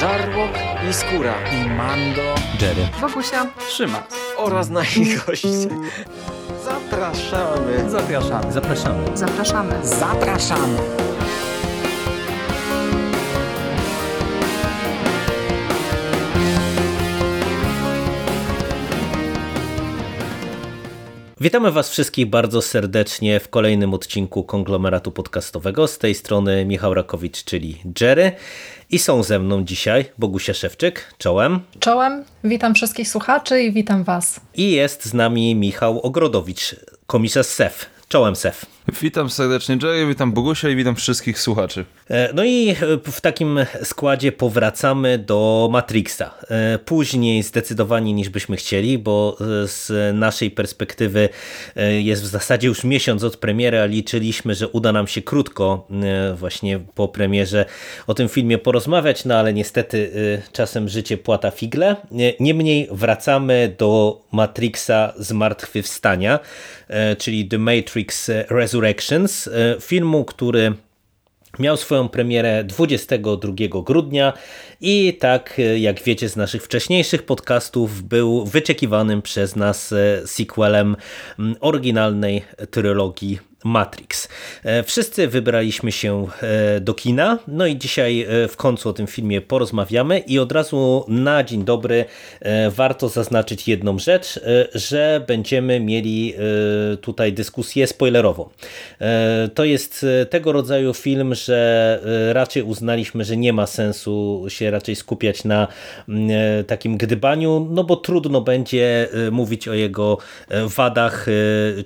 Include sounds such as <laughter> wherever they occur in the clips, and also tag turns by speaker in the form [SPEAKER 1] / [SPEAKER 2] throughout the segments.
[SPEAKER 1] Żarłok i Skóra
[SPEAKER 2] i Mando,
[SPEAKER 3] Jerry,
[SPEAKER 4] Wokusia,
[SPEAKER 2] Trzyma
[SPEAKER 1] oraz nasi goście. Zapraszamy.
[SPEAKER 2] Zapraszamy.
[SPEAKER 3] zapraszamy.
[SPEAKER 4] zapraszamy.
[SPEAKER 2] Zapraszamy.
[SPEAKER 3] Witamy Was wszystkich bardzo serdecznie w kolejnym odcinku konglomeratu podcastowego. Z tej strony Michał Rakowicz, czyli Jerry. I są ze mną dzisiaj Bogusia Szewczyk, czołem.
[SPEAKER 4] Czołem, witam wszystkich słuchaczy i witam Was.
[SPEAKER 3] I jest z nami Michał Ogrodowicz, komisarz SEF. Czołem SEF.
[SPEAKER 5] Witam serdecznie Jerry, witam Bogusia i witam wszystkich słuchaczy.
[SPEAKER 3] E, no i w takim składzie powracamy do Matrixa. E, później zdecydowanie niż byśmy chcieli, bo z naszej perspektywy e, jest w zasadzie już miesiąc od premiery, a liczyliśmy, że uda nam się krótko właśnie po premierze o tym filmie porozmawiać, no ale niestety czasem życie płata figle. Niemniej wracamy do Matrixa Zmartwychwstania, czyli The Matrix Resurrection Resurrections, e, filmu, który Miał swoją premierę 22 grudnia i tak e, jak wiecie z naszych wcześniejszych podcastów był wyczekiwanym przez nas e, sequelem oryginalnej trylogii Matrix. E, wszyscy wybraliśmy się e, do kina, no i dzisiaj e, w końcu o tym filmie porozmawiamy i od razu na dzień dobry warto zaznaczyć jedną rzecz, że będziemy mieli tutaj dyskusję spoilerową. To jest tego rodzaju film, że raczej uznaliśmy, że nie ma sensu się raczej skupiać na takim gdybaniu, no bo trudno będzie mówić o jego wadach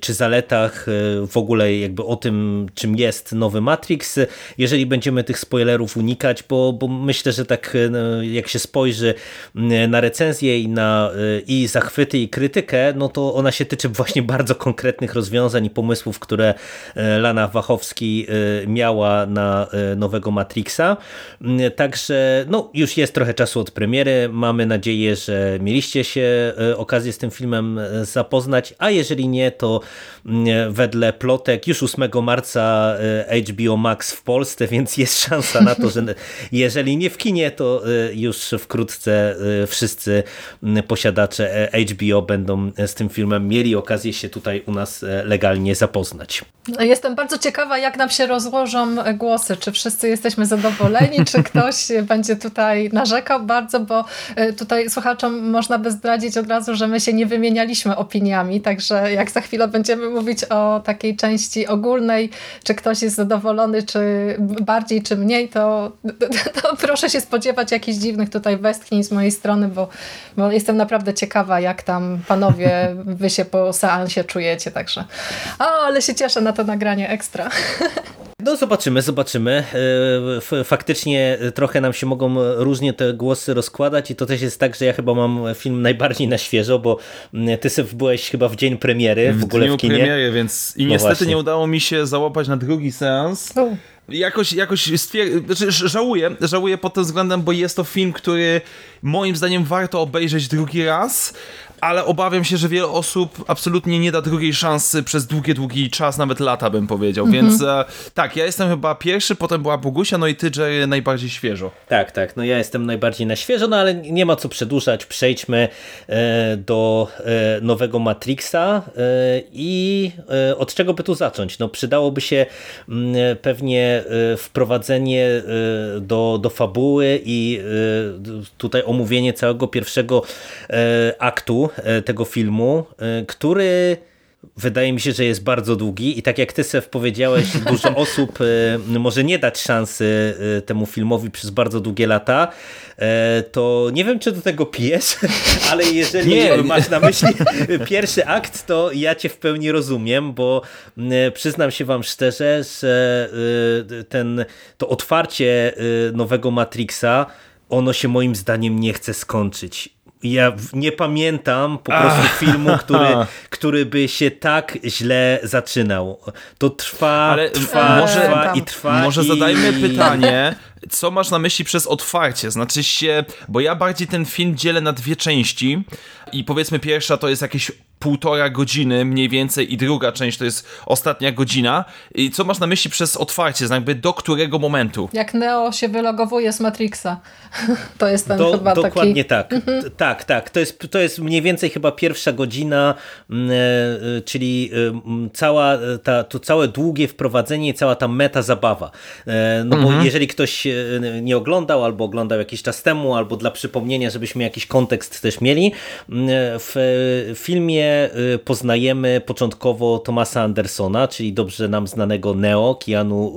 [SPEAKER 3] czy zaletach w ogóle ogóle jakby o tym, czym jest nowy Matrix, jeżeli będziemy tych spoilerów unikać, bo, bo myślę, że tak no, jak się spojrzy na recenzję i na y, i zachwyty i krytykę, no to ona się tyczy właśnie bardzo konkretnych rozwiązań i pomysłów, które y, Lana Wachowski miała na nowego Matrixa. Także no, już jest trochę czasu od premiery. Mamy nadzieję, że mieliście się okazję z tym filmem zapoznać, a jeżeli nie, to wedle plotek już 8 marca e, HBO Max w Polsce, więc jest szansa na to, że <laughs> jeżeli nie w kinie, to e, już wkrótce e, wszyscy posiadacze HBO będą z tym filmem mieli okazję się tutaj u nas legalnie zapoznać.
[SPEAKER 4] Jestem bardzo ciekawa, jak nam się rozłożą głosy. Czy wszyscy jesteśmy zadowoleni, czy <laughs> ktoś będzie tutaj narzekał bardzo, bo tutaj słuchaczom można by zdradzić od razu, że my się nie wymienialiśmy opiniami, także jak za chwilę będziemy mówić o takiej części części ogólnej, czy ktoś jest zadowolony, czy bardziej, czy mniej, to, <laughs> to proszę się spodziewać jakichś dziwnych tutaj westchnień z mojej strony, bo, bo jestem naprawdę ciekawa, jak tam panowie <laughs> wy się po seansie czujecie, także o, ale się cieszę na to nagranie ekstra.
[SPEAKER 3] No zobaczymy, zobaczymy. E, faktycznie trochę nam się mogą różnie te głosy rozkładać i to też jest tak, że ja chyba mam film najbardziej na świeżo, bo mm, ty sobie byłeś chyba w dzień premiery w, w ogóle w kinie.
[SPEAKER 5] premiery, więc i no niestety właśnie. Nie udało mi się załapać na drugi seans. Jakoś, jakoś stwier- znaczy, żałuję, żałuję pod tym względem, bo jest to film, który moim zdaniem warto obejrzeć drugi raz, ale obawiam się, że wiele osób absolutnie nie da drugiej szansy przez długi, długi czas, nawet lata bym powiedział, mhm. więc e, tak, ja jestem chyba pierwszy, potem była Bogusia, no i ty, Jerry, najbardziej świeżo.
[SPEAKER 3] Tak, tak, no ja jestem najbardziej na świeżo, no ale nie ma co przedłużać, przejdźmy e, do e, nowego Matrixa e, i e, od czego by tu zacząć? No przydałoby się m, mm, pewnie e, wprowadzenie do, do fabuły i tutaj omówienie całego pierwszego aktu tego filmu, e, który wydaje mi się, że jest bardzo długi i tak jak ty Sef powiedziałeś, <laughs> dużo osób e, może nie dać szansy temu filmowi przez bardzo długie lata, to nie wiem, czy do tego pijesz, <laughs> ale jeżeli nie. <laughs> masz na myśli pierwszy akt, to ja cię w pełni rozumiem, bo przyznam się wam szczerze, że ten, to otwarcie nowego Matrixa ono się moim zdaniem nie chce skończyć ja nie pamiętam po prostu Ach. filmu, który, <laughs> który by się tak źle zaczynał. To trwa, Ale trwa, może, trwa i trwa.
[SPEAKER 5] Może
[SPEAKER 3] i...
[SPEAKER 5] zadajmy pytanie, co masz na myśli przez otwarcie? Znaczy się, bo ja bardziej ten film dzielę na dwie części i powiedzmy pierwsza to jest jakieś półtora godziny mniej więcej i druga część to jest ostatnia godzina. I co masz na myśli przez otwarcie, jakby do którego momentu?
[SPEAKER 4] Jak Neo się wylogowuje z Matrixa. <laughs> To jest ten
[SPEAKER 3] do,
[SPEAKER 4] chyba
[SPEAKER 3] dokładnie
[SPEAKER 4] taki...
[SPEAKER 3] tak. Mhm. Tak, tak. To jest, to jest mniej więcej chyba pierwsza godzina, mm, e, e, czyli e, cała ta, to całe długie wprowadzenie i cała ta meta zabawa. No bo mhm. jeżeli ktoś nie oglądał, albo oglądał jakiś czas temu, albo dla przypomnienia, żebyśmy jakiś kontekst też mieli, mm, w filmie poznajemy początkowo Thomasa Andersona, czyli dobrze nam znanego Neo. Keanu,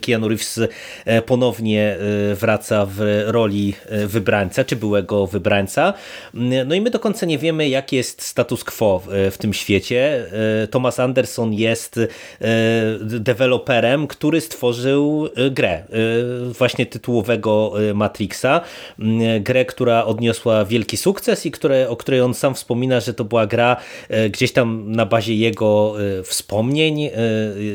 [SPEAKER 3] Keanu Reeves ponownie wraca w roli wybrańca, czy byłego wybrańca. No i my do końca nie wiemy, jaki jest status quo w tym świecie. Thomas Anderson jest deweloperem, który stworzył grę właśnie tytułowego Matrixa. Grę, która odniosła wielki sukces i które, o której on sam wspomina, że to była gra gdzieś tam na bazie jego wspomnień,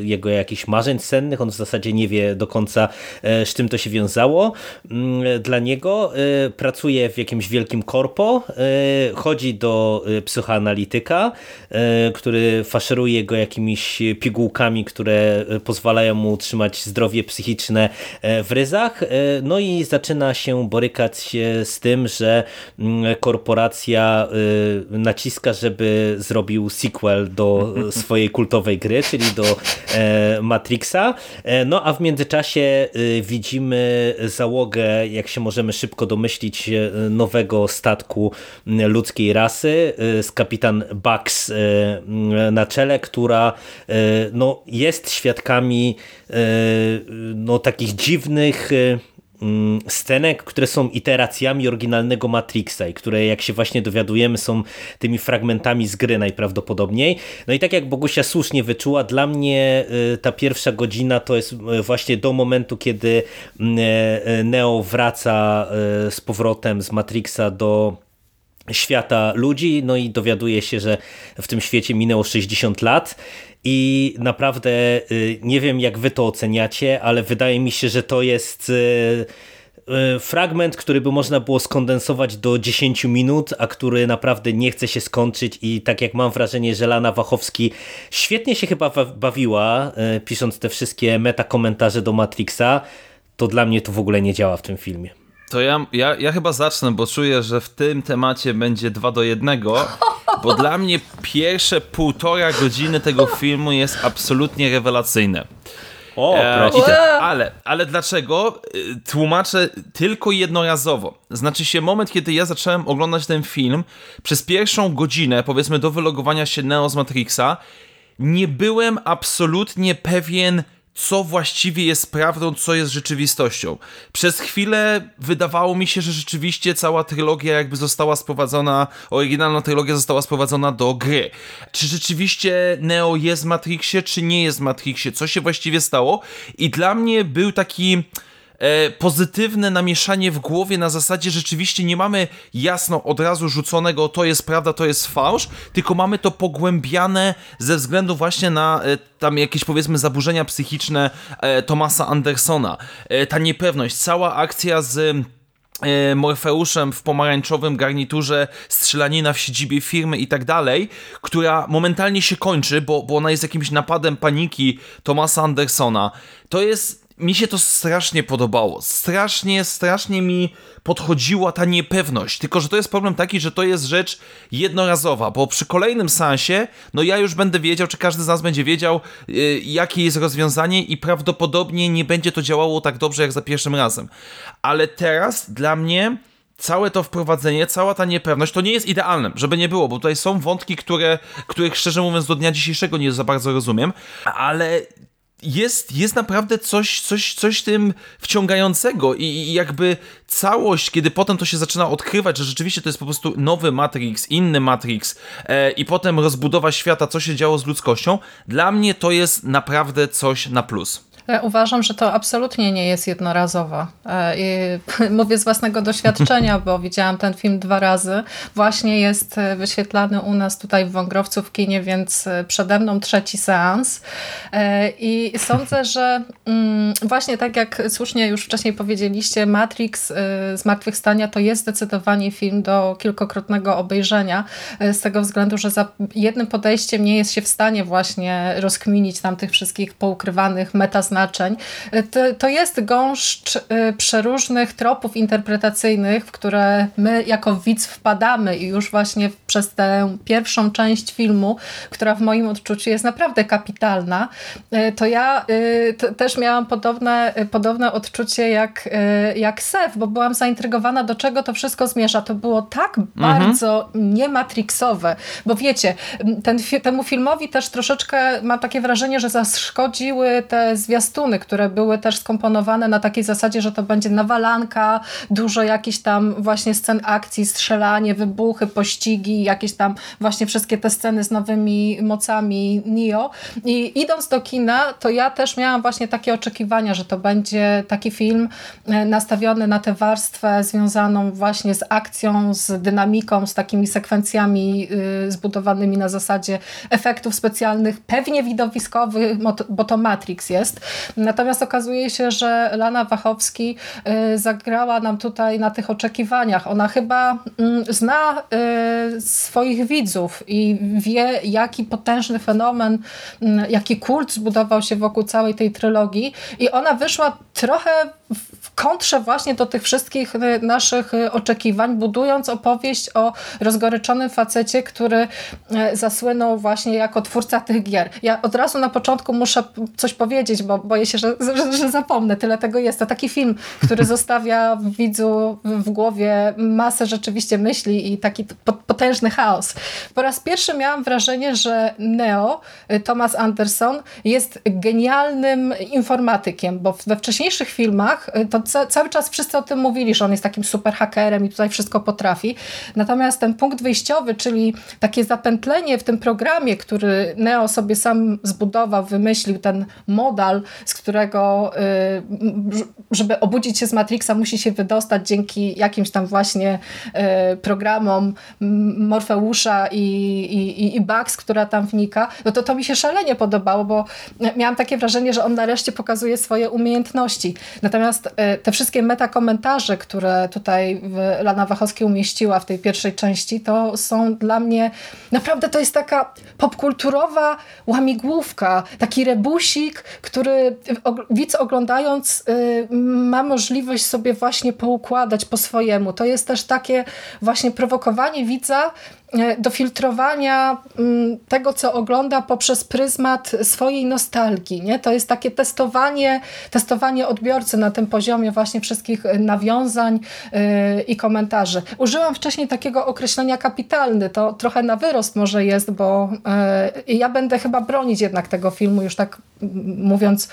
[SPEAKER 3] jego jakichś marzeń sennych. On w zasadzie nie wie do końca, z czym to się wiązało dla niego. Pracuje w jakimś wielkim korpo, chodzi do psychoanalityka, który faszeruje go jakimiś pigułkami, które pozwalają mu utrzymać zdrowie psychiczne w ryzach. No i zaczyna się borykać się z tym, że korporacja naciska, żeby zrobił sequel do swojej kultowej gry, czyli do Matrixa. No a w międzyczasie widzimy załogę, jak się możemy szybko domyślić, nowego statku ludzkiej rasy z kapitan Bugs na czele, która no, jest świadkami no, takich dziwnych scenek, które są iteracjami oryginalnego Matrixa i które jak się właśnie dowiadujemy są tymi fragmentami z gry najprawdopodobniej. No i tak jak Bogusia słusznie wyczuła, dla mnie y, ta pierwsza godzina to jest y, właśnie do momentu, kiedy mm, y, Neo wraca z powrotem z Matrixa do świata ludzi, no i dowiaduje się, że w tym świecie minęło 60 lat i naprawdę y, nie wiem jak wy to oceniacie, ale wydaje mi się, że to jest y, y, fragment, który by można było skondensować do 10 minut, a który naprawdę nie chce się skończyć i tak jak mam wrażenie, że Lana Wachowski świetnie się chyba bawiła, pisząc te wszystkie meta komentarze do Matrixa, to dla mnie to w ogóle nie działa w tym filmie.
[SPEAKER 5] To ja, ja, ja chyba zacznę, bo czuję, że w tym temacie będzie dwa do jednego, bo dla mnie pierwsze półtora godziny tego filmu jest absolutnie rewelacyjne.
[SPEAKER 3] O, e,
[SPEAKER 5] te, ale, ale dlaczego? E, tłumaczę tylko jednorazowo. Znaczy się moment, kiedy ja zacząłem oglądać ten film, przez pierwszą godzinę, powiedzmy do wylogowania się Neo z Matrixa, nie byłem absolutnie pewien, co właściwie jest prawdą, co jest rzeczywistością. Przez chwilę wydawało mi się, że rzeczywiście cała trylogia jakby została sprowadzona, oryginalna trylogia została sprowadzona do gry. Czy rzeczywiście Neo jest w Matrixie, czy nie jest w Matrixie? Co się właściwie stało? I dla mnie był taki e, pozytywne namieszanie w głowie na zasadzie rzeczywiście nie mamy jasno od razu rzuconego to jest prawda, to jest fałsz, tylko mamy to pogłębiane ze względu właśnie na e, tam jakieś powiedzmy zaburzenia psychiczne e, Thomasa Andersona. Ta niepewność, cała akcja z Morfeuszem w pomarańczowym garniturze, strzelanina w siedzibie firmy i tak dalej, która momentalnie się kończy, bo, bo ona jest jakimś napadem paniki Thomasa Andersona. To jest mi się to strasznie podobało. Strasznie, strasznie mi podchodziła ta niepewność. Tylko, że to jest problem taki, że to jest rzecz jednorazowa, bo przy kolejnym sensie, no ja już będę wiedział, czy każdy z nas będzie wiedział, yy, jakie jest rozwiązanie i prawdopodobnie nie będzie to działało tak dobrze, jak za pierwszym razem. Ale teraz dla mnie całe to wprowadzenie, cała ta niepewność, to nie jest idealne, żeby nie było, bo tutaj są wątki, które, których szczerze mówiąc do dnia dzisiejszego nie za bardzo rozumiem, ale jest, jest naprawdę coś, coś, coś tym wciągającego i, i, jakby całość, kiedy potem to się zaczyna odkrywać, że rzeczywiście to jest po prostu nowy Matrix, inny Matrix e, i potem rozbudowa świata, co się działo z ludzkością, dla mnie to jest naprawdę coś na plus.
[SPEAKER 4] Ja uważam, że to absolutnie nie jest jednorazowa. E, <laughs> mówię z własnego doświadczenia, bo widziałam ten film dwa razy. Właśnie jest e, wyświetlany u nas tutaj w Wągrowcu w kinie, więc e, przede mną trzeci seans. I sądzę, że mm, właśnie tak jak słusznie już wcześniej powiedzieliście, Matrix Zmartwychwstania to jest zdecydowanie film do kilkokrotnego obejrzenia, z tego względu, że za jednym podejściem nie jest się w stanie właśnie rozkminić tam tych wszystkich poukrywanych metaznaczeń. To, to jest gąszcz y, przeróżnych tropów interpretacyjnych, w które my jako widz wpadamy i już właśnie przez tę pierwszą część filmu, która w moim odczuciu jest naprawdę kapitalna, y, to ja też miałam podobne, podobne odczucie jak, jak Sef, bo byłam zaintrygowana, do czego to wszystko zmierza. To było tak mhm. bardzo niematrixowe, bo wiecie, ten, temu filmowi też troszeczkę mam takie wrażenie, że zaszkodziły te zwiastuny, które były też skomponowane na takiej zasadzie, że to będzie nawalanka, dużo jakichś tam właśnie scen akcji, strzelanie, wybuchy, pościgi, jakieś tam właśnie wszystkie te sceny z nowymi mocami Neo. I idąc do kina, to ja też miałam właśnie takie oczekiwania, że to będzie taki film e, nastawiony na tę warstwę związaną właśnie z akcją, z dynamiką, z takimi sekwencjami y, zbudowanymi na zasadzie efektów specjalnych, pewnie widowiskowych, bo to Matrix jest. Natomiast okazuje się, że Lana Wachowski y, zagrała nam tutaj na tych oczekiwaniach. Ona chyba mm, zna y, swoich widzów i wie, jaki potężny fenomen, mm, jaki kult zbudował się wokół całej tej trylogii i ona wyszła trochę kontrze właśnie do tych wszystkich y, naszych oczekiwań, budując opowieść o rozgoryczonym facecie, który zasłynął właśnie jako twórca tych gier. Ja od razu na początku muszę coś powiedzieć, bo boję się, że, że, że zapomnę. Tyle tego jest. To taki film, który <laughs> zostawia w widzu w głowie masę rzeczywiście myśli i taki potężny chaos. Po raz pierwszy miałam wrażenie, że Neo, Thomas Anderson, jest genialnym informatykiem, bo we wcześniejszych filmach to ca cały czas wszyscy o tym mówili, że on jest takim super hakerem i tutaj wszystko potrafi. Natomiast ten punkt wyjściowy, czyli takie zapętlenie w tym programie, który Neo sobie sam zbudował, wymyślił ten modal, z którego y, żeby obudzić się z Matrixa musi się wydostać dzięki jakimś tam właśnie y, programom Morfeusza i, i, i Bugs, która tam wnika, no to to mi się szalenie podobało, bo miałam takie wrażenie, że on nareszcie pokazuje swoje umiejętności. Natomiast y, te wszystkie metakomentarze, które tutaj Lana Wachowski umieściła w tej pierwszej części, to są dla mnie naprawdę to jest taka popkulturowa łamigłówka, taki rebusik, który widz oglądając y, ma możliwość sobie właśnie poukładać po swojemu. To jest też takie właśnie prowokowanie widza do filtrowania mm, tego, co ogląda poprzez pryzmat swojej nostalgii. Nie? To jest takie testowanie, testowanie odbiorcy na tym poziomie właśnie wszystkich nawiązań yy, i komentarzy. Użyłam wcześniej takiego określenia kapitalny, to trochę na wyrost może jest, bo ja będę chyba bronić jednak tego filmu, już tak mówiąc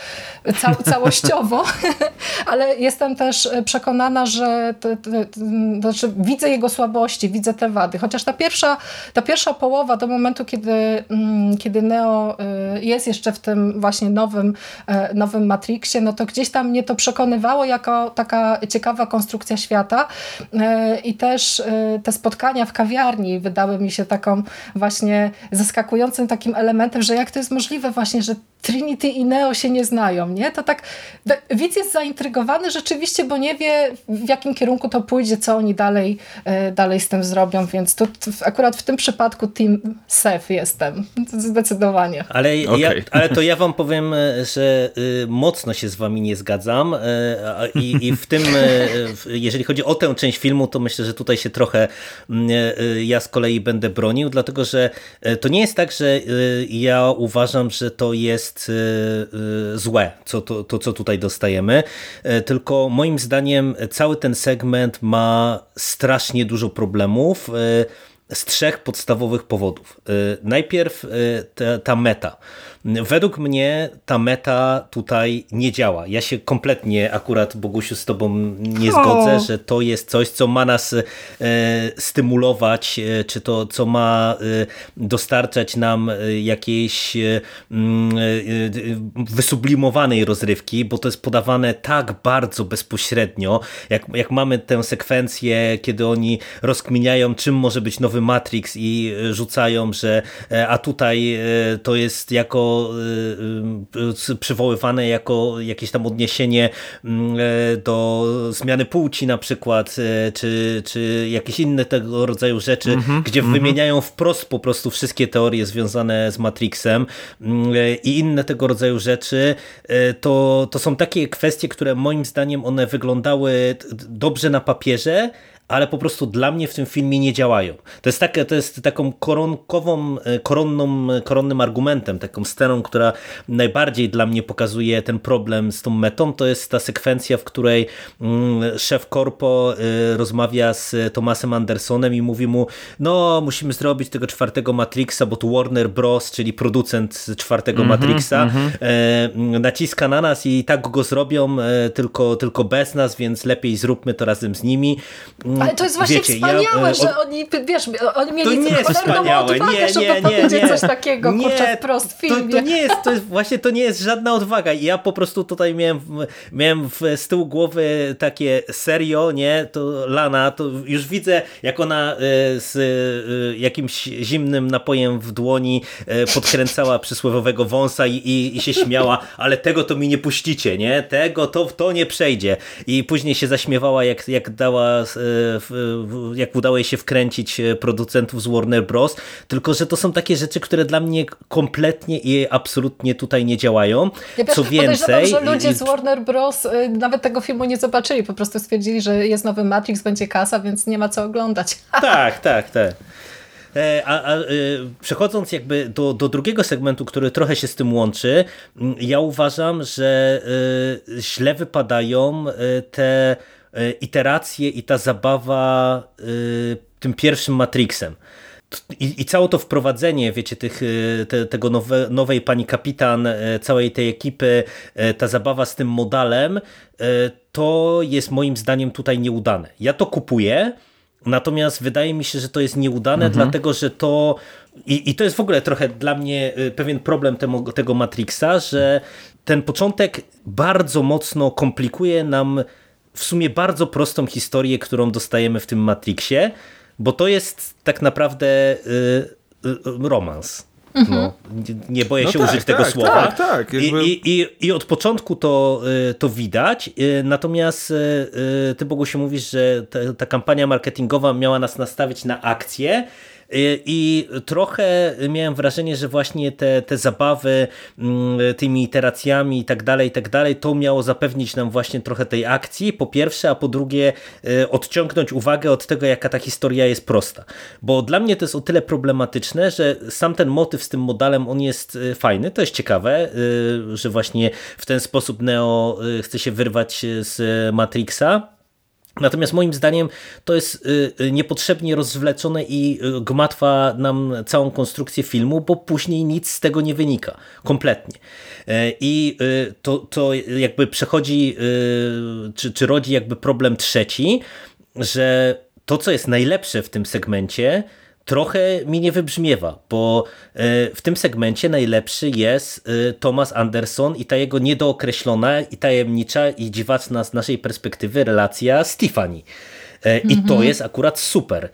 [SPEAKER 4] ca <laughs> całościowo, <laughs> ale jestem też przekonana, że znaczy widzę jego słabości, widzę te wady, chociaż ta pierwsza pierwsza, ta pierwsza połowa do momentu, kiedy, mm, kiedy Neo y, jest jeszcze w tym właśnie nowym, e, nowym Matrixie, no to gdzieś tam mnie to przekonywało jako taka ciekawa konstrukcja świata e, i też e, te spotkania w kawiarni wydały mi się taką właśnie zaskakującym takim elementem, że jak to jest możliwe właśnie, że Trinity i Neo się nie znają, nie? To tak, widz jest zaintrygowany rzeczywiście, bo nie wie w jakim kierunku to pójdzie, co oni dalej, dalej z tym zrobią, więc tu akurat w tym przypadku Team Seth jestem. Zdecydowanie.
[SPEAKER 3] Ale, okay. ja, ale to ja wam powiem, e, że y, mocno się z wami nie zgadzam e, i, i w tym, e, jeżeli chodzi o tę część filmu, to myślę, że tutaj się trochę mm, ja z kolei będę bronił, dlatego że to nie jest tak, że ja uważam, że to jest złe, co, to, to co tutaj dostajemy, tylko moim zdaniem cały ten segment ma strasznie dużo problemów, z trzech podstawowych powodów. Najpierw ta, ta meta. Według mnie ta meta tutaj nie działa. Ja się kompletnie akurat, Bogusiu, z tobą nie zgodzę, że to jest coś, co ma nas e, stymulować, e, czy to, co ma e, dostarczać nam jakiejś mm, wysublimowanej rozrywki, bo to jest podawane tak bardzo bezpośrednio, jak, jak mamy tę sekwencję, kiedy oni rozkminiają, czym może być nowy Matrix i rzucają, że a tutaj to jest jako Y, y, przywoływane jako jakieś tam odniesienie mm, e, do zmiany płci na przykład, e, czy, czy jakieś inne tego rodzaju rzeczy, mm -hmm, gdzie mm -hmm. wymieniają wprost po prostu wszystkie teorie związane z Matrixem mm, e, i inne tego rodzaju rzeczy, to, to są takie kwestie, które moim zdaniem one wyglądały dobrze na papierze, ale po prostu dla mnie w tym filmie nie działają. To jest, takie, to jest taką koronkową, e, koronną, koronnym argumentem, taką sceną, która najbardziej dla mnie pokazuje ten problem z tą metą, to jest ta sekwencja, w której mm, szef korpo e, rozmawia z Thomasem Andersonem i mówi mu, no musimy zrobić tego czwartego Matrixa, bo tu Warner Bros., czyli producent czwartego mm -hmm, Matrixa, mm -hmm. naciska na nas i tak go zrobią, tylko, tylko bez nas, więc lepiej zróbmy to razem z nimi.
[SPEAKER 4] Ale to jest właśnie Wiecie, wspaniałe, ja, że oni, wiesz, oni mieli
[SPEAKER 3] to nie jest wspaniałe.
[SPEAKER 4] odwagę, nie,
[SPEAKER 3] żeby
[SPEAKER 4] nie, powiedzieć nie, coś takiego, nie, kurczę, wprost w filmie.
[SPEAKER 3] To, to, nie jest, to jest, właśnie to nie jest żadna odwaga. Ja po prostu tutaj miałem, miałem w, z tyłu głowy takie serio, nie, to Lana, to już widzę, jak ona e, z e, jakimś zimnym napojem w dłoni e, podkręcała przysłowiowego wąsa i, i, i się śmiała, ale tego to mi nie puścicie, nie, tego to, to nie przejdzie. I później się zaśmiewała, jak, jak dała jak udało jej się wkręcić e, producentów z Warner Bros. Tylko, że to są takie rzeczy, które dla mnie kompletnie i absolutnie tutaj nie działają.
[SPEAKER 4] Ja Co więcej... że ludzie z Warner Bros. E, nawet tego filmu nie zobaczyli. Po prostu stwierdzili, że jest nowy Matrix, będzie kasa, więc nie ma co oglądać. <laughs>
[SPEAKER 3] Tak, tak, tak. E, a, a, przechodząc jakby do, do drugiego segmentu, który trochę się z tym łączy, ja uważam, że źle wypadają te iteracje i ta zabawa e, tym pierwszym Matrixem. I, I całe to wprowadzenie, wiecie, tych, e, te, tego nowe, nowej pani kapitan, całej tej ekipy, ta zabawa z tym modalem, to jest moim zdaniem tutaj nieudane. Ja to kupuję, natomiast wydaje mi się, że to jest nieudane, mhm. dlatego że to. I, I to jest w ogóle trochę dla mnie pewien problem temu, tego Matrixa, że ten początek bardzo mocno komplikuje nam w sumie bardzo prostą historię, którą dostajemy w tym Matrixie, bo to jest tak naprawdę y, y, romans. Mhm. No, nie boję no się tak, użyć tego
[SPEAKER 5] tak,
[SPEAKER 3] słowa.
[SPEAKER 5] Tak, tak,
[SPEAKER 3] jakby... I, i, I od początku to, y, to widać, natomiast ty Bogu się mówisz, że ta, ta kampania marketingowa miała nas nastawić na akcję, i trochę miałem wrażenie, że właśnie te, te zabawy mm, tymi iteracjami i tak dalej, i tak dalej, to miało zapewnić nam właśnie trochę tej akcji, po pierwsze, a po drugie e, odciągnąć uwagę od tego, jaka ta historia jest prosta. Bo dla mnie to jest o tyle problematyczne, że sam ten motyw z tym modalem, on jest e, fajny, to jest ciekawe, że właśnie w ten sposób Neo chce się wyrwać z Matrixa, Natomiast moim zdaniem to jest y, y, niepotrzebnie rozwleczone i y, gmatwa nam całą konstrukcję filmu, bo później nic z tego nie wynika. Kompletnie. E, I to, to jakby przechodzi, czy, czy rodzi jakby problem trzeci, że to, co jest najlepsze w tym segmencie, trochę mi nie wybrzmiewa, bo e, w tym segmencie najlepszy jest e, Thomas Anderson i ta jego niedookreślona i tajemnicza i dziwaczna z naszej perspektywy relacja z Tiffany. E, I to mhm. jest akurat super.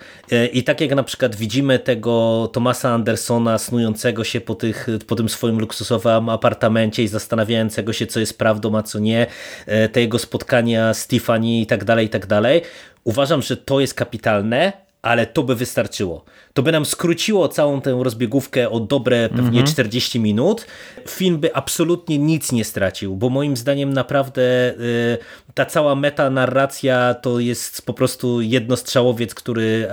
[SPEAKER 3] I tak jak na przykład widzimy tego Thomasa Andersona snującego się po, tych, po tym swoim luksusowym apartamencie i zastanawiającego się, co jest prawdą, a co nie, te jego spotkania z Tiffany i tak dalej, i tak dalej. Uważam, że to jest kapitalne, ale to by wystarczyło. To by nam skróciło całą tę rozbiegówkę o dobre pewnie mm -hmm. 40 minut. Film by absolutnie nic nie stracił, bo moim zdaniem naprawdę y, ta cała metanarracja to jest po prostu jednostrzałowiec, który,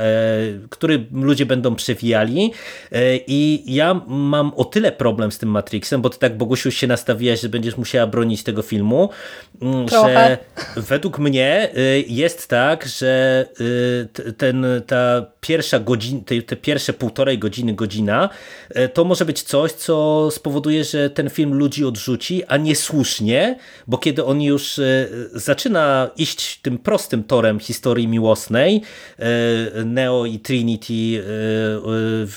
[SPEAKER 3] y, który ludzie będą przewijali y, i ja mam o tyle problem z tym Matrixem, bo ty tak Bogusiu się nastawiłaś, że będziesz musiała bronić tego filmu, mm, Trochę. że według mnie jest tak, że ten, ta ta pierwsza godzina, te, te pierwsze półtorej godziny, godzina, to może być coś, co spowoduje, że ten film ludzi odrzuci, a niesłusznie, bo kiedy on już zaczyna iść tym prostym torem historii miłosnej, Neo i Trinity,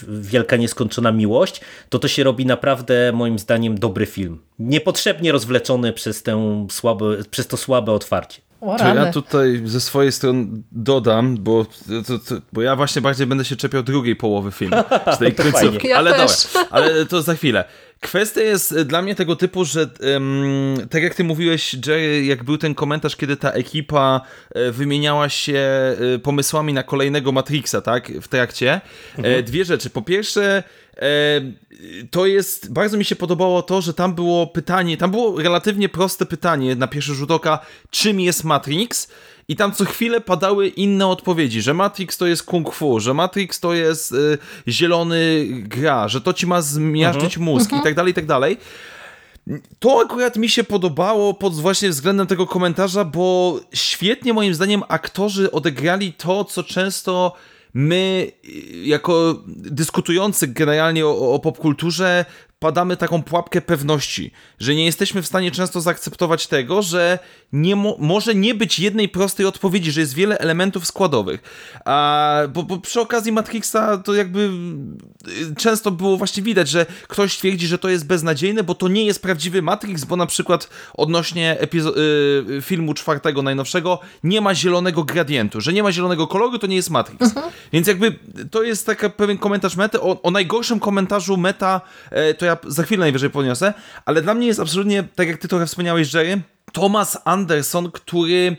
[SPEAKER 3] wielka nieskończona miłość, to to się robi naprawdę moim zdaniem dobry film. Niepotrzebnie rozwleczony przez, tę słabe, przez to słabe otwarcie.
[SPEAKER 5] To ja tutaj ze swojej strony dodam, bo, to, to, bo ja właśnie bardziej będę się czepiał drugiej połowy filmu, <laughs> z tej końcówki.
[SPEAKER 4] Ja
[SPEAKER 5] ale
[SPEAKER 4] też.
[SPEAKER 5] dobra, ale to za chwilę. Kwestia jest dla mnie tego typu, że um, tak jak ty mówiłeś, Jerry, jak był ten komentarz, kiedy ta ekipa e, wymieniała się e, pomysłami na kolejnego Matrixa, tak, w trakcie. E, mhm. Dwie rzeczy. Po pierwsze, to jest, bardzo mi się podobało to, że tam było pytanie, tam było relatywnie proste pytanie na pierwszy rzut oka, czym jest Matrix? I tam co chwilę padały inne odpowiedzi, że Matrix to jest kung fu, że Matrix to jest y, zielony gra, że to ci ma zmiażdżyć mhm. mózg mhm. i tak dalej, i tak dalej. To akurat mi się podobało pod właśnie względem tego komentarza, bo świetnie moim zdaniem aktorzy odegrali to, co często my, jako dyskutujący generalnie o, o popkulturze, padamy taką pułapkę pewności, że nie jesteśmy w stanie często zaakceptować tego, że nie mo może nie być jednej prostej odpowiedzi, że jest wiele elementów składowych. A, bo, bo, przy okazji Matrixa to jakby y, często było właśnie widać, że ktoś twierdzi, że to jest beznadziejne, bo to nie jest prawdziwy Matrix, bo na przykład odnośnie y filmu czwartego, najnowszego, nie ma zielonego gradientu, że nie ma zielonego koloru, to nie jest Matrix. Mhm. Więc jakby to jest taki pewien komentarz mety. O, o najgorszym komentarzu meta e, to ja za chwilę najwyżej podniosę, ale dla mnie jest absolutnie, tak jak ty trochę wspomniałeś, Jerry, Thomas Anderson, który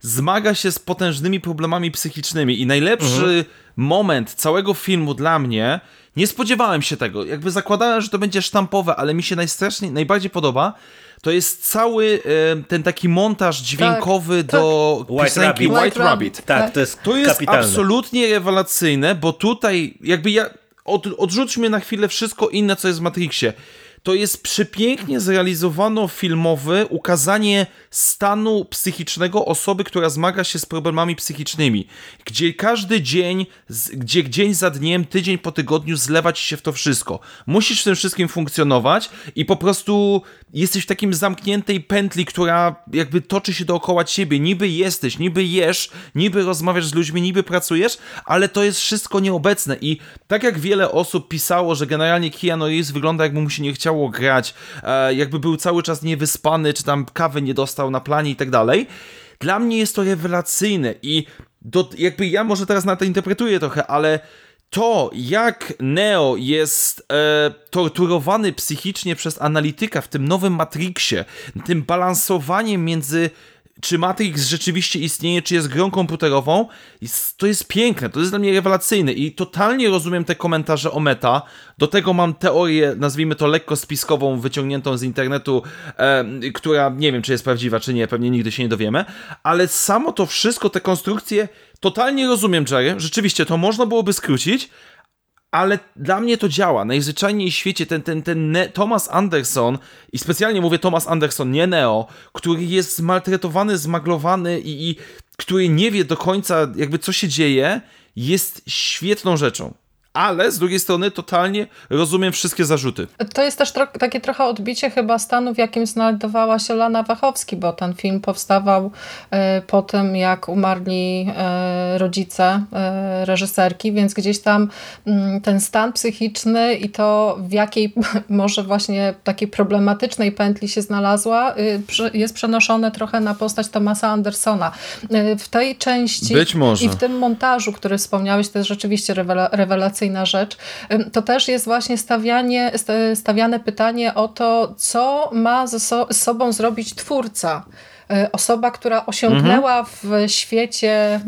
[SPEAKER 5] zmaga się z potężnymi problemami psychicznymi i najlepszy mhm. moment całego filmu dla mnie, nie spodziewałem się tego, jakby zakładałem, że to będzie sztampowe, ale mi się najstraszniej, najbardziej podoba, to jest cały e, ten taki montaż dźwiękowy tak, do
[SPEAKER 3] tak.
[SPEAKER 5] piosenki
[SPEAKER 3] White
[SPEAKER 5] White, White Rabbit.
[SPEAKER 3] Rabbit. Tak, to jest
[SPEAKER 5] To jest
[SPEAKER 3] kapitalne.
[SPEAKER 5] absolutnie rewelacyjne, bo tutaj jakby ja od, odrzućmy na chwilę wszystko inne, co jest w Matrixie to jest przepięknie zrealizowano filmowe ukazanie stanu psychicznego osoby, która zmaga się z problemami psychicznymi, gdzie każdy dzień, gdzie dzień za dniem, tydzień po tygodniu zlewać się w to wszystko. Musisz w tym wszystkim funkcjonować i po prostu jesteś w takim zamkniętej pętli, która jakby toczy się dookoła ciebie. Niby jesteś, niby jesz, niby rozmawiasz z ludźmi, niby pracujesz, ale to jest wszystko nieobecne i tak jak wiele osób pisało, że generalnie Keanu Reeves wygląda jakby mu się nie chciał chciało grać, e, jakby był cały czas niewyspany, czy tam kawy nie dostał na planie i tak dalej. Dla mnie jest to rewelacyjne i do, jakby ja może teraz na to interpretuję trochę, ale to, jak Neo jest e, torturowany psychicznie przez analityka w tym nowym Matrixie, tym balansowaniem między czy Matrix rzeczywiście istnieje, czy jest grą komputerową, to jest piękne, to jest dla mnie rewelacyjne i totalnie rozumiem te komentarze o meta. Do tego mam teorię, nazwijmy to lekko spiskową, wyciągniętą z internetu, e, która nie wiem, czy jest prawdziwa, czy nie, pewnie nigdy się nie dowiemy, ale samo to wszystko, te konstrukcje, totalnie rozumiem, Jerry. Rzeczywiście, to można byłoby skrócić, ale dla mnie to działa. Najzwyczajniej w świecie ten, ten, ten ne Thomas Anderson, i specjalnie mówię Thomas Anderson, nie Neo, który jest zmaltretowany, zmaglowany i, i który nie wie do końca jakby co się dzieje, jest świetną rzeczą ale z drugiej strony totalnie rozumiem wszystkie zarzuty.
[SPEAKER 4] To jest też tro takie trochę odbicie chyba stanu, w jakim znajdowała się Lana Wachowski, bo ten film powstawał e, po tym, jak umarli e, rodzice e, reżyserki, więc gdzieś tam mm, ten stan psychiczny i to w jakiej <laughs> może właśnie takiej problematycznej pętli się znalazła, y, jest przenoszone trochę na postać Thomasa Andersona. W tej części i w tym montażu, który wspomniałeś, to jest rzeczywiście rewelacyjne rzecz, to też jest właśnie stawianie, stawiane pytanie o to, co ma ze sobą zrobić twórca e, osoba, która osiągnęła mhm. w świecie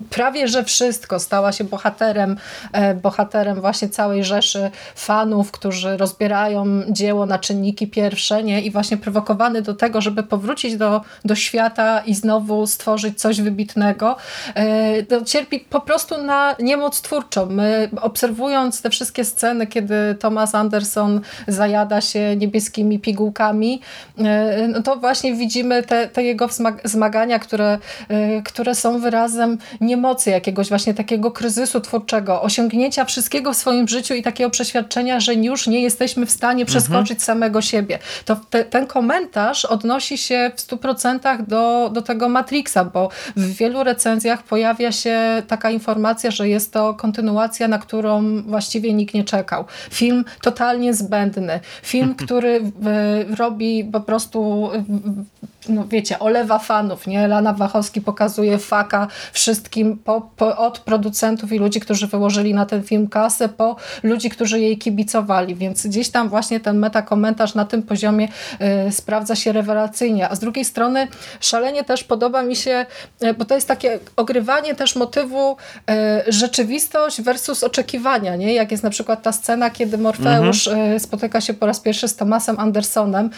[SPEAKER 4] prawie że wszystko. Stała się bohaterem, e, bohaterem właśnie całej rzeszy fanów, którzy rozbierają dzieło na czynniki pierwsze nie? i właśnie prowokowany do tego, żeby powrócić do, do świata i znowu stworzyć coś wybitnego, e, to cierpi po prostu na niemoc twórczą. My obserwując te wszystkie sceny, kiedy Thomas Anderson zajada się niebieskimi pigułkami, e, no to właśnie widzimy te, te jego zmagania, które, które są wyrazem niemocy, jakiegoś właśnie takiego kryzysu twórczego, osiągnięcia wszystkiego w swoim życiu i takiego przeświadczenia, że już nie jesteśmy w stanie przeskoczyć mhm. samego siebie. To te, ten komentarz odnosi się w 100% do, do tego Matrixa, bo w wielu recenzjach pojawia się taka informacja, że jest to kontynuacja, na którą właściwie nikt nie czekał. Film totalnie zbędny. Film, <laughs> który robi po prostu no wiecie, olewa fanów, nie? Lana Wachowski pokazuje faka wszystkim, po, po, od producentów i ludzi, którzy wyłożyli na ten film kasę, po ludzi, którzy jej kibicowali, więc gdzieś tam właśnie ten metakomentarz na tym poziomie y, sprawdza się rewelacyjnie, a z drugiej strony szalenie też podoba mi się, y, bo to jest takie ogrywanie też motywu y, rzeczywistość versus oczekiwania, nie? Jak jest na przykład ta scena, kiedy Morfeusz mhm. spotyka się po raz pierwszy z Tomasem Andersonem,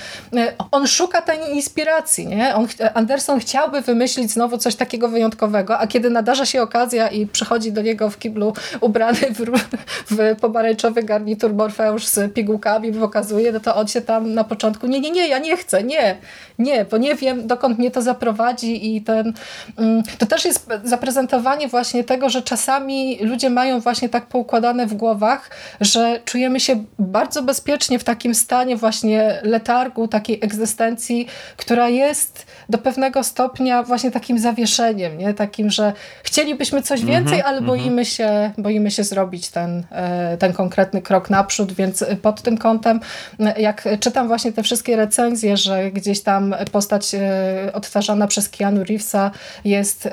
[SPEAKER 4] on szuka tej inspiracji, nie? On, Anderson chciałby wymyślić znowu coś takiego wyjątkowego, a kiedy nadarza się okazja i przychodzi do niego w kiblu ubrany w, w pomarańczowy garnitur Morfeusz z pigułkami pokazuje, no to on się tam na początku nie, nie, nie, ja nie chcę, nie, nie, bo nie wiem dokąd mnie to zaprowadzi i ten, mm, to też jest zaprezentowanie właśnie tego, że czasami ludzie mają właśnie tak poukładane w głowach, że czujemy się bardzo bezpiecznie w takim stanie właśnie letargu, takiej egzystencji, która jest jest do pewnego stopnia właśnie takim zawieszeniem, nie? takim, że chcielibyśmy coś mhm, więcej, ale mhm. boimy się, boimy się zrobić ten, e, ten konkretny krok naprzód, więc pod tym kątem, jak czytam właśnie te wszystkie recenzje, że gdzieś tam postać e, odtwarzana przez Keanu Reevesa jest e,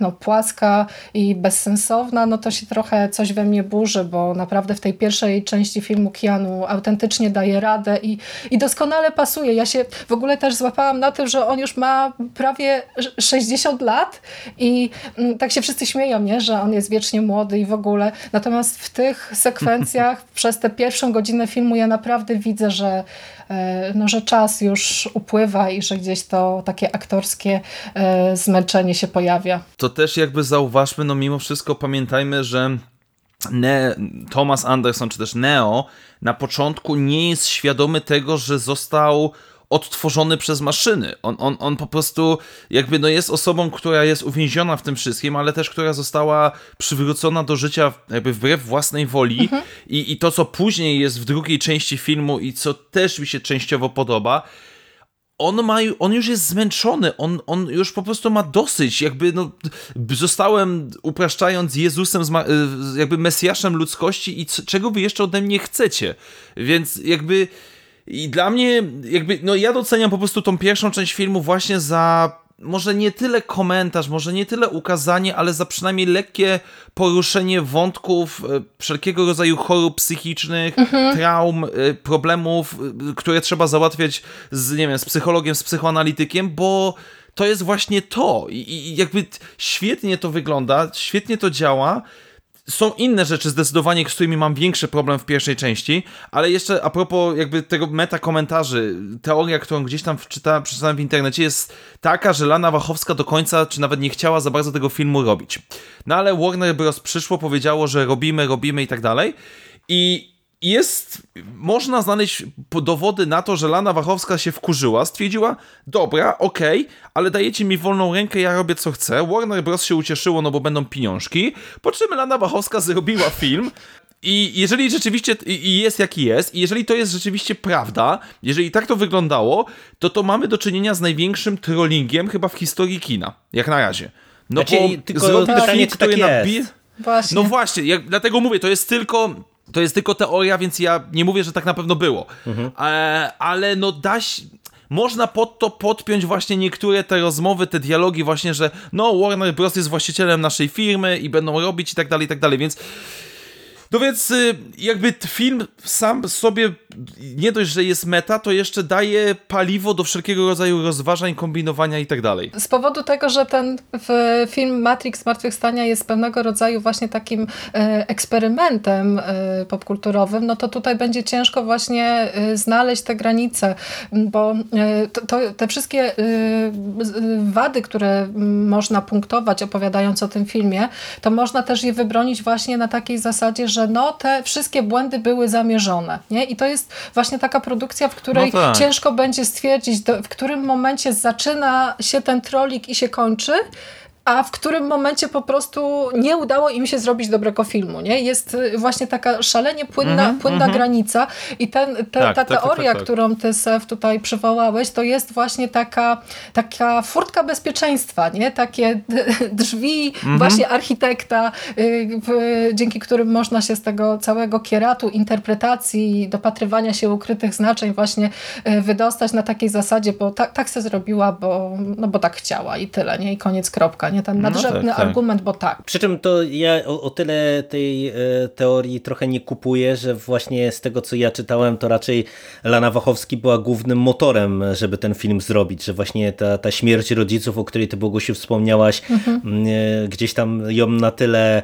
[SPEAKER 4] no, płaska i bezsensowna, no to się trochę coś we mnie burzy, bo naprawdę w tej pierwszej części filmu Keanu autentycznie daje radę i, i doskonale pasuje. Ja się w ogóle też złapałam na tym, że on już ma prawie 60 lat i mm, tak się wszyscy śmieją, nie? że on jest wiecznie młody i w ogóle. Natomiast w tych sekwencjach <laughs> przez tę pierwszą godzinę filmu ja naprawdę widzę, że, e, no, że czas już upływa i że gdzieś to takie aktorskie e, zmęczenie się pojawia.
[SPEAKER 5] To też jakby zauważmy, no mimo wszystko pamiętajmy, że ne Thomas Anderson czy też Neo na początku nie jest świadomy tego, że został odtworzony przez maszyny. On, on, on po prostu jakby no jest osobą, która jest uwięziona w tym wszystkim, ale też która została przywrócona do życia jakby wbrew własnej woli mhm. I, i to, co później jest w drugiej części filmu i co też mi się częściowo podoba, on, ma, on już jest zmęczony, on, on już po prostu ma dosyć, jakby no, zostałem, upraszczając, Jezusem, jakby Mesjaszem ludzkości i czego wy jeszcze ode mnie chcecie, więc jakby i dla mnie, jakby, no ja doceniam po prostu tą pierwszą część filmu właśnie za może nie tyle komentarz, może nie tyle ukazanie, ale za przynajmniej lekkie poruszenie wątków e, wszelkiego rodzaju chorób psychicznych, mhm. traum, e, problemów, e, które trzeba załatwiać z, nie wiem, z psychologiem, z psychoanalitykiem, bo to jest właśnie to. I, i jakby świetnie to wygląda, świetnie to działa są inne rzeczy zdecydowanie, z którymi mam większy problem w pierwszej części, ale jeszcze a propos jakby tego meta komentarzy, teoria, którą gdzieś tam wczyta, przeczytałem w internecie jest taka, że Lana Wachowska do końca, czy nawet nie chciała za bardzo tego filmu robić. No ale Warner Bros. przyszło, powiedziało, że robimy, robimy i tak dalej i jest, można znaleźć dowody na to, że Lana Wachowska się wkurzyła, stwierdziła, dobra, okej, okay, ale dajecie mi wolną rękę, ja robię co chcę. Warner Bros. się ucieszyło, no bo będą pieniążki, po czym Lana Wachowska zrobiła <laughs> film, i jeżeli rzeczywiście i jest jaki jest, i jeżeli to jest rzeczywiście prawda, jeżeli tak to wyglądało, to to mamy do czynienia z największym trollingiem chyba w historii kina, jak na razie. No
[SPEAKER 3] znaczy, bo tylko pytanie, czy tak jest.
[SPEAKER 5] Właśnie. No właśnie, jak, dlatego mówię, to jest tylko to jest tylko teoria, więc ja nie mówię, że tak na pewno było. Mhm. E, ale no da się można pod to podpiąć właśnie niektóre te rozmowy, te dialogi właśnie, że no Warner Bros. jest właścicielem naszej firmy i będą robić i tak dalej, i tak dalej, więc no więc y, jakby film sam sobie nie dość, że jest meta, to jeszcze daje paliwo do wszelkiego rodzaju rozważań, kombinowania i tak dalej.
[SPEAKER 4] Z powodu tego, że ten film Matrix Zmartwychwstania jest pewnego rodzaju właśnie takim e, eksperymentem e, popkulturowym, no to tutaj będzie ciężko właśnie znaleźć te granice, bo to, to, te wszystkie wady, które można punktować opowiadając o tym filmie, to można też je wybronić właśnie na takiej zasadzie, że że no, te wszystkie błędy były zamierzone. Nie? I to jest właśnie taka produkcja, w której no tak. ciężko będzie stwierdzić, do, w którym momencie zaczyna się ten trolik i się kończy, a w którym momencie po prostu nie udało im się zrobić dobrego filmu. Nie? Jest y, właśnie taka szalenie płynna, mm -hmm, płynna mm -hmm. granica i ten, te, tak, ta tak, teoria, tak, tak, którą ty, Sef, tutaj przywołałeś, to jest właśnie taka, taka furtka bezpieczeństwa, nie? takie <laughs> drzwi mm -hmm. właśnie architekta, y, dzięki którym można się z tego całego kieratu interpretacji, dopatrywania się ukrytych znaczeń właśnie y, wydostać na takiej zasadzie, bo tak, tak se zrobiła, bo, no bo tak chciała i tyle, nie? I koniec, kropka nie? Ten nadrzędny no tak, tak. argument, bo tak.
[SPEAKER 3] Przy czym to ja o, o, tyle tej e, teorii trochę nie kupuję, że właśnie z tego co ja czytałem, to raczej Lana Wachowski była głównym motorem, żeby ten film zrobić, że właśnie ta, ta śmierć rodziców, o której ty Bogusiu wspomniałaś, mhm. E, gdzieś tam ją na tyle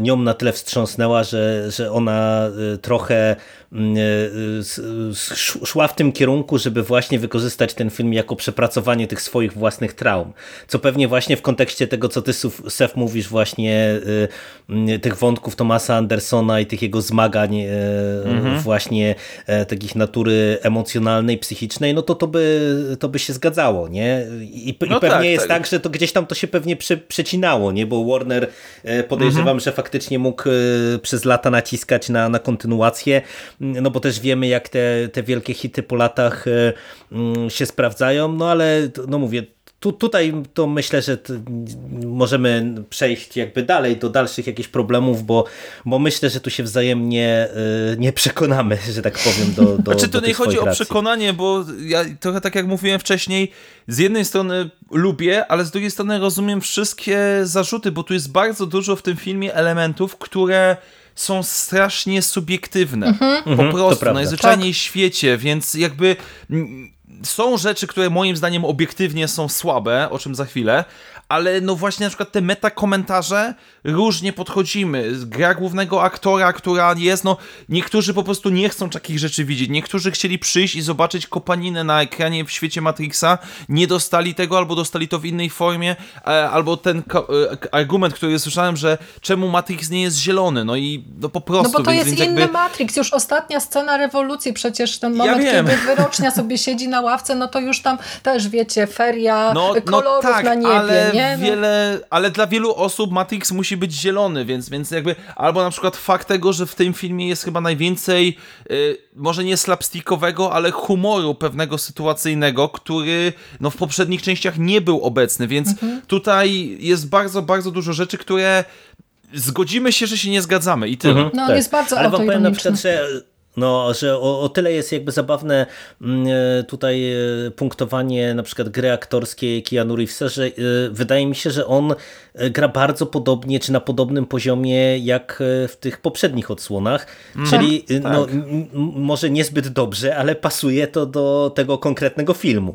[SPEAKER 3] nią na tyle wstrząsnęła, że, że ona e, trochę mm, e, szła w tym kierunku, żeby właśnie wykorzystać ten film jako przepracowanie tych swoich własnych traum. Co pewnie właśnie w kontekście tego, co ty, Sef, mówisz właśnie tych wątków Tomasa Andersona i tych jego zmagań mhm. właśnie takich natury emocjonalnej, psychicznej, no to to by, to by się zgadzało, nie? I, i no pewnie tak, jest tak. tak. że to gdzieś tam to się pewnie prze, przecinało, nie? Bo Warner podejrzewa podejrzewam, że faktycznie mógł e, przez lata naciskać na, na kontynuację, no bo też wiemy jak te, te wielkie hity po latach e, mm, się sprawdzają, no ale no mówię, tu, tutaj to myślę, że możemy przejść jakby dalej do dalszych jakichś problemów, bo, bo myślę, że tu się wzajemnie y, nie przekonamy, że tak powiem, do, do
[SPEAKER 5] Znaczy
[SPEAKER 3] to
[SPEAKER 5] nie chodzi o
[SPEAKER 3] racji.
[SPEAKER 5] przekonanie, bo ja trochę tak jak mówiłem wcześniej, z jednej strony lubię, ale z drugiej strony rozumiem wszystkie zarzuty, bo tu jest bardzo dużo w tym filmie elementów, które są strasznie subiektywne. Mhm. Po mhm, prostu, najzwyczajniej w tak. świecie, więc jakby są rzeczy, które moim zdaniem obiektywnie są słabe, o czym za chwilę, ale no właśnie na przykład te metakomentarze różnie podchodzimy. Gra głównego aktora, która jest, no niektórzy po prostu nie chcą takich rzeczy widzieć. Niektórzy chcieli przyjść i zobaczyć kopaninę na ekranie w świecie Matrixa, nie dostali tego, albo dostali to w innej formie, e, albo ten e, argument, który słyszałem, że czemu Matrix nie jest zielony, no i no po prostu.
[SPEAKER 4] No bo to jest inny jakby... Matrix, już ostatnia scena rewolucji, przecież ten moment, ja kiedy wyrocznia sobie siedzi na ławce, no to już tam też wiecie, feria no, no kolorów no tak, na niebie,
[SPEAKER 5] ale
[SPEAKER 4] nie?
[SPEAKER 5] No. Wiele, ale dla wielu osób Matrix musi być zielony, więc, więc jakby, albo na przykład fakt tego, że w tym filmie jest chyba najwięcej, y, może nie slapstickowego, ale humoru pewnego sytuacyjnego, który no, w poprzednich częściach nie był obecny, więc mhm. tutaj jest bardzo, bardzo dużo rzeczy, które zgodzimy się, że się nie zgadzamy i tyle. Mhm,
[SPEAKER 4] no, tak. jest bardzo Ale wam powiem na przykład, że
[SPEAKER 3] no, że o, o, tyle jest jakby zabawne mm, e, tutaj e, punktowanie na przykład gry aktorskiej Keanu Reevesa, że e, wydaje mi się, że on gra bardzo podobnie, czy na podobnym poziomie jak w tych poprzednich odsłonach, mm. czyli tak. no, może niezbyt dobrze, ale pasuje to do tego konkretnego filmu.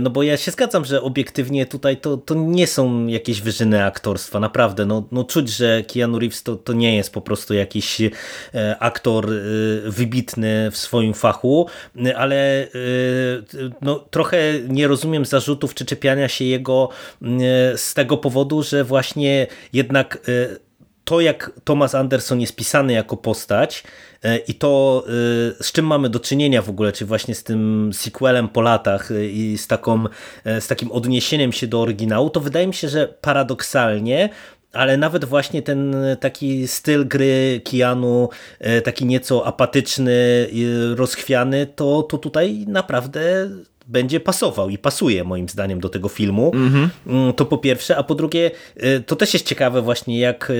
[SPEAKER 3] No bo ja się zgadzam, że obiektywnie tutaj to, to nie są jakieś wyżyny aktorstwa, naprawdę. No, no czuć, że Keanu Reeves to, to nie jest po prostu jakiś aktor wybitny w swoim fachu, ale y, no, trochę nie rozumiem zarzutów czy czepiania się jego y, z tego powodu, że właśnie jednak y, to, jak Thomas Anderson jest pisany jako postać i to, z czym mamy do czynienia w ogóle, czy właśnie z tym sequelem po latach i z, taką, z takim odniesieniem się do oryginału, to wydaje mi się, że paradoksalnie ale nawet właśnie ten taki styl gry Kianu, e, taki nieco apatyczny, rozchwiany, to, to tutaj naprawdę będzie pasował i pasuje moim zdaniem do tego filmu. Mm -hmm. To po pierwsze, a po drugie e, to też jest ciekawe właśnie jak e,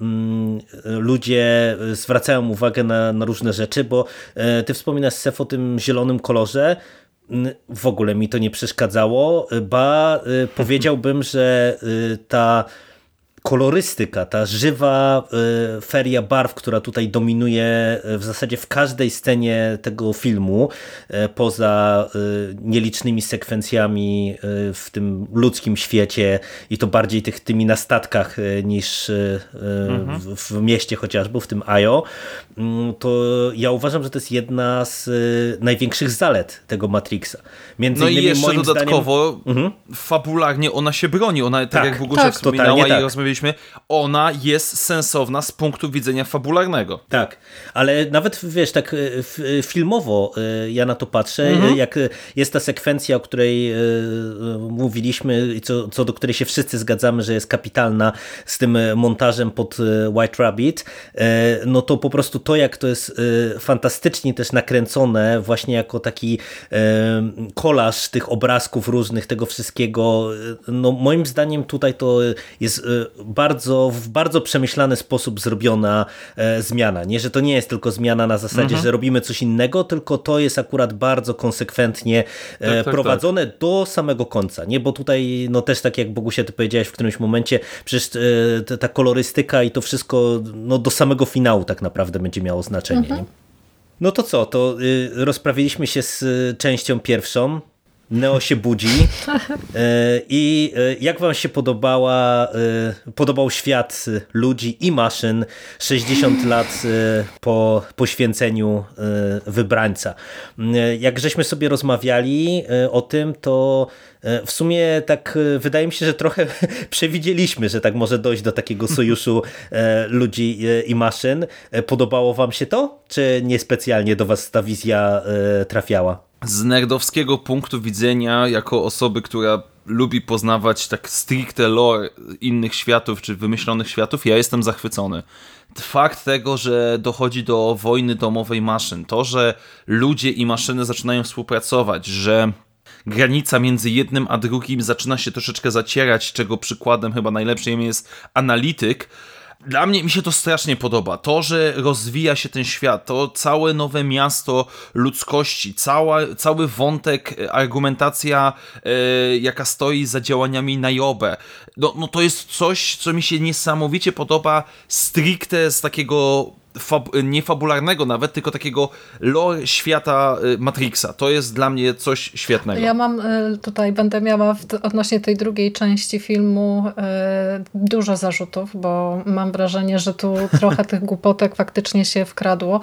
[SPEAKER 3] mm, ludzie zwracają uwagę na, na różne rzeczy, bo ty wspominasz Sef o tym zielonym kolorze, w ogóle mi to nie przeszkadzało, ba powiedziałbym, że ta kolorystyka, ta żywa y, feria barw, która tutaj dominuje y, w zasadzie w każdej scenie tego filmu, y, poza nielicznymi sekwencjami w tym ludzkim świecie i to bardziej tych, tymi na statkach niż mhm. w, w, mieście chociażby, w tym Ajo, mm, to ja uważam, że to jest jedna z największych zalet tego Matrixa.
[SPEAKER 5] Między no i jeszcze dodatkowo zdaniem... Mhm. fabularnie ona się broni, ona tak, tak jak w ogóle tak, wspominała i rozmawialiśmy powiedzieliśmy, ona jest sensowna z punktu widzenia fabularnego.
[SPEAKER 3] Tak, ale nawet wiesz, tak e, filmowo e, ja na to patrzę, mhm. jak jest ta sekwencja, o której mówiliśmy, co, co do której się wszyscy zgadzamy, że jest kapitalna z tym montażem pod White Rabbit, no to po prostu to, jak to jest fantastycznie też nakręcone, właśnie jako taki kolaż tych obrazków różnych, tego wszystkiego, no moim zdaniem tutaj to jest bardzo, w bardzo przemyślany sposób zrobiona e, zmiana. Nie, że to nie jest tylko zmiana na zasadzie, mhm. że robimy coś innego, tylko to jest akurat bardzo konsekwentnie e, tak, tak, prowadzone tak. do samego końca. Nie, bo tutaj no też tak jak Bogusia ty powiedziałeś w którymś momencie, przecież e, ta kolorystyka i to wszystko no, do samego finału tak naprawdę będzie miało znaczenie. Mhm. No to co, to y, rozprawiliśmy się z częścią pierwszą. Neo się budzi. <laughs> E, I e, jak wam się podobała, e, podobał świat ludzi i maszyn 60 lat po poświęceniu wybrańca? Jak żeśmy sobie rozmawiali o tym, to w sumie tak wydaje mi się, że trochę <laughs> przewidzieliśmy, że tak może dojść do takiego <laughs> sojuszu ludzi i maszyn. Podobało wam się to? Czy niespecjalnie do was ta wizja trafiała?
[SPEAKER 5] z nerdowskiego punktu widzenia, jako osoby, która lubi poznawać tak stricte lore innych światów, czy wymyślonych światów, ja jestem zachwycony. Fakt tego, że dochodzi do wojny domowej maszyn, to, że ludzie i maszyny zaczynają współpracować, że granica między jednym a drugim zaczyna się troszeczkę zacierać, czego przykładem chyba najlepszym jest analityk, dla mnie mi się to strasznie podoba. To, że rozwija się ten świat, to całe nowe miasto ludzkości, cała, cały wątek, e, argumentacja, e, jaka stoi za działaniami Najobe. No, no to jest coś, co mi się niesamowicie podoba stricte z takiego fab nie fabularnego nawet, tylko takiego lore świata y, Matrixa. To jest dla mnie coś świetnego.
[SPEAKER 4] Ja mam y, tutaj, będę miała odnośnie tej drugiej części filmu y, dużo zarzutów, bo mam wrażenie, że tu trochę tych głupotek faktycznie się wkradło.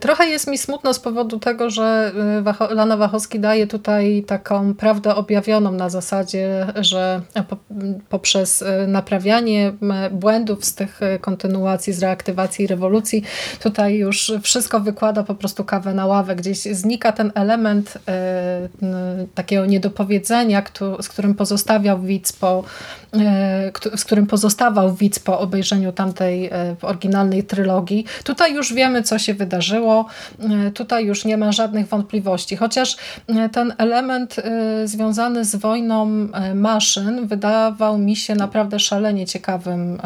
[SPEAKER 4] Trochę jest mi smutno z powodu tego, że Lana Wachowski daje tutaj taką prawdę objawioną na zasadzie, że poprzez naprawianie błędów z tych kontynuacji, z reaktywacji rewolucji Tutaj już wszystko wykłada po prostu kawę na ławę. Gdzieś znika ten element e, takiego niedopowiedzenia, z którym pozostawiał widz po, e, z którym pozostawał widz po obejrzeniu tamtej oryginalnej trylogii. Tutaj już wiemy, co się wydarzyło. Tutaj już nie ma żadnych wątpliwości. Chociaż ten element związany z wojną maszyn wydawał mi się naprawdę szalenie ciekawym,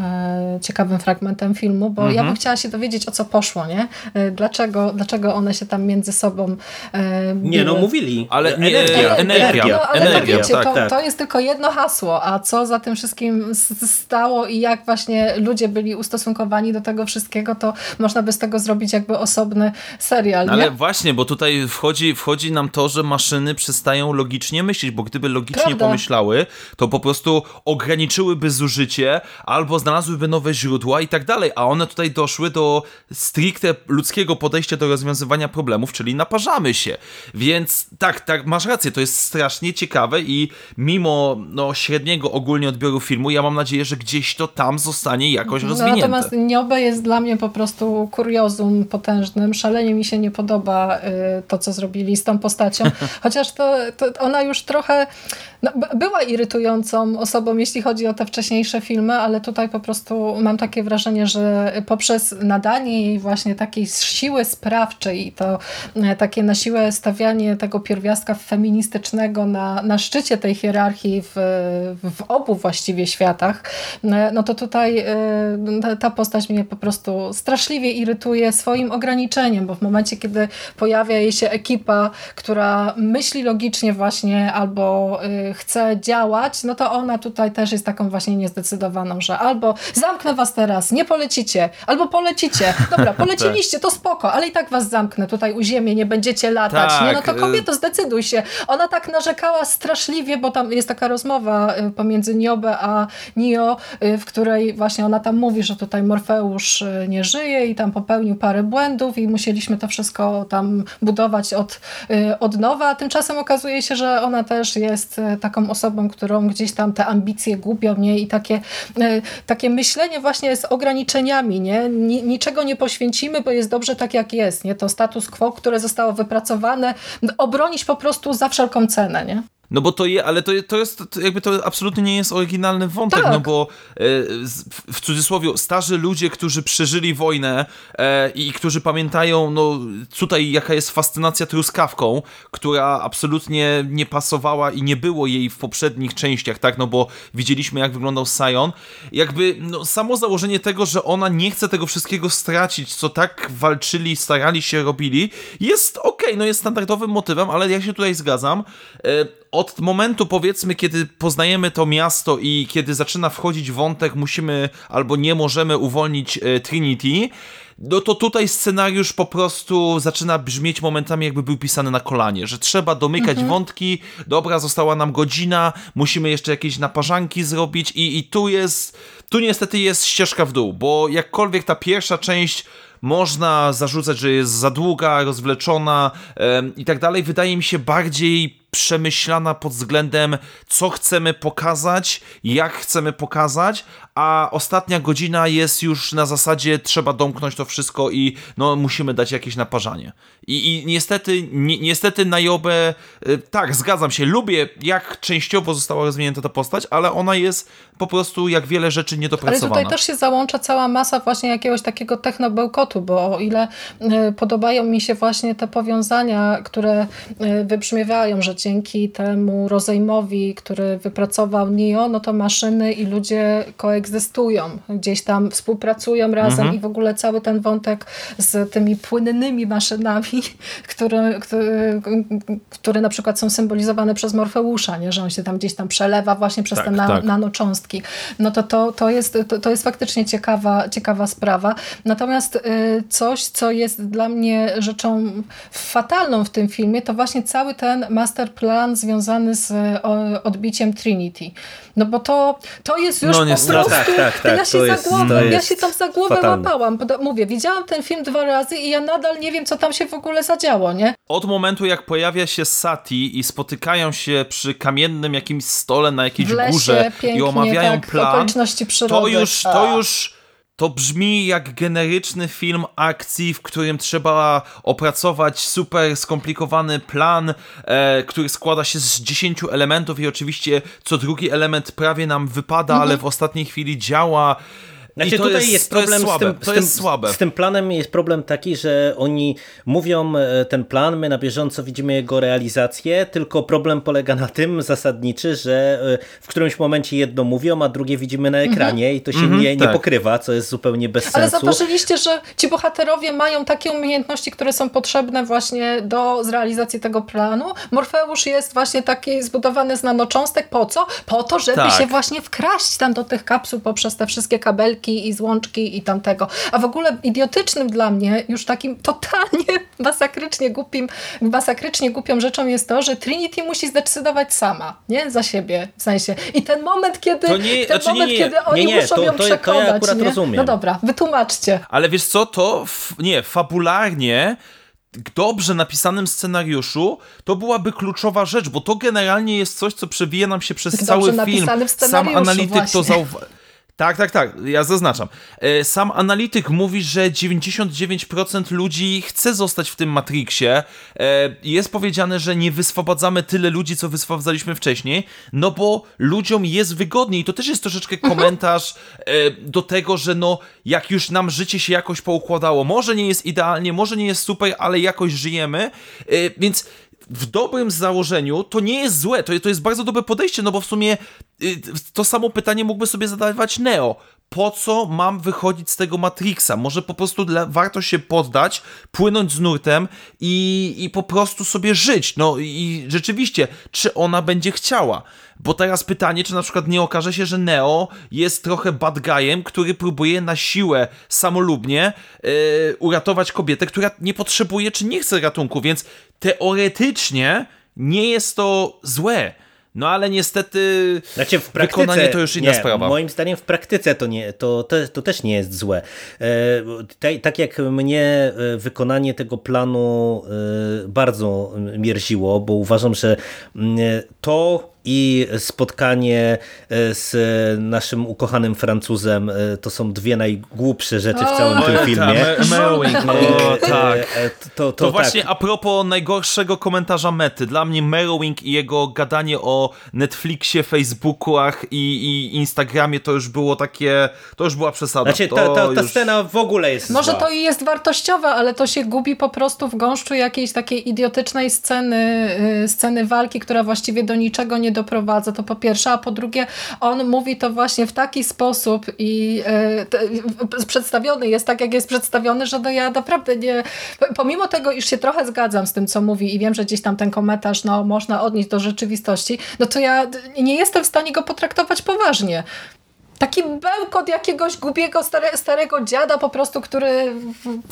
[SPEAKER 4] ciekawym fragmentem filmu, bo mhm. ja bym chciała się dowiedzieć, o co poszło, nie? E, dlaczego, dlaczego one się tam między sobą
[SPEAKER 3] e, Nie, no mówili.
[SPEAKER 5] Ale energia, energia,
[SPEAKER 4] no, ale
[SPEAKER 5] energia.
[SPEAKER 4] Wiecie, tak, to, tak. to jest tylko jedno hasło, a co za tym wszystkim stało i jak właśnie ludzie byli ustosunkowani do tego wszystkiego, to można by z tego zrobić jakby osobny serial.
[SPEAKER 5] No, ale właśnie, bo tutaj wchodzi, wchodzi nam to, że maszyny przestają logicznie myśleć, bo gdyby logicznie Prawda. pomyślały, to po prostu ograniczyłyby zużycie albo znalazłyby nowe źródła i tak dalej, a one tutaj doszły do stricte ludzkiego podejścia do rozwiązywania problemów, czyli naparzamy się. Więc tak, tak, masz rację, to jest strasznie ciekawe i mimo no, średniego ogólnie odbioru filmu, ja mam nadzieję, że gdzieś to tam zostanie jakoś no, rozwinięte.
[SPEAKER 4] Natomiast Niobe jest dla mnie po prostu kuriozum potężnym. Szalenie mi się nie podoba y, to, co zrobili z tą postacią, <laughs> chociaż to, to ona już trochę no, była irytującą osobą, jeśli chodzi o te wcześniejsze filmy, ale tutaj po prostu mam takie wrażenie, że poprzez nadanie dawanie jej właśnie takiej siły sprawczej i to e, takie na siłę stawianie tego pierwiastka feministycznego na, na szczycie tej hierarchii w, w obu właściwie światach, e, no to tutaj e, ta postać mnie po prostu straszliwie irytuje swoim ograniczeniem, bo w momencie, kiedy pojawia jej się ekipa, która myśli logicznie właśnie albo chce działać, no to ona tutaj też jest taką właśnie niezdecydowaną, że albo zamknę was teraz, nie polecicie, albo polecicie, Dobra, <laughs> poleciliście, to spoko, ale i tak was zamknę tutaj u ziemi, nie będziecie latać.
[SPEAKER 5] Tak,
[SPEAKER 4] nie? No to
[SPEAKER 5] y-
[SPEAKER 4] kobieto, zdecyduj się. Ona tak narzekała straszliwie, bo tam jest taka rozmowa y, pomiędzy Niobę a Nio, y, w której właśnie ona tam mówi, że tutaj Morfeusz nie żyje i tam popełnił parę błędów i musieliśmy to wszystko tam budować od, od nowa, a tymczasem okazuje się, że ona też jest taką osobą, którą gdzieś tam te ambicje gubią, nie? I takie, takie myślenie właśnie z ograniczeniami, nie? Ni- Niczego nie poświęcimy, bo jest dobrze tak, jak jest, nie? To status quo, które zostało wypracowane, obronić po prostu za wszelką cenę, nie?
[SPEAKER 5] No bo to je, ale to, to jest, to jakby to absolutnie nie jest oryginalny wątek,
[SPEAKER 4] Tak.
[SPEAKER 5] no bo e, w, cudzysłowie starzy ludzie, którzy przeżyli wojnę e, i którzy pamiętają, no tutaj jaka jest fascynacja truskawką, która absolutnie nie pasowała i nie było jej w poprzednich częściach, tak, no bo widzieliśmy jak wyglądał Sion, jakby no, samo założenie tego, że ona nie chce tego wszystkiego stracić, co tak walczyli, starali się, robili, jest okej, no jest standardowym motywem, ale ja się tutaj zgadzam. E, od momentu powiedzmy, kiedy poznajemy to miasto i kiedy zaczyna wchodzić wątek, musimy albo nie możemy uwolnić e, Trinity, no to tutaj scenariusz po prostu zaczyna brzmieć momentami jakby był pisany na kolanie, że trzeba domykać wątki, dobra, została nam godzina, musimy jeszcze jakieś naparzanki zrobić i, i tu jest, tu niestety jest ścieżka w dół, bo jakkolwiek ta pierwsza część można zarzucać, że jest za długa, rozwleczona i tak dalej. Wydaje mi się bardziej przemyślana pod względem, co chcemy pokazać, jak chcemy pokazać, a ostatnia godzina jest już na zasadzie trzeba domknąć to wszystko i no musimy dać jakieś naparzanie. I, i niestety, ni, niestety na Jobę, y, tak, zgadzam się, lubię jak częściowo została rozwinięta ta postać, ale ona jest po prostu jak wiele rzeczy
[SPEAKER 4] Ale
[SPEAKER 5] niedopracowana.
[SPEAKER 4] tutaj też się załącza cała masa właśnie jakiegoś takiego technobełkotu, bo o ile y, podobają mi się właśnie te powiązania, które y, wybrzmiewają, że dzięki temu rozejmowi, który wypracował NIO, no to maszyny i ludzie koegzystują, gdzieś tam współpracują razem i w ogóle cały ten wątek z tymi płynnymi maszynami, <laughs> które, które, które na przykład są symbolizowane przez Morfeusza, nie? że on się tam gdzieś tam przelewa właśnie przez
[SPEAKER 5] Tak,
[SPEAKER 4] te na,
[SPEAKER 5] tak.
[SPEAKER 4] nanocząstki. No to, to, to, jest, to, to jest faktycznie ciekawa, ciekawa sprawa. Natomiast y, coś, co jest dla mnie rzeczą fatalną w tym filmie, to właśnie cały ten masterplan związany z o, odbiciem Trinity. No bo to, to jest już
[SPEAKER 5] No
[SPEAKER 4] po
[SPEAKER 5] niestety.
[SPEAKER 4] prostu...
[SPEAKER 3] Tak, tak, tak,
[SPEAKER 4] ja się
[SPEAKER 3] jest-
[SPEAKER 4] głowę, ja się tam za głowę
[SPEAKER 3] fatalne.
[SPEAKER 4] łapałam. Mówię, widziałam ten film dwa razy i ja nadal nie wiem, co tam się w ogóle zadziało, nie?
[SPEAKER 5] Od momentu, jak pojawia się Sati i spotykają się przy kamiennym jakimś stole na jakiejś
[SPEAKER 4] lesie,
[SPEAKER 5] górze
[SPEAKER 4] pięknie,
[SPEAKER 5] i omawiają
[SPEAKER 4] tak,
[SPEAKER 5] plan,
[SPEAKER 4] okoliczności przyrody.
[SPEAKER 5] to już, to już to brzmi jak generyczny film akcji, w którym trzeba opracować super skomplikowany plan, e, który składa się z 10 elementów i oczywiście co drugi element prawie nam wypada, ale w ostatniej chwili działa.
[SPEAKER 3] Znaczy
[SPEAKER 5] I to
[SPEAKER 3] tutaj
[SPEAKER 5] jest,
[SPEAKER 3] jest,
[SPEAKER 5] to
[SPEAKER 3] problem
[SPEAKER 5] jest słabe.
[SPEAKER 3] z tym,
[SPEAKER 5] to
[SPEAKER 3] z tym,
[SPEAKER 5] jest słabe.
[SPEAKER 3] Z tym planem jest problem taki, że oni mówią e, ten plan, my na bieżąco widzimy jego realizację, tylko problem polega na tym zasadniczy, że e, w którymś momencie jedno mówią, a drugie widzimy na ekranie i to się nie, nie
[SPEAKER 5] tak.
[SPEAKER 3] pokrywa, co jest zupełnie bez
[SPEAKER 4] Ale
[SPEAKER 3] sensu.
[SPEAKER 4] zauważyliście, że ci bohaterowie mają takie umiejętności, które są potrzebne właśnie do zrealizacji tego planu. Morfeusz jest właśnie taki zbudowany z nanocząstek. Po co? Po to, żeby
[SPEAKER 5] Tak.
[SPEAKER 4] się właśnie wkraść tam do tych kapsuł poprzez te wszystkie kabelki i złączki i tamtego. A w ogóle idiotycznym dla mnie, już takim totalnie <laughs> masakrycznie głupim, masakrycznie głupią rzeczą jest to, że Trinity musi zdecydować sama, nie? Za siebie, w sensie. I ten moment, kiedy,
[SPEAKER 5] To nie-
[SPEAKER 4] ten
[SPEAKER 5] znaczy nie,
[SPEAKER 4] moment,
[SPEAKER 5] nie,
[SPEAKER 4] kiedy oni
[SPEAKER 3] nie, nie,
[SPEAKER 4] muszą
[SPEAKER 3] to-
[SPEAKER 4] ją
[SPEAKER 3] to- to ja
[SPEAKER 4] przekonać,
[SPEAKER 3] akurat
[SPEAKER 4] nie?
[SPEAKER 3] rozumiem.
[SPEAKER 4] No dobra, wytłumaczcie.
[SPEAKER 5] Ale wiesz co, to nie, fabularnie dobrze napisanym scenariuszu to byłaby kluczowa rzecz, bo to generalnie jest coś, co przewija nam się przez
[SPEAKER 4] Dobrze
[SPEAKER 5] cały film. Sam analityk to
[SPEAKER 4] właśnie.
[SPEAKER 5] zauważył. Tak, tak, tak, ja zaznaczam. E, Sam analityk mówi, że 99% ludzi chce zostać w tym Matrixie. E, Jest powiedziane, że nie wyswobadzamy tyle ludzi, co wyswobadzaliśmy wcześniej, no bo ludziom jest wygodniej. To też jest troszeczkę komentarz e, do tego, że no, jak już nam życie się jakoś poukładało, może nie jest idealnie, może nie jest super, ale jakoś żyjemy, więc w dobrym założeniu to nie jest złe, to, to jest bardzo dobre podejście, no bo w sumie y, to samo pytanie mógłby sobie zadawać Neo. Po co mam wychodzić z tego Matrixa? Może po prostu dla, warto się poddać, płynąć z nurtem i, i po prostu sobie żyć. No i rzeczywiście, czy ona będzie chciała? Bo teraz pytanie, czy na przykład nie okaże się, że Neo jest trochę bad guyem, który próbuje na siłę, samolubnie yy, uratować kobietę, która nie potrzebuje czy nie chce ratunku, więc teoretycznie nie jest to złe. No ale niestety
[SPEAKER 3] znaczy w praktyce,
[SPEAKER 5] wykonanie to już inna
[SPEAKER 3] nie,
[SPEAKER 5] sprawa.
[SPEAKER 3] Moim zdaniem w praktyce to, nie, to, to, to też nie jest złe. E, tak jak mnie e, wykonanie tego planu e, bardzo mierziło, bo uważam, że mm, to i spotkanie e, z naszym ukochanym Francuzem e, to są dwie najgłupsze rzeczy w całym
[SPEAKER 4] O,
[SPEAKER 3] tym
[SPEAKER 5] tak,
[SPEAKER 3] filmie.
[SPEAKER 5] Merowing, o, tak.
[SPEAKER 3] E, To, to,
[SPEAKER 5] To,
[SPEAKER 3] tak.
[SPEAKER 5] właśnie a propos najgorszego komentarza Mety. Dla mnie Merowing i jego gadanie o Netflixie, Facebookach i, i Instagramie to już było takie, to już była przesada.
[SPEAKER 3] Znaczy,
[SPEAKER 5] to
[SPEAKER 3] ta, ta, ta
[SPEAKER 5] już...
[SPEAKER 3] scena w ogóle jest
[SPEAKER 4] Może
[SPEAKER 3] zła.
[SPEAKER 4] to i jest wartościowe, ale to się gubi po prostu w gąszczu jakiejś takiej idiotycznej sceny, y, sceny walki, która właściwie do niczego nie doprowadza, to po pierwsze, a po drugie on mówi to właśnie w taki sposób i y, przedstawiony jest tak, jak jest przedstawiony, że no ja naprawdę nie, pomimo tego, iż się trochę zgadzam z tym, co mówi i wiem, że gdzieś tam ten komentarz no, można odnieść do rzeczywistości, no to ja nie jestem w stanie go potraktować poważnie. Taki bełkot jakiegoś głupiego stare, starego dziada po prostu, który...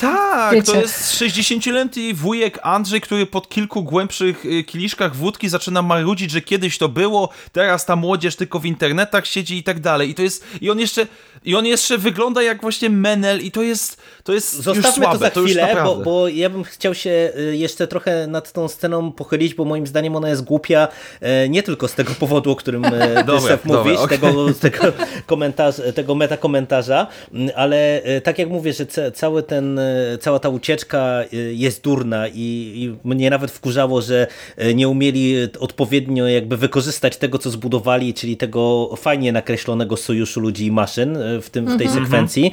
[SPEAKER 5] Tak,
[SPEAKER 4] Wiecie.
[SPEAKER 5] to jest 60-letni wujek Andrzej, który po kilku głębszych y, kieliszkach wódki zaczyna marudzić, że kiedyś to było, teraz ta młodzież tylko w internetach siedzi i tak dalej. I to jest, i on jeszcze, i on jeszcze wygląda jak właśnie Menel i to jest, to jest już
[SPEAKER 3] Zostawmy
[SPEAKER 5] słabe,
[SPEAKER 3] to za
[SPEAKER 5] to
[SPEAKER 3] chwilę, bo,
[SPEAKER 5] naprawdę.
[SPEAKER 3] bo ja bym chciał się y, jeszcze trochę nad tą sceną pochylić, bo moim zdaniem ona jest głupia e, nie tylko z tego powodu, o którym <laughs>
[SPEAKER 5] dobra,
[SPEAKER 3] mówisz,
[SPEAKER 5] okej.
[SPEAKER 3] tego, tego, <laughs> komentarz, tego metakomentarza, m, ale e, tak jak mówię, że ca, cały ten, e, cała ta ucieczka e, jest durna i, i mnie nawet wkurzało, że nie umieli odpowiednio jakby wykorzystać tego, co zbudowali, czyli tego fajnie nakreślonego sojuszu ludzi i maszyn w, tym, w tej sekwencji,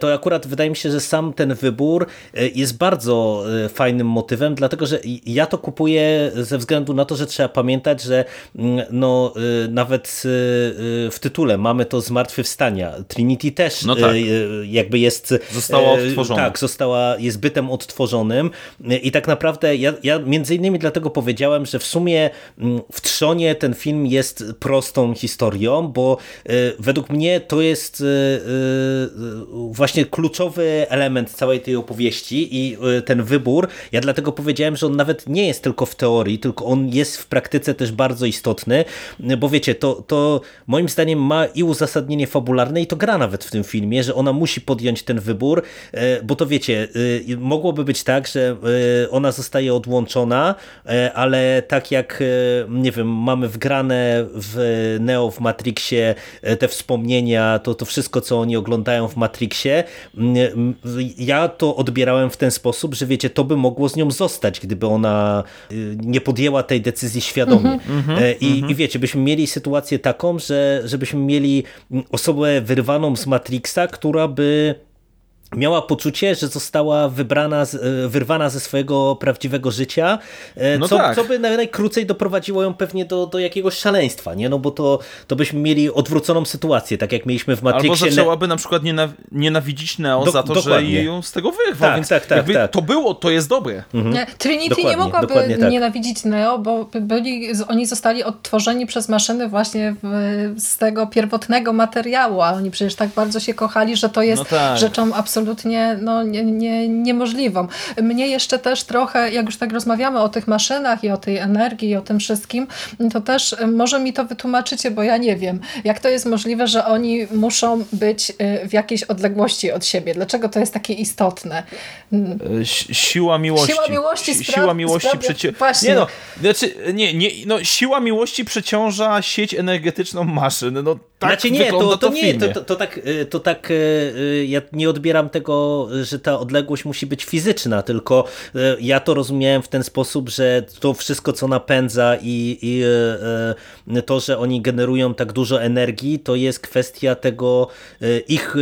[SPEAKER 3] to akurat wydaje mi się, że sam ten wybór jest bardzo fajnym motywem, dlatego że ja to kupuję ze względu na to, że trzeba pamiętać, że mm, no, nawet w tytule mamy to zmartwychwstania. Trinity też
[SPEAKER 5] No tak.
[SPEAKER 3] e, jakby jest...
[SPEAKER 5] Została
[SPEAKER 3] e,
[SPEAKER 5] odtworzona.
[SPEAKER 3] Tak, została, jest bytem odtworzonym e, i tak naprawdę ja, ja między innymi dlatego powiedziałem, że w sumie mm, w Trzonie ten film jest prostą historią, bo e, według mnie to jest e, e, właśnie kluczowy element całej tej opowieści i e, ten wybór, ja dlatego powiedziałem, że on nawet nie jest tylko w teorii, tylko on jest w praktyce też bardzo istotny, bo wiecie, to, to moim zdaniem ma i uzasadnienie fabularne i to gra nawet w tym filmie, że ona musi podjąć ten wybór, e, bo to wiecie, e, mogłoby być tak, że e, ona zostaje odłączona, ale tak jak, nie wiem, mamy wgrane w Neo, w Matrixie te wspomnienia, to, to wszystko, co oni oglądają w Matrixie, ja to odbierałem w ten sposób, że wiecie, to by mogło z nią zostać, gdyby ona nie podjęła tej decyzji świadomie. E, I, I wiecie, byśmy mieli sytuację taką, że żebyśmy mieli osobę wyrwaną z Matrixa, która by miała poczucie, że została wybrana, e, wyrwana ze swojego prawdziwego życia, e,
[SPEAKER 5] No
[SPEAKER 3] co,
[SPEAKER 5] tak.
[SPEAKER 3] co by naj- najkrócej doprowadziło ją pewnie do, do jakiegoś szaleństwa, nie? No bo to, to byśmy mieli odwróconą sytuację, tak jak mieliśmy w
[SPEAKER 5] Albo
[SPEAKER 3] Matrixie.
[SPEAKER 5] zaczęłaby na przykład nienaw nienawidzić Neo
[SPEAKER 3] Do-
[SPEAKER 5] za to,
[SPEAKER 3] dokładnie.
[SPEAKER 5] że ją z tego wyrwał,
[SPEAKER 3] Tak,
[SPEAKER 5] więc
[SPEAKER 3] tak, tak,
[SPEAKER 5] jakby
[SPEAKER 3] tak.
[SPEAKER 5] to było, to jest dobre.
[SPEAKER 4] Nie, Trinity
[SPEAKER 3] Dokładnie,
[SPEAKER 4] nie mogłaby
[SPEAKER 3] tak.
[SPEAKER 4] nienawidzić Neo, bo byli, oni zostali odtworzeni przez maszyny właśnie w, z tego pierwotnego materiału, a oni przecież tak bardzo się kochali, że to jest
[SPEAKER 5] No tak.
[SPEAKER 4] rzeczą absolutnie no, nie, nie, niemożliwą. Mnie jeszcze też trochę, jak już tak rozmawiamy o tych maszynach i o tej energii i o tym wszystkim, to też y, może mi to wytłumaczycie, bo ja nie wiem, jak to jest możliwe, że oni muszą być y, w jakiejś odległości od siebie. Dlaczego to jest takie istotne?
[SPEAKER 5] Si- Siła miłości.
[SPEAKER 4] Siła miłości spra-
[SPEAKER 5] Siła miłości
[SPEAKER 4] sprawia-. Właśnie.
[SPEAKER 5] Nie no, znaczy, nie, nie, no, siła miłości przeciąża sieć energetyczną maszyn. No tak
[SPEAKER 3] znaczy nie, to, to,
[SPEAKER 5] w
[SPEAKER 3] nie,
[SPEAKER 5] filmie.
[SPEAKER 3] to, to, to tak, y, to tak y, y, ja nie odbieram tego, że ta odległość musi być fizyczna, tylko e, ja to rozumiałem w ten sposób, że to wszystko, co napędza i, i e, to, że oni generują tak dużo energii, to jest kwestia tego ich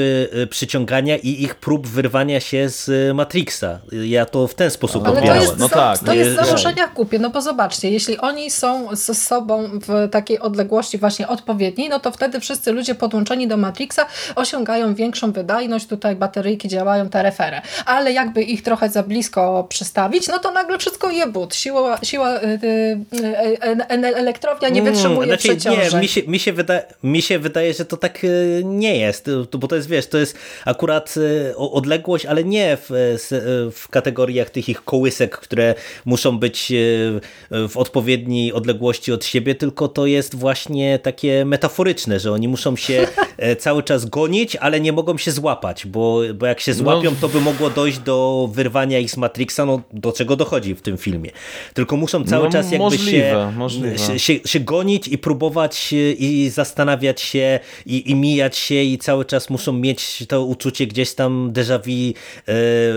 [SPEAKER 3] przyciągania i ich prób wyrwania się z Matrixa. Ja to w ten sposób
[SPEAKER 4] Ale
[SPEAKER 3] odbierałem.
[SPEAKER 4] to jest,
[SPEAKER 5] No
[SPEAKER 4] za,
[SPEAKER 5] tak,
[SPEAKER 4] to jest założenia głupie, no bo zobaczcie, jeśli oni są ze sobą w takiej odległości właśnie odpowiedniej, no to wtedy wszyscy ludzie podłączeni do Matrixa osiągają większą wydajność, tutaj bateryjki działają te refery. Ale jakby ich trochę za blisko przystawić, no to nagle wszystko je but. Siła, siła y, y, y, elektrownia nie
[SPEAKER 3] Mm,
[SPEAKER 4] wytrzymuje
[SPEAKER 3] znaczy,
[SPEAKER 4] przeciążeń.
[SPEAKER 3] Nie, mi się, mi, się wyda, mi się wydaje, że to tak y, nie jest, to- bo to jest, wiesz, to jest akurat y, odległość, ale nie w, y, w kategoriach tych ich kołysek, które muszą być y, w odpowiedniej odległości od siebie, tylko to jest właśnie takie metaforyczne, że oni muszą się <laughs> e, cały czas gonić, ale nie mogą się złapać, bo, bo jak się złapią, to by mogło dojść do wyrwania ich z Matrixa, no do czego dochodzi w tym filmie. Tylko muszą cały
[SPEAKER 5] No,
[SPEAKER 3] czas jakby
[SPEAKER 5] możliwe,
[SPEAKER 3] się,
[SPEAKER 5] możliwe.
[SPEAKER 3] się, się, się gonić i próbować i zastanawiać się i, i mijać się i cały czas muszą mieć to uczucie gdzieś tam déjà vu,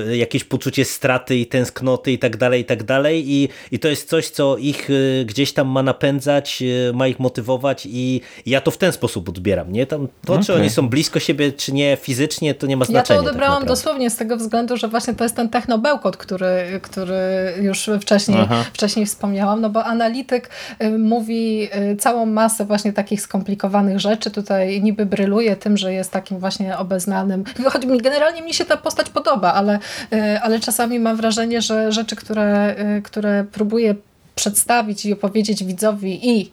[SPEAKER 3] e, jakieś poczucie straty i tęsknoty i tak dalej, i tak dalej i, i to jest coś, co ich e, gdzieś tam ma napędzać, e, ma ich motywować i ja to w ten sposób odbieram, nie? Tam to, czy
[SPEAKER 5] Okej.
[SPEAKER 3] oni są blisko siebie, czy nie fizycznie, to nie ma
[SPEAKER 4] Ja
[SPEAKER 3] znaczenia.
[SPEAKER 4] to
[SPEAKER 3] tak naprawdę.
[SPEAKER 4] dosłownie z tego względu, że właśnie to jest ten technobełkot, który, który już wcześniej,
[SPEAKER 5] Aha.
[SPEAKER 4] wcześniej wspomniałam, no bo analityk y, mówi y, całą masę właśnie takich skomplikowanych rzeczy, tutaj niby bryluje tym, że jest takim właśnie obeznanym, choć mi generalnie mi się ta postać podoba, ale, y, ale czasami mam wrażenie, że rzeczy, które, które próbuje przedstawić i opowiedzieć widzowi i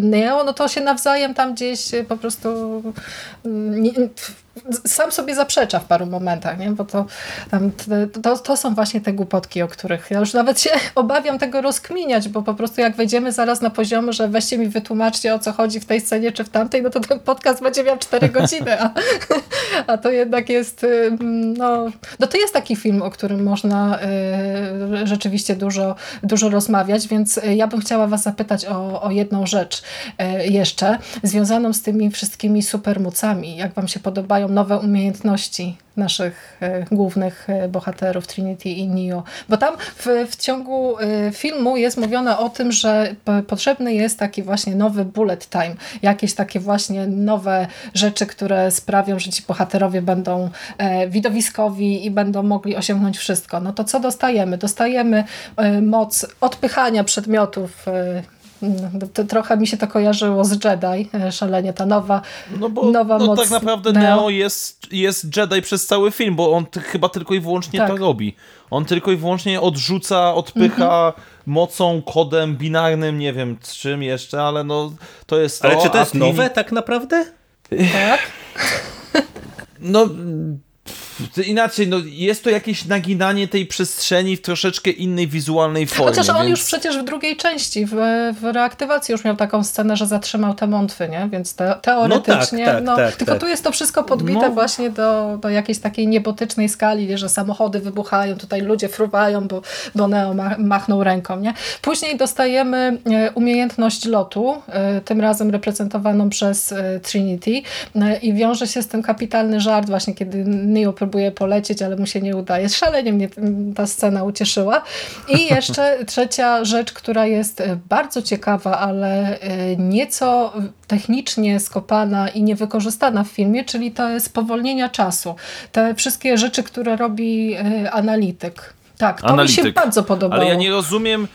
[SPEAKER 4] Neo, no to się nawzajem tam gdzieś po prostu mm, nie, sam sobie zaprzecza w paru momentach, nie? bo to, tam, to, to są właśnie te głupotki, o których ja już nawet się <laughs> obawiam tego rozkminiać, bo po prostu jak wejdziemy zaraz na poziomy, że weźcie mi wytłumaczcie o co chodzi w tej scenie czy w tamtej, no to ten podcast będzie miał 4 godziny, a, <laughs> a to jednak jest ym, no, no to jest taki film, o którym można y, rzeczywiście dużo, dużo rozmawiać, więc y, ja bym chciała was zapytać o, o jedną rzecz y, jeszcze, związaną z tymi wszystkimi supermocami. Jak wam się podobają nowe umiejętności naszych y, głównych y, bohaterów Trinity i Neo? Bo tam w, w ciągu y, filmu jest mówione o tym, że potrzebny jest taki właśnie nowy bullet time, jakieś takie właśnie nowe rzeczy, które sprawią, że ci bohaterowie będą e, widowiskowi i będą mogli osiągnąć wszystko. No to co dostajemy? Dostajemy e, moc odpychania przedmiotów. No, to trochę mi się to kojarzyło z Jedi, e, szalenie ta nowa,
[SPEAKER 5] No bo
[SPEAKER 4] nowa
[SPEAKER 5] no,
[SPEAKER 4] moc
[SPEAKER 5] tak naprawdę Neo jest, jest Jedi przez cały film, bo on chyba tylko i wyłącznie
[SPEAKER 4] Tak.
[SPEAKER 5] to robi. On tylko i wyłącznie odrzuca, odpycha
[SPEAKER 4] Mhm.
[SPEAKER 5] mocą, kodem binarnym, nie wiem z czym jeszcze, ale no to jest to.
[SPEAKER 3] Ale czy to jest nowe tak naprawdę?
[SPEAKER 4] tak? <laughs>
[SPEAKER 5] No pff, <laughs> inaczej, no jest to jakieś naginanie tej przestrzeni w troszeczkę innej wizualnej formie.
[SPEAKER 4] Chociaż on
[SPEAKER 5] więc...
[SPEAKER 4] już przecież w drugiej części, w, w reaktywacji już miał taką scenę, że zatrzymał te mątwy, nie? Więc te, teoretycznie,
[SPEAKER 3] tak, tak,
[SPEAKER 4] no,
[SPEAKER 3] tak,
[SPEAKER 4] tylko
[SPEAKER 3] tak.
[SPEAKER 4] tu jest to wszystko podbite
[SPEAKER 5] No.
[SPEAKER 4] właśnie do, do jakiejś takiej niebotycznej skali, nie? że samochody wybuchają, tutaj ludzie fruwają, bo, bo Neo ma, machnął ręką, nie? Później dostajemy e, umiejętność lotu, e, tym razem reprezentowaną przez e, Trinity i wiąże się z tym kapitalny żart właśnie, kiedy Neo próbuje polecieć, ale mu się nie udaje. Szalenie mnie ta scena ucieszyła. I <laughs> jeszcze trzecia rzecz, która jest e, bardzo ciekawa, ale e, nieco technicznie skopana i niewykorzystana w filmie, czyli to jest spowolnienia czasu. Te wszystkie rzeczy, które robi e, analityk. Tak, to mi się
[SPEAKER 5] Analityk.
[SPEAKER 4] bardzo podobało.
[SPEAKER 5] Ale ja nie rozumiem.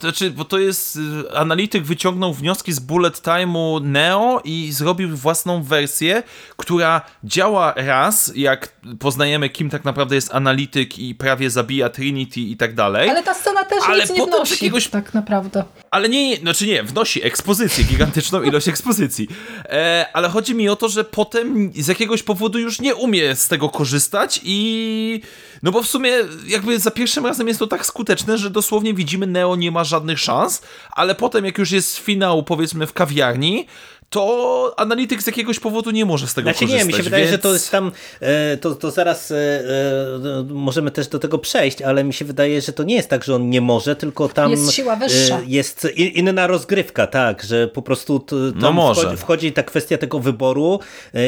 [SPEAKER 5] Znaczy, bo to jest. y, Analityk wyciągnął wnioski z bullet time'u Neo i zrobił własną wersję, która działa raz, jak poznajemy, kim tak naprawdę jest analityk i prawie zabija Trinity i tak dalej.
[SPEAKER 4] Ale ta scena też
[SPEAKER 5] Ale
[SPEAKER 4] nic nie wnosi, tak naprawdę.
[SPEAKER 5] Ale nie, znaczy nie, wnosi ekspozycję, gigantyczną ilość ekspozycji. E, ale chodzi mi o to, że potem z jakiegoś powodu już nie umie z tego korzystać i... No bo w sumie jakby za pierwszym razem jest to tak skuteczne, że dosłownie widzimy Neo nie ma żadnych szans, ale potem jak już jest finał powiedzmy w kawiarni, to analityk z jakiegoś powodu nie może z tego
[SPEAKER 3] znaczy,
[SPEAKER 5] korzystać.
[SPEAKER 3] nie, mi się wydaje,
[SPEAKER 5] więc...
[SPEAKER 3] że to jest tam, e, to, to zaraz e, e, możemy też do tego przejść, ale mi się wydaje, że to nie jest tak, że on nie może, tylko tam
[SPEAKER 4] jest siła wyższa.
[SPEAKER 3] Jest inna rozgrywka, tak, że po prostu tam
[SPEAKER 5] no może.
[SPEAKER 3] Wchodzi, wchodzi ta kwestia tego wyboru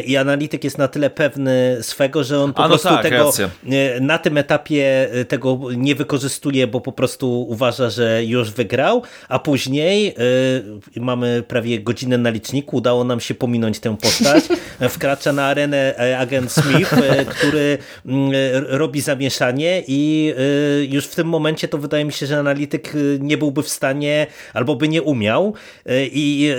[SPEAKER 3] i analityk jest na tyle pewny swego, że on po
[SPEAKER 5] no
[SPEAKER 3] prostu
[SPEAKER 5] tak,
[SPEAKER 3] tego
[SPEAKER 5] racja.
[SPEAKER 3] na tym etapie tego nie wykorzystuje, bo po prostu uważa, że już wygrał, a później mamy prawie godzinę na liczniku, udało nam się pominąć tę postać. <laughs> Wkracza na arenę e, agent Smith, e, który mm, robi zamieszanie i e, już w tym momencie to wydaje mi się, że analityk nie byłby w stanie albo by nie umiał i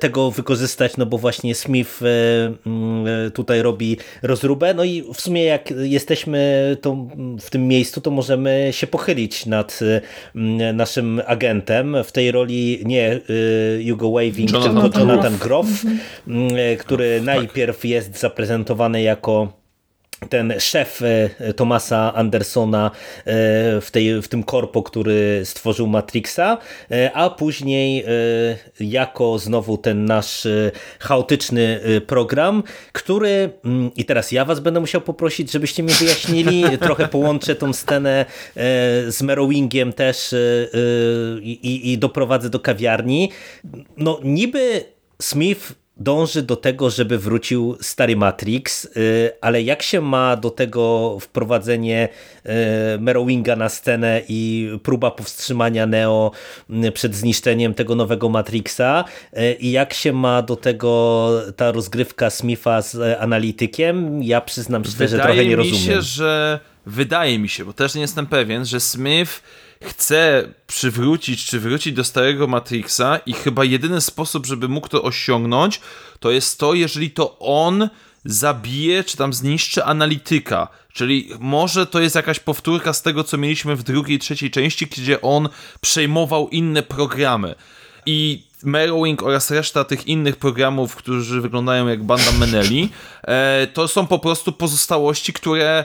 [SPEAKER 3] tego wykorzystać, no bo właśnie Smith mm, tutaj robi rozróbę. No i w sumie jak jesteśmy to w tym miejscu, to możemy się pochylić nad naszym agentem. W tej roli nie Hugo Waving,
[SPEAKER 5] Jonathan
[SPEAKER 3] tylko Jonathan
[SPEAKER 4] Groff.
[SPEAKER 3] Groff, który najpierw jest zaprezentowany jako ten szef e, Thomasa Andersona e, w, tej, w tym korpo, który stworzył Matrixa, e, a później jako znowu ten nasz chaotyczny program, który, mm, i teraz ja was będę musiał poprosić, żebyście mi wyjaśnili, <laughs> trochę połączę tą scenę z Merowingiem też i, i, i doprowadzę do kawiarni. No niby Smith dąży do tego, żeby wrócił stary Matrix, y, ale jak się ma do tego wprowadzenie y, Merowinga na scenę i próba powstrzymania Neo y, przed zniszczeniem tego nowego Matrixa i jak się ma do tego ta rozgrywka Smitha z analitykiem, ja przyznam szczerze,
[SPEAKER 5] wydaje
[SPEAKER 3] trochę nie
[SPEAKER 5] mi
[SPEAKER 3] rozumiem.
[SPEAKER 5] Się, że wydaje mi się, bo też nie jestem pewien, że Smith chce przywrócić, czy wrócić do starego Matrixa i chyba jedyny sposób, żeby mógł to osiągnąć, to jest to, jeżeli to on zabije, czy tam zniszczy analityka. Czyli może to jest jakaś powtórka z tego, co mieliśmy w drugiej, trzeciej części, gdzie on przejmował inne programy. I Merowing oraz reszta tych innych programów, którzy wyglądają jak banda Meneli, e, to są po prostu pozostałości, które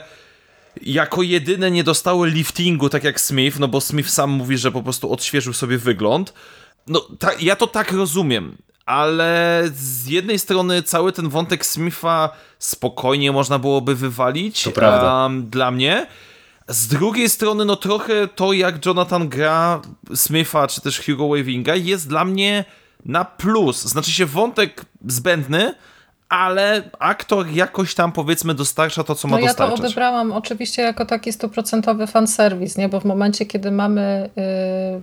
[SPEAKER 5] jako jedyne nie dostały liftingu, tak jak Smith, no bo Smith sam mówi, że po prostu odświeżył sobie wygląd. No, ta, ja to tak rozumiem, ale z jednej strony cały ten wątek Smitha spokojnie można byłoby wywalić.
[SPEAKER 3] To prawda.
[SPEAKER 5] Um, dla mnie. Z drugiej strony, no trochę to, jak Jonathan gra Smitha, czy też Hugo Wavinga, jest dla mnie na plus. Znaczy się wątek zbędny, ale aktor jakoś tam powiedzmy dostarcza to, co ma
[SPEAKER 4] no
[SPEAKER 5] dostarczać.
[SPEAKER 4] Ja to odebrałam oczywiście jako taki stuprocentowy fanserwis, nie? bo w momencie, kiedy mamy,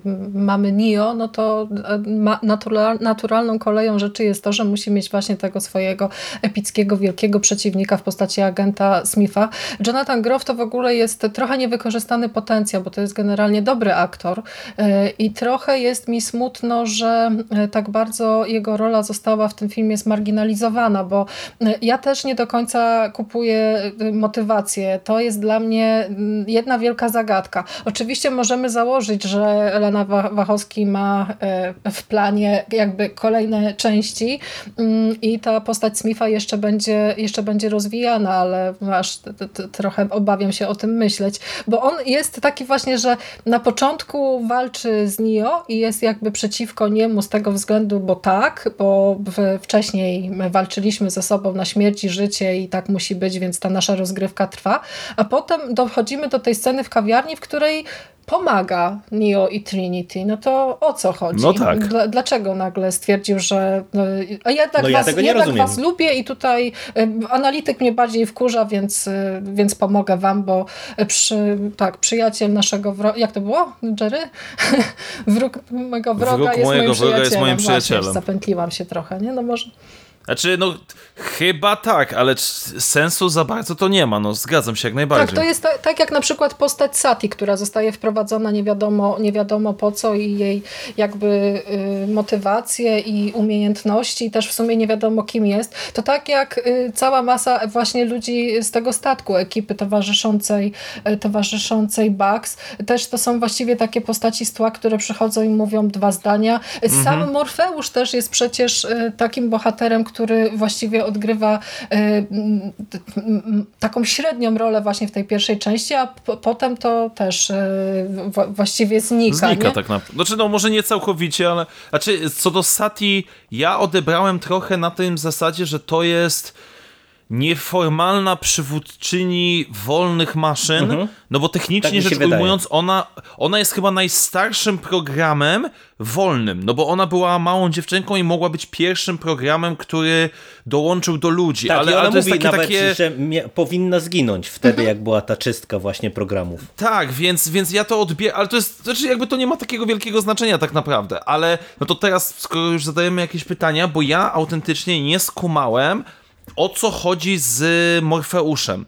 [SPEAKER 4] yy, mamy Nio, no to ma, natural, naturalną koleją rzeczy jest to, że musi mieć właśnie tego swojego epickiego, wielkiego przeciwnika w postaci agenta Smitha. Jonathan Groff to w ogóle jest trochę niewykorzystany potencjał, bo to jest generalnie dobry aktor yy, i trochę jest mi smutno, że yy, tak bardzo jego rola została w tym filmie zmarginalizowana, bo y, ja też nie do końca kupuję y, motywację. To jest dla mnie mm, jedna wielka zagadka. Oczywiście możemy założyć, że Lena Wachowski ma y, w planie jakby kolejne części mm, i ta postać Smitha jeszcze będzie, jeszcze będzie rozwijana, ale aż trochę obawiam się o tym myśleć, bo on jest taki właśnie, że na początku walczy z Nio i jest jakby przeciwko niemu z tego względu, bo tak, bo wcześniej walczyliśmy ze sobą na śmierć i życie i tak musi być, więc ta nasza rozgrywka trwa. A potem dochodzimy do tej sceny w kawiarni, w której pomaga Neo i Trinity, no to o co chodzi?
[SPEAKER 5] No tak.
[SPEAKER 4] Dla, dlaczego nagle stwierdził, że no, a jednak,
[SPEAKER 3] no ja
[SPEAKER 4] was, jednak
[SPEAKER 3] rozumiem.
[SPEAKER 4] was lubię i tutaj y, analityk mnie bardziej wkurza, więc, y, więc pomogę wam, bo przy, tak, przyjaciel naszego wroga, jak to było, Jerry? <laughs> Wróg mojego wroga
[SPEAKER 5] Wróg
[SPEAKER 4] jest
[SPEAKER 5] mojego
[SPEAKER 4] moim
[SPEAKER 5] wroga
[SPEAKER 4] przyjacielem.
[SPEAKER 5] jest moim przyjacielem.
[SPEAKER 4] Właśnie, zapętliłam się trochę, nie? No może...
[SPEAKER 5] Znaczy, no chyba tak, ale sensu za bardzo to nie ma, no zgadzam się jak najbardziej.
[SPEAKER 4] Tak, to jest ta, tak jak na przykład postać Sati, która zostaje wprowadzona nie wiadomo, nie wiadomo po co i jej jakby y, motywacje i umiejętności i też w sumie nie wiadomo kim jest. To tak jak y, cała masa właśnie ludzi z tego statku, ekipy towarzyszącej, y, towarzyszącej Bugs, też to są właściwie takie postaci z tła, które przychodzą i mówią dwa zdania. Sam mhm. Morfeusz też jest przecież y, takim bohaterem, który właściwie odgrywa taką średnią rolę właśnie w tej pierwszej części, a potem to też właściwie znika.
[SPEAKER 5] Znika
[SPEAKER 4] nie?
[SPEAKER 5] tak naprawdę. Znaczy, no może nie całkowicie, ale znaczy, co do Sati, ja odebrałem trochę na tym zasadzie, że to jest nieformalna przywódczyni wolnych maszyn, mhm. no bo technicznie tak rzecz ujmując, ona, ona jest chyba najstarszym programem wolnym, no bo ona była małą dziewczynką i mogła być pierwszym programem, który dołączył do ludzi.
[SPEAKER 3] Tak,
[SPEAKER 5] ale, ale to
[SPEAKER 3] mówi
[SPEAKER 5] jest takie,
[SPEAKER 3] nawet,
[SPEAKER 5] takie...
[SPEAKER 3] że powinna zginąć wtedy, mhm. jak była ta czystka właśnie programów.
[SPEAKER 5] Tak, więc, więc ja to odbieram, ale to jest, znaczy jakby to nie ma takiego wielkiego znaczenia tak naprawdę, ale no to teraz, skoro już zadajemy jakieś pytania, bo ja autentycznie nie skumałem, o co chodzi z Morfeuszem.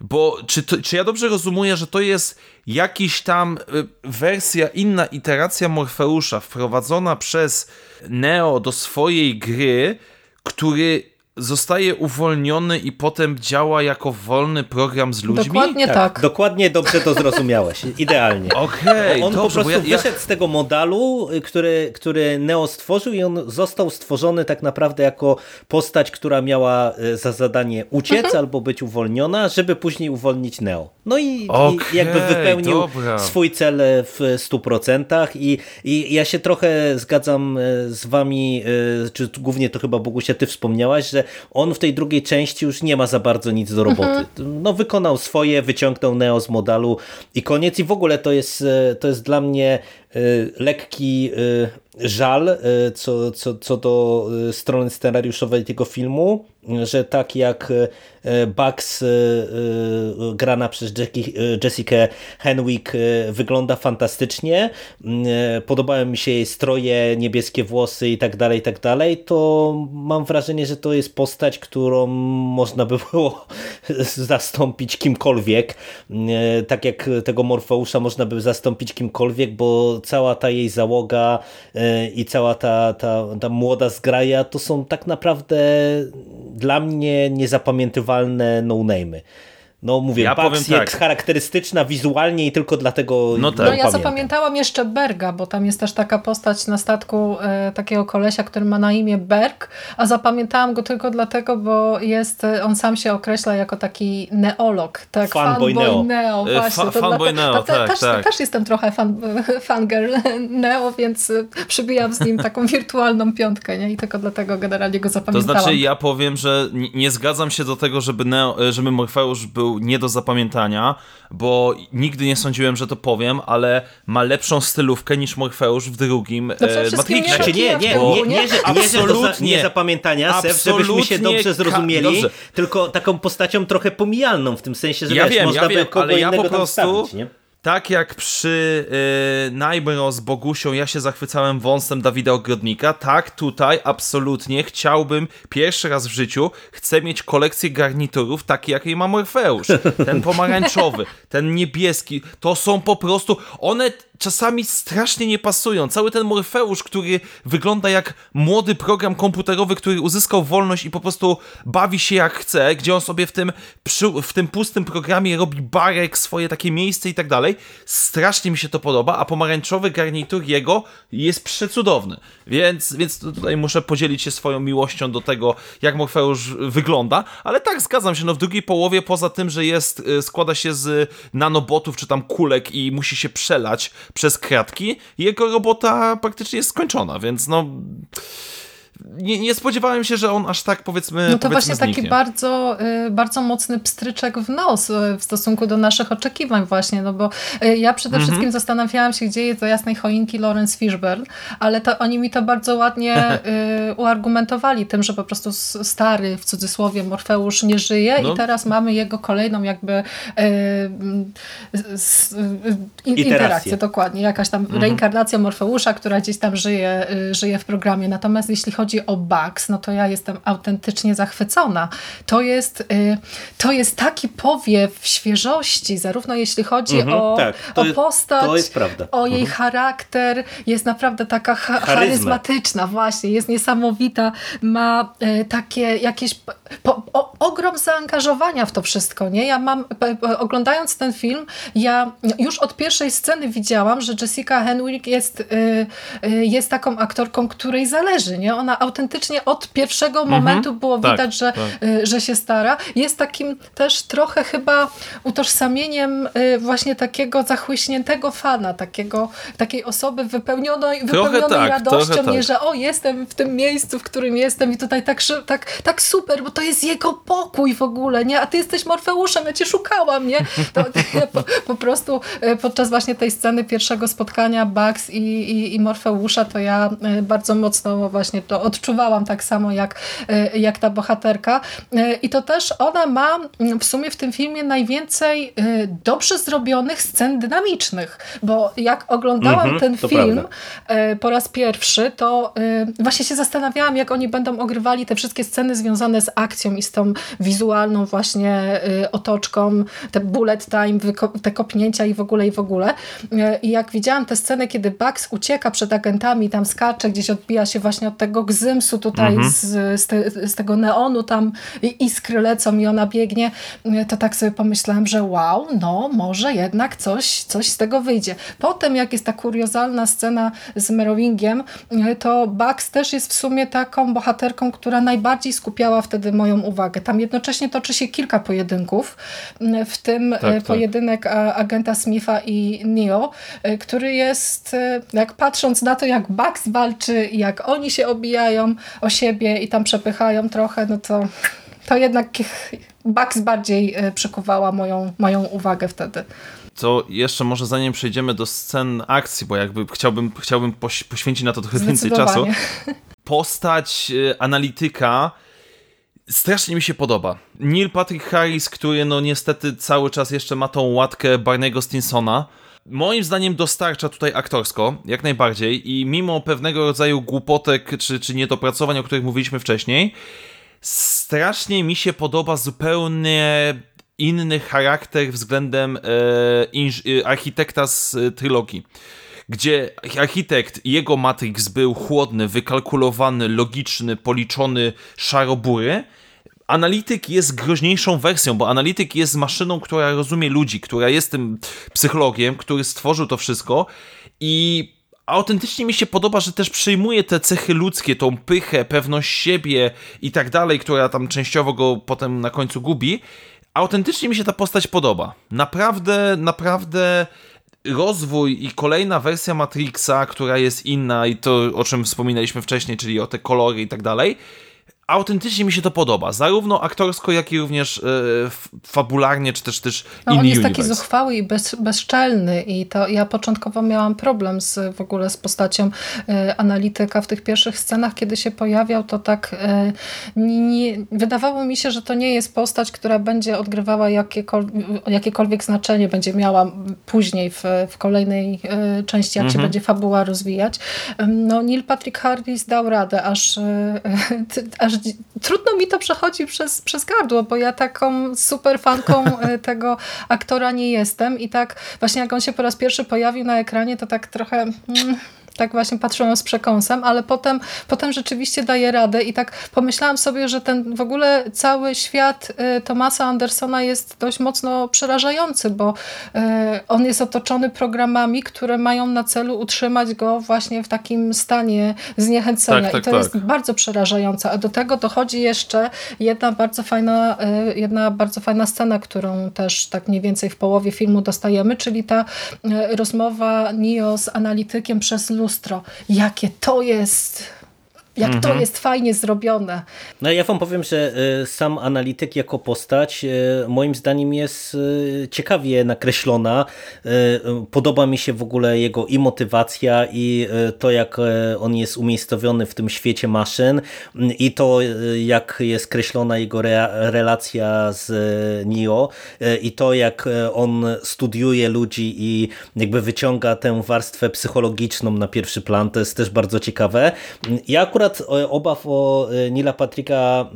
[SPEAKER 5] Bo czy, to, czy ja dobrze rozumuję, że to jest jakiś tam y, wersja, inna iteracja Morfeusza wprowadzona przez Neo do swojej gry, który zostaje uwolniony i potem działa jako wolny program z ludźmi?
[SPEAKER 4] Dokładnie tak. tak.
[SPEAKER 3] Dokładnie dobrze to zrozumiałeś. <laughs> Idealnie.
[SPEAKER 5] Okej, okay,
[SPEAKER 3] On dobrze, po prostu ja, wyszedł z tego modalu, który, który Neo stworzył i on został stworzony tak naprawdę jako postać, która miała e, za zadanie uciec mhm. albo być uwolniona, żeby później uwolnić Neo. No i, okay, i jakby wypełnił dobra. swój cel w 100% i, i ja się trochę zgadzam e, z wami, czy głównie to chyba Bogusia ty wspomniałaś, że on w tej drugiej części już nie ma za bardzo nic do roboty. Mhm. No wykonał swoje, wyciągnął Neo z modalu i koniec i w ogóle to jest, e, to jest dla mnie e, lekki e, żal co, co, co do strony scenariuszowej tego filmu, że tak jak e, Bugs e, e, grana przez Jessica Henwick wygląda fantastycznie, podobają mi się jej stroje, niebieskie włosy i tak dalej, i tak dalej, to mam wrażenie, że to jest postać, którą można by było <laughs> zastąpić kimkolwiek, tak jak tego Morfeusza można by zastąpić kimkolwiek, bo cała ta jej załoga i cała ta, ta, ta młoda zgraja to są tak naprawdę dla mnie niezapamiętywalne no-name'y. No mówię, ja Bugs jest tak. charakterystyczna wizualnie i tylko dlatego
[SPEAKER 4] No, tak. no ja pamiętam. zapamiętałam jeszcze Berga, bo tam jest też taka postać na statku e, takiego kolesia, który ma na imię Berg, a zapamiętałam go tylko dlatego, bo jest, e, on sam się określa jako taki neolog. Tak,
[SPEAKER 3] fanboy,
[SPEAKER 4] fanboy
[SPEAKER 3] Neo.
[SPEAKER 4] Neo
[SPEAKER 5] e, właśnie. Fa fanboy Neo, tak,
[SPEAKER 4] też,
[SPEAKER 5] tak.
[SPEAKER 4] też jestem trochę fan, <laughs> fangirl Neo, więc przybijam z nim taką <laughs> wirtualną piątkę nie? i tylko dlatego generalnie go zapamiętałam.
[SPEAKER 5] To znaczy ja powiem, że nie zgadzam się do tego, żeby, Neo, żeby Morfeusz był nie do zapamiętania, bo nigdy nie sądziłem, że to powiem, ale ma lepszą stylówkę niż Morfeusz w drugim no e, Matrixie.
[SPEAKER 3] Znaczy nie, nie, nie, nie, nie, że, nie, że do za, nie zapamiętania, Sef, żebyśmy się dobrze zrozumieli, dobrze. tylko taką postacią trochę pomijalną w tym sensie, że
[SPEAKER 5] ja
[SPEAKER 3] wiesz,
[SPEAKER 5] wiem,
[SPEAKER 3] można
[SPEAKER 5] ja wiem,
[SPEAKER 3] by kogo
[SPEAKER 5] ale ja
[SPEAKER 3] po
[SPEAKER 5] prostu,
[SPEAKER 3] stawić, nie?
[SPEAKER 5] Tak jak przy y, z Bogusią ja się zachwycałem wąsem Dawida Ogrodnika, tak tutaj absolutnie chciałbym pierwszy raz w życiu, chcę mieć kolekcję garniturów takie jakiej ma Morfeusz. Ten pomarańczowy, ten niebieski, to są po prostu, one czasami strasznie nie pasują. Cały ten Morfeusz, który wygląda jak młody program komputerowy, który uzyskał wolność i po prostu bawi się jak chce, gdzie on sobie w tym, w tym pustym programie robi barek, swoje takie miejsce i tak dalej. Strasznie mi się to podoba, a pomarańczowy garnitur jego jest przecudowny. Więc, więc tutaj muszę podzielić się swoją miłością do tego, jak Morfeusz wygląda, ale tak, zgadzam się, no w drugiej połowie, poza tym, że jest, y, składa się z nanobotów czy tam kulek i musi się przelać przez kratki, jego robota praktycznie jest skończona, więc no nie, nie, spodziewałem się, że on aż tak powiedzmy.
[SPEAKER 4] No to
[SPEAKER 5] właśnie
[SPEAKER 4] zniknie. taki bardzo, y, bardzo mocny pstryczek w nos y, w stosunku do naszych oczekiwań, właśnie. No bo y, ja przede mhm. wszystkim zastanawiałam się, gdzie jest do jasnej choinki Lawrence Fishburne, ale to oni mi to bardzo ładnie <laughs> uargumentowali tym, że po prostu stary w cudzysłowie Morfeusz nie żyje no. i teraz mamy jego kolejną jakby interakcję, dokładnie. Jakaś tam mhm. reinkarnacja Morfeusza, która gdzieś tam żyje, żyje w programie. Natomiast jeśli chodzi chodzi o Bugs, no to ja jestem autentycznie zachwycona. To jest, y, to jest taki powiew świeżości, zarówno jeśli chodzi mhm, o, tak, o jest, postać, o jej mhm. charakter. Jest naprawdę taka cha charyzmatyczna, właśnie, jest niesamowita. Ma y, takie jakieś po, o, ogrom zaangażowania w to wszystko. Nie? Ja mam, oglądając ten film, ja już od pierwszej sceny widziałam, że Jessica Henwick jest, y, jest taką aktorką, której zależy. Nie? Ona a autentycznie od pierwszego mhm. momentu było tak, widać, że, tak. Y, że się stara. Jest takim też trochę chyba utożsamieniem y, właśnie takiego zachłyśniętego fana, takiego, takiej osoby wypełnionej, wypełnionej tak, radością, nie, tak. że o, jestem w tym miejscu, w którym jestem i tutaj tak, tak, tak super, bo to jest jego pokój w ogóle, nie? A ty jesteś Morfeuszem, ja cię szukałam, nie? To, po, po, prostu y, podczas właśnie tej sceny pierwszego spotkania Bugs i, i, i Morfeusza, to ja bardzo mocno właśnie to odczuwałam tak samo jak, jak ta bohaterka. I to też ona ma w sumie w tym filmie najwięcej y, dobrze zrobionych scen dynamicznych, bo jak oglądałam mm -hmm, ten film prawda. Po raz pierwszy, to właśnie się zastanawiałam, jak oni będą ogrywali te wszystkie sceny związane z akcją i z tą wizualną właśnie otoczką, te bullet time, te kopnięcia i w ogóle i w ogóle. I jak widziałam te sceny, kiedy Bugs ucieka przed agentami, tam skacze, gdzieś odbija się właśnie od tego gzymsu tutaj -hmm. z, z, te, z, tego neonu tam iskry lecą i ona biegnie, to tak sobie pomyślałam, że wow, no może jednak coś, coś z tego wyjdzie. Potem jak jest ta kuriozalna scena z Merowingiem, to Bugs też jest w sumie taką bohaterką, która najbardziej skupiała wtedy moją uwagę. Tam jednocześnie toczy się kilka pojedynków, w tym tak, tak. pojedynek agenta Smitha i Neo, który jest, jak patrząc na to, jak Bugs walczy, jak oni się obijają o siebie i tam przepychają trochę, no to to jednak Bugs bardziej e, przykuwała moją, moją uwagę wtedy.
[SPEAKER 5] To jeszcze może zanim przejdziemy do scen akcji, bo jakby chciałbym, chciałbym poświęcić na to trochę więcej czasu. <laughs> Postać e, analityka strasznie mi się podoba. Neil Patrick Harris, który no niestety cały czas jeszcze ma tą łatkę Barney'ego Stinsona, moim zdaniem dostarcza tutaj aktorsko, jak najbardziej i mimo pewnego rodzaju głupotek czy, czy niedopracowań, o których mówiliśmy wcześniej, strasznie mi się podoba zupełnie inny charakter względem e, e architekta z e, trylogii. Gdzie architekt jego Matrix był chłodny, wykalkulowany, logiczny, policzony, szarobury, analityk jest groźniejszą wersją, bo analityk jest maszyną, która rozumie ludzi, która jest tym psychologiem, który stworzył to wszystko i autentycznie mi się podoba, że też przyjmuje te cechy ludzkie, tą pychę, pewność siebie i tak dalej, która tam częściowo go potem na końcu gubi. Autentycznie mi się ta postać podoba. Naprawdę, naprawdę rozwój i kolejna wersja Matrixa, która jest inna i to, o czym wspominaliśmy wcześniej, czyli o te kolory i tak dalej, autentycznie mi się to podoba, zarówno aktorsko, jak i również e, fabularnie, czy też też
[SPEAKER 4] no,
[SPEAKER 5] On
[SPEAKER 4] jest
[SPEAKER 5] universe.
[SPEAKER 4] taki zuchwały i bez, bezczelny i to ja początkowo miałam problem z, w ogóle z postacią e, analityka w tych pierwszych scenach, kiedy się pojawiał, to tak e, nie, wydawało mi się, że to nie jest postać, która będzie odgrywała jakiekolwiek, jakiekolwiek znaczenie, będzie miała później w, w kolejnej e, części, jak mhm. się będzie fabuła rozwijać. No Neil Patrick Harris dał radę, aż, <laughs> aż trudno mi to przechodzi przez, przez gardło, bo ja taką super fanką e, <laughs> tego aktora nie jestem. I tak właśnie jak on się po raz pierwszy pojawił na ekranie, to tak trochę... Mm, tak właśnie patrzyłam z przekąsem, ale potem, potem rzeczywiście daje radę i tak pomyślałam sobie, że ten w ogóle cały świat y, Tomasa Andersona jest dość mocno przerażający, bo y, on jest otoczony programami, które mają na celu utrzymać go właśnie w takim stanie zniechęcenia tak, tak, i to tak. jest bardzo przerażające, a do tego dochodzi jeszcze jedna bardzo fajna, y, jedna bardzo fajna scena, którą też tak mniej więcej w połowie filmu dostajemy, czyli ta rozmowa Neo z analitykiem przez lustro lustro. Jakie to jest jak to mhm. jest fajnie zrobione.
[SPEAKER 3] No ja wam powiem, że e, sam analityk jako postać e, moim zdaniem jest e, ciekawie nakreślona. Podoba mi się w ogóle jego i motywacja i to jak on jest umiejscowiony w tym świecie maszyn i to jak jest kreślona jego relacja z Nio i to jak on studiuje ludzi i jakby wyciąga tę warstwę psychologiczną na pierwszy plan. To jest też bardzo ciekawe. Ja akurat akurat e, obaw o e, Nila Patryka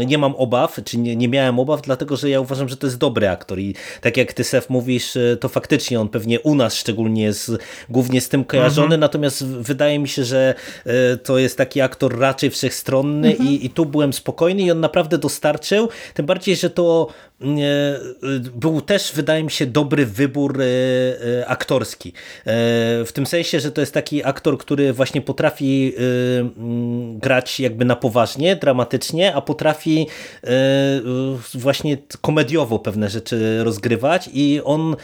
[SPEAKER 3] e, nie mam obaw, czy nie, nie miałem obaw, dlatego że ja uważam, że to jest dobry aktor i tak jak ty Sef mówisz, to faktycznie on pewnie u nas szczególnie jest głównie z tym kojarzony, mhm. natomiast wydaje mi się, że to jest taki aktor raczej wszechstronny mhm. i, i tu byłem spokojny i on naprawdę dostarczył, tym bardziej, że to był też, wydaje mi się, dobry wybór aktorski. W tym sensie, że to jest taki taki aktor, który właśnie potrafi grać jakby na poważnie, dramatycznie, a potrafi właśnie komediowo pewne rzeczy rozgrywać i on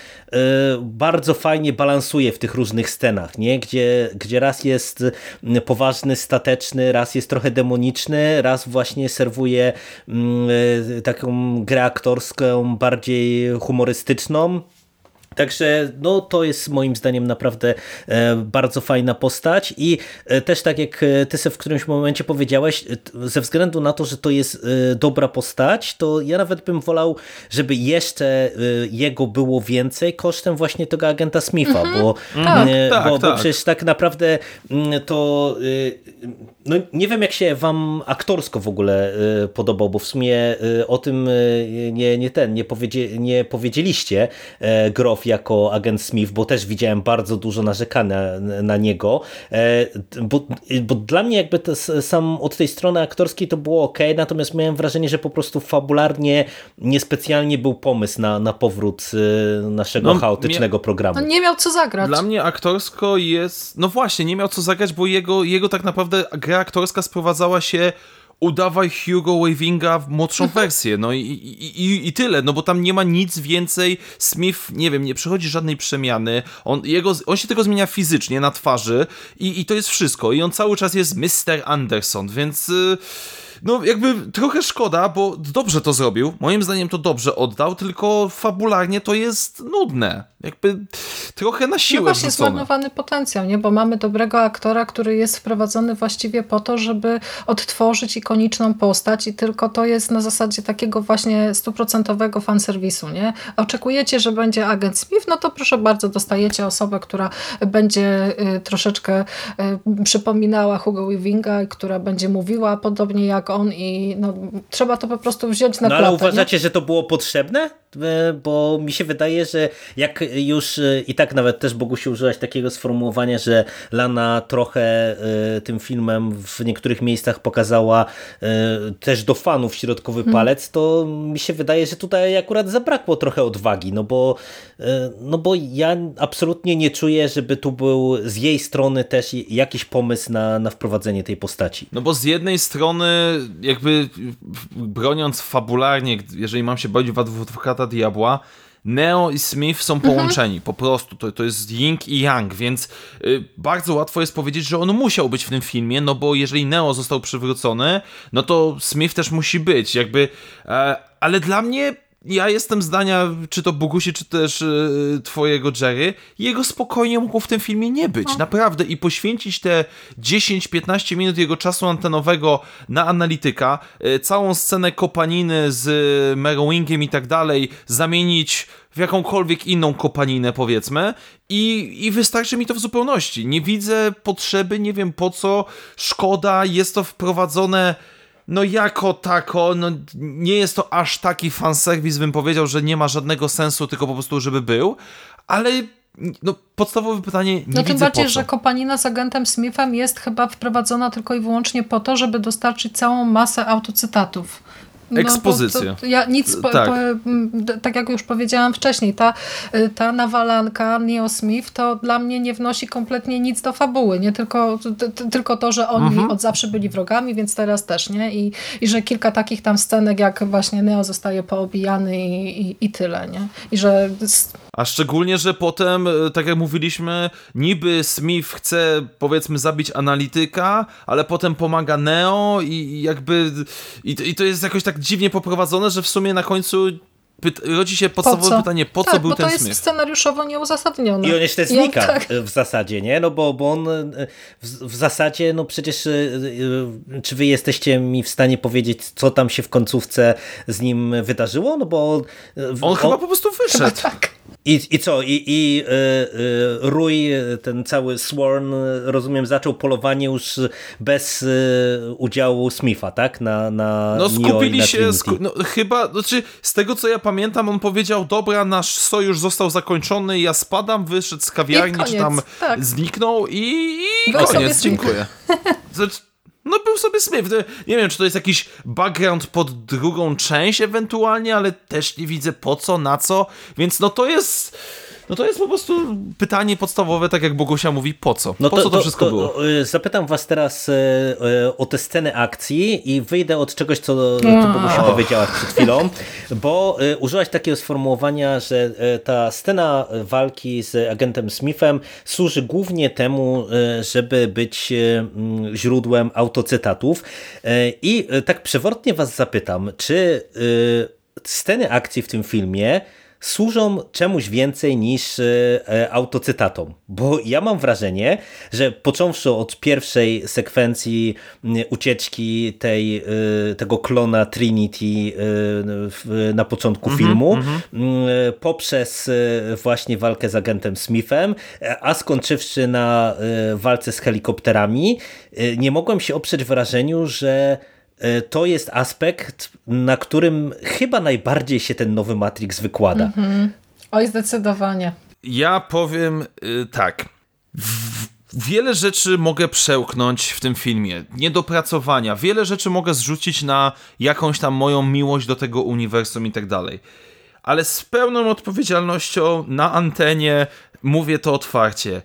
[SPEAKER 3] bardzo fajnie balansuje w tych różnych scenach, nie? Gdzie, gdzie raz jest poważny, stateczny, raz jest trochę demoniczny, raz właśnie serwuje taką grę aktorską bardziej humorystyczną. Także no, to jest moim zdaniem naprawdę e, bardzo fajna postać i e, też tak jak e, ty sobie w którymś momencie powiedziałeś, ze względu na to, że to jest dobra postać, to ja nawet bym wolał, żeby jeszcze jego było więcej kosztem właśnie tego agenta Smitha, mhm. bo, tak, tak, bo, tak. bo przecież tak naprawdę mm, to no, nie wiem jak się wam aktorsko w ogóle podobał, bo w sumie o tym nie, nie ten, nie, powiedzie, nie powiedzieliście Grof jako agent Smith, bo też widziałem bardzo dużo narzekania na niego, e, bo, bo dla mnie jakby to, sam od tej strony aktorskiej to było ok, natomiast miałem wrażenie, że po prostu fabularnie niespecjalnie był pomysł na, na powrót e, naszego no, chaotycznego programu.
[SPEAKER 4] No nie miał co zagrać.
[SPEAKER 5] Dla mnie aktorsko jest, no właśnie, nie miał co zagrać, bo jego, jego tak naprawdę gra aktorska sprowadzała się udawaj Hugo Wavinga w młodszą mhm. wersję, no i, i, i, i, tyle, no bo tam nie ma nic więcej, Smith, nie wiem, nie przechodzi żadnej przemiany, on, jego, on się tylko zmienia fizycznie na twarzy i, i to jest wszystko i on cały czas jest Mr. Anderson, więc... Yy no jakby trochę szkoda, bo dobrze to zrobił. Moim zdaniem to dobrze oddał, tylko fabularnie to jest nudne. Jakby trochę na siłę
[SPEAKER 4] No właśnie
[SPEAKER 5] wrzucone.
[SPEAKER 4] zmarnowany potencjał, nie? Bo mamy dobrego aktora, który jest wprowadzony właściwie po to, żeby odtworzyć ikoniczną postać i tylko to jest na zasadzie takiego właśnie stuprocentowego fanserwisu, nie? Oczekujecie, że będzie agent Smith, no to proszę bardzo, dostajecie osobę, która będzie y, troszeczkę y, przypominała Hugo Weavinga, która będzie mówiła podobnie jak on i no, trzeba to po prostu wziąć na
[SPEAKER 3] no,
[SPEAKER 4] ale
[SPEAKER 3] uważacie,
[SPEAKER 4] nie?
[SPEAKER 3] że to było potrzebne? Bo mi się wydaje, że jak już e, i tak nawet też Bogusiu użyłaś takiego sformułowania, że Lana trochę e, tym filmem w niektórych miejscach pokazała też do fanów środkowy hmm. palec, to mi się wydaje, że tutaj akurat zabrakło trochę odwagi, no bo, no bo ja absolutnie nie czuję, żeby tu był z jej strony też jakiś pomysł na, na wprowadzenie tej postaci.
[SPEAKER 5] No bo z jednej strony jakby broniąc fabularnie, jeżeli mam się bawić w adwokata diabła, Neo i Smith są mhm. połączeni, po prostu, to, to jest Ying i Yang, więc y, bardzo łatwo jest powiedzieć, że on musiał być w tym filmie, no bo jeżeli Neo został przywrócony, no to Smith też musi być, jakby, e, ale dla mnie ja jestem zdania, czy to Bogusi, czy też yy, twojego Jerry, jego spokojnie mógł w tym filmie nie być, no. naprawdę, i poświęcić te 10-15 minut jego czasu antenowego na analityka, yy, całą scenę kopaniny z yy, Merowingiem i tak dalej, zamienić w jakąkolwiek inną kopaninę, powiedzmy, i, i wystarczy mi to w zupełności. Nie widzę potrzeby, nie wiem po co, szkoda, jest to wprowadzone no jako tako, no nie jest to aż taki fanserwis, bym powiedział, że nie ma żadnego sensu, tylko po prostu, żeby był, ale no, podstawowe pytanie nie No
[SPEAKER 4] tym bardziej, że kopanina z agentem Smithem jest chyba wprowadzona tylko i wyłącznie po to, żeby dostarczyć całą masę autocytatów.
[SPEAKER 5] No, Ekspozycja. To,
[SPEAKER 4] to ja nic, po, tak. Po, tak jak już powiedziałam wcześniej, ta, ta nawalanka Neo Smith to dla mnie nie wnosi kompletnie nic do fabuły, nie tylko, tylko to, że oni mhm. od zawsze byli wrogami, więc teraz też, nie? I, I że kilka takich tam scenek, jak właśnie Neo zostaje poobijany i, i, i tyle, nie? I że...
[SPEAKER 5] A szczególnie, że potem, e, tak jak mówiliśmy, niby Smith chce, powiedzmy, zabić analityka, ale potem pomaga Neo i jakby... I, i to jest jakoś tak dziwnie poprowadzone, że w sumie na końcu rodzi się podstawowe po pytanie, po
[SPEAKER 4] tak,
[SPEAKER 5] co był
[SPEAKER 4] ten
[SPEAKER 5] smyk? to
[SPEAKER 4] jest scenariuszowo nieuzasadnione.
[SPEAKER 3] I on jeszcze znika tak. w zasadzie, nie? No bo, bo on w, w, zasadzie, no przecież y, czy wy jesteście mi w stanie powiedzieć, co tam się w końcówce z nim wydarzyło? No bo...
[SPEAKER 5] On, on chyba po prostu wyszedł.
[SPEAKER 4] tak.
[SPEAKER 3] I, I co? I, i y, y, Rój, ten cały Sworn, rozumiem, zaczął polowanie już bez y, udziału Smitha, tak? Na, na
[SPEAKER 5] no skupili na się, sku no, chyba, znaczy z tego co ja pamiętam, on powiedział, dobra, nasz sojusz został zakończony, ja spadam, wyszedł z kawiarni, czy tam tak. zniknął i, i koniec, dziękuję. <laughs> Znaczy, no był sobie Smith. Nie wiem, czy to jest jakiś background pod drugą część ewentualnie, ale też nie widzę po co, na co, więc no to jest No to jest po prostu pytanie podstawowe, tak jak Bogusia mówi, po co? No po to, co to, to wszystko to, było?
[SPEAKER 3] Y, zapytam was teraz y, y, o te sceny akcji i wyjdę od czegoś, co, co Bogusia powiedziała przed chwilą, bo użyłaś takiego sformułowania, że ta scena walki z agentem Smithem służy głównie temu, żeby być źródłem autocytatów i tak przewrotnie was zapytam, czy sceny akcji w tym filmie służą czemuś więcej niż e, autocytatom. Bo ja mam wrażenie, że począwszy od pierwszej sekwencji ucieczki tej, e, tego klona Trinity e, na początku mm -hmm, filmu, mm -hmm. poprzez właśnie walkę z agentem Smithem, a skończywszy na walce z helikopterami, nie mogłem się oprzeć wrażeniu, że E, to jest aspekt, na którym chyba najbardziej się ten nowy Matrix wykłada. Mhm.
[SPEAKER 4] Oj, zdecydowanie.
[SPEAKER 5] Ja powiem y, tak. W wiele rzeczy mogę przełknąć w tym filmie. Niedopracowania. Wiele rzeczy mogę zrzucić na jakąś tam moją miłość do tego uniwersum i tak dalej. Ale z pełną odpowiedzialnością na antenie mówię to otwarcie.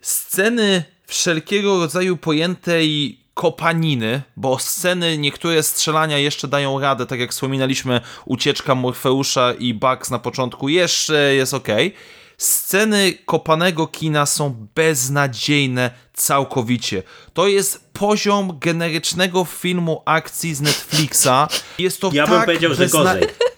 [SPEAKER 5] Sceny wszelkiego rodzaju pojętej kopaniny, bo sceny, niektóre strzelania jeszcze dają radę, tak jak wspominaliśmy, ucieczka Morfeusza i Bugs na początku jeszcze jest ok. Sceny kopanego kina są beznadziejne całkowicie. To jest poziom generycznego filmu akcji z Netflixa. Jest to
[SPEAKER 3] ja
[SPEAKER 5] tak
[SPEAKER 3] bym powiedział, bezna... że gorzej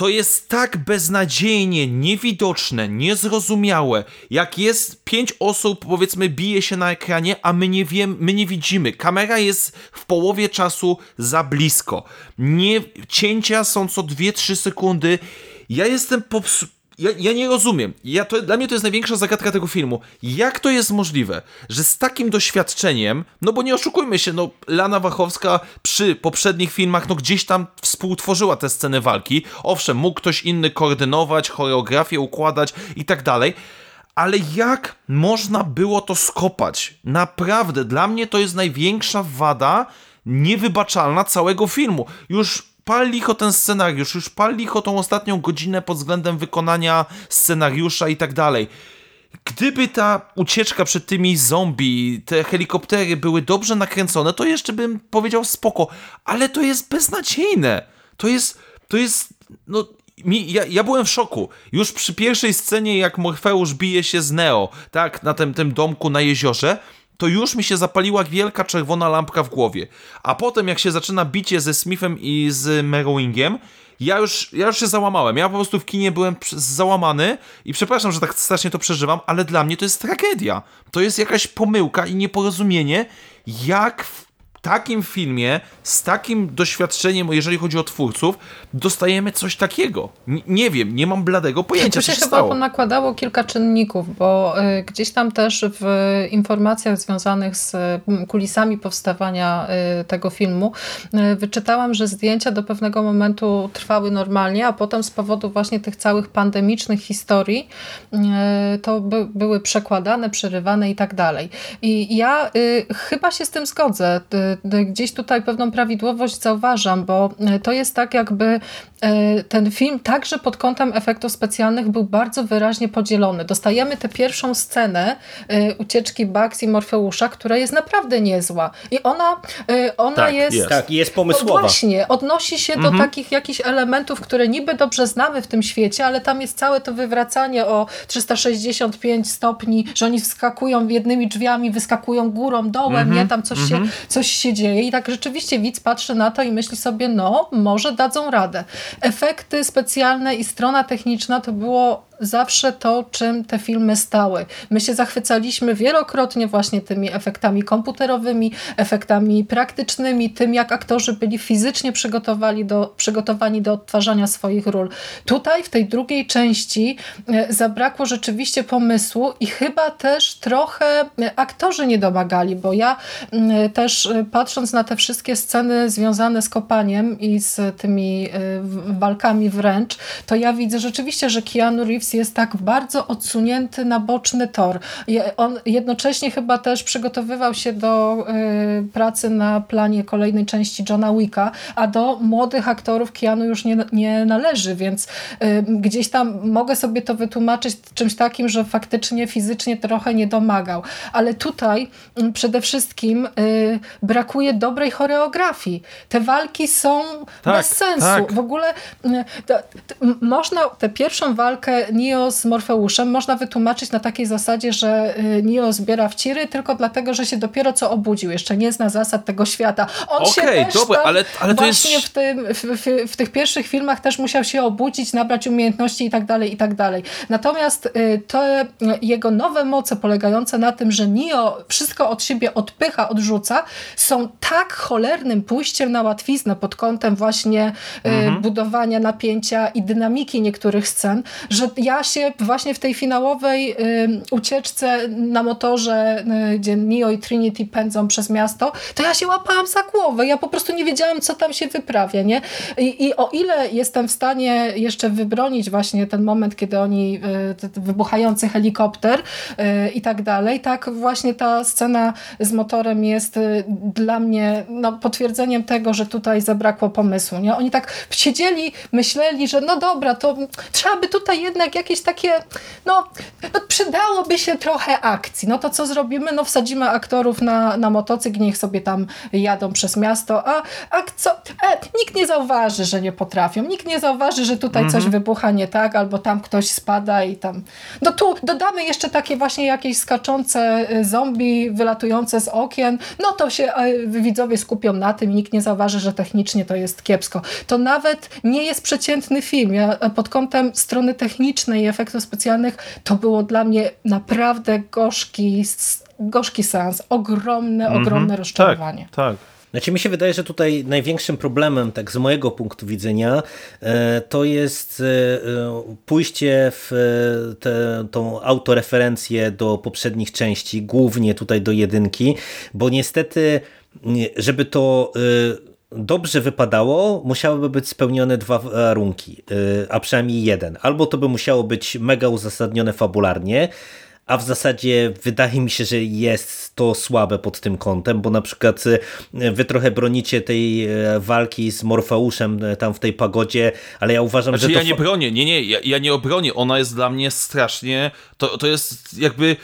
[SPEAKER 5] to jest tak beznadziejnie niewidoczne, niezrozumiałe, jak jest pięć osób, powiedzmy, bije się na ekranie, a my nie wiem, my nie widzimy. Kamera jest w połowie czasu za blisko. Nie, cięcia są co 2-3 sekundy. Ja jestem popsu ja, ja nie rozumiem. Ja to, dla mnie to jest największa zagadka tego filmu. Jak to jest możliwe, że z takim doświadczeniem, no bo nie oszukujmy się, no Lana Wachowska przy poprzednich filmach, no gdzieś tam współtworzyła te sceny walki. Owszem, mógł ktoś inny koordynować, choreografię układać i tak dalej. Ale jak można było to skopać? Naprawdę, dla mnie to jest największa wada niewybaczalna całego filmu. Już pal licho ten scenariusz, już pal licho tą ostatnią godzinę pod względem wykonania scenariusza i tak dalej. Gdyby ta ucieczka przed tymi zombie, te helikoptery były dobrze nakręcone, to jeszcze bym powiedział spoko, ale to jest beznadziejne. To jest, to jest, no, mi, ja, ja byłem w szoku. Już przy pierwszej scenie, jak Morfeusz bije się z Neo, tak, na tym, tym domku na jeziorze, to już mi się zapaliła wielka czerwona lampka w głowie. A potem, jak się zaczyna bicie ze Smithem i z Merowingiem, ja już, ja już się załamałem. Ja po prostu w kinie byłem załamany i przepraszam, że tak strasznie to przeżywam, ale dla mnie to jest tragedia. To jest jakaś pomyłka i nieporozumienie, jak w takim filmie, z takim doświadczeniem, jeżeli chodzi o twórców, dostajemy coś takiego. N nie wiem, nie mam bladego pojęcia,
[SPEAKER 4] co się,
[SPEAKER 5] się stało.
[SPEAKER 4] chyba nakładało kilka czynników, bo y, gdzieś tam też w informacjach związanych z y, kulisami powstawania y, tego filmu y, wyczytałam, że zdjęcia do pewnego momentu trwały normalnie, a potem z powodu właśnie tych całych pandemicznych historii y, to by, były przekładane, przerywane i tak dalej. I ja y, chyba się z tym zgodzę gdzieś tutaj pewną prawidłowość zauważam, bo e, to jest tak jakby e, ten film także pod kątem efektów specjalnych był bardzo wyraźnie podzielony. Dostajemy tę pierwszą scenę e, ucieczki Bugs i Morfeusza, która jest naprawdę niezła. I ona, ona
[SPEAKER 3] tak,
[SPEAKER 4] jest...
[SPEAKER 3] jest. Tak, jest pomysłowa.
[SPEAKER 4] Właśnie, odnosi się mhm. do takich jakichś elementów, które niby dobrze znamy w tym świecie, ale tam jest całe to wywracanie o 365 stopni, że oni wskakują jednymi drzwiami, wyskakują górą, dołem, mhm. nie? Tam coś, się, mhm. coś się dzieje i tak rzeczywiście widz patrzy na to i myśli sobie, no może dadzą radę. Efekty specjalne i strona techniczna to było zawsze to, czym te filmy stały. My się zachwycaliśmy wielokrotnie właśnie tymi efektami komputerowymi, efektami praktycznymi, tym jak aktorzy byli fizycznie przygotowani do, przygotowani do odtwarzania swoich ról. Tutaj w tej drugiej części e, zabrakło rzeczywiście pomysłu i chyba też trochę e, aktorzy nie domagali, bo ja też e, patrząc na te wszystkie sceny związane z kopaniem i z tymi walkami wręcz, to ja widzę rzeczywiście, że Keanu Reeves Jest tak bardzo odsunięty na boczny tor. On jednocześnie chyba też przygotowywał się do y, pracy na planie kolejnej części Johna Wicka, a do młodych aktorów Keanu już nie, nie należy, więc y, gdzieś tam mogę sobie to wytłumaczyć czymś takim, że faktycznie fizycznie trochę nie domagał. Ale tutaj y, przede wszystkim brakuje dobrej choreografii. Te walki są tak, bez sensu. Tak. W ogóle to, to, można tę pierwszą walkę Neo z Morfeuszem można wytłumaczyć na takiej zasadzie, że Neo zbiera wciry tylko dlatego, że się dopiero co obudził. Jeszcze nie zna zasad tego świata. On okay, się też dobra, ale, ale właśnie jest... w, tym, w, w, w, tych pierwszych filmach też musiał się obudzić, nabrać umiejętności i tak dalej, i tak dalej. Natomiast y, to jego nowe moce polegające na tym, że Neo wszystko od siebie odpycha, odrzuca, są tak cholernym pójściem na łatwiznę pod kątem właśnie y, mhm. budowania napięcia i dynamiki niektórych scen, że ja się właśnie w tej finałowej y, ucieczce na motorze, gdzie Neo i Trinity pędzą przez miasto, to ja się łapałam za głowę. Ja po prostu nie wiedziałam, co tam się wyprawia. Nie? I, I o ile jestem w stanie jeszcze wybronić właśnie ten moment, kiedy oni, y, wybuchający helikopter y, i tak dalej, tak właśnie ta scena z motorem jest y, dla mnie no, potwierdzeniem tego, że tutaj zabrakło pomysłu. Nie? Oni tak siedzieli, myśleli, że no dobra, to trzeba by tutaj jednak jakieś takie, no, no przydałoby się trochę akcji. No to co zrobimy? No wsadzimy aktorów na, na motocykl, niech sobie tam jadą przez miasto, a, a co? E, nikt nie zauważy, że nie potrafią, nikt nie zauważy, że tutaj coś mhm. wybucha nie tak, albo tam ktoś spada i tam... No tu dodamy jeszcze takie właśnie jakieś skaczące y, zombie wylatujące z okien, no to się e, widzowie skupią na tym i nikt nie zauważy, że technicznie to jest kiepsko. To nawet nie jest przeciętny film. Ja e, pod kątem strony technicznej i efektów specjalnych to było dla mnie naprawdę gorzki gorzki seans, ogromne, mm -hmm. ogromne rozczarowanie.
[SPEAKER 5] Tak, tak.
[SPEAKER 3] Znaczy mi się wydaje, że tutaj największym problemem, tak z mojego punktu widzenia, e, to jest e, pójście w tę tą autoreferencję do poprzednich części, głównie tutaj do jedynki, bo niestety, żeby to e, dobrze wypadało, musiałyby być spełnione dwa warunki, a przynajmniej jeden. Albo to by musiało być mega uzasadnione fabularnie, a w zasadzie wydaje mi się, że jest to słabe pod tym kątem, bo na przykład e, wy trochę bronicie tej e, walki z Morfeuszem e, tam w tej pagodzie, ale ja uważam,
[SPEAKER 5] znaczy,
[SPEAKER 3] że
[SPEAKER 5] to... ja nie bronię, nie, nie, ja, ja nie obronię, ona jest dla mnie strasznie, to, to jest jakby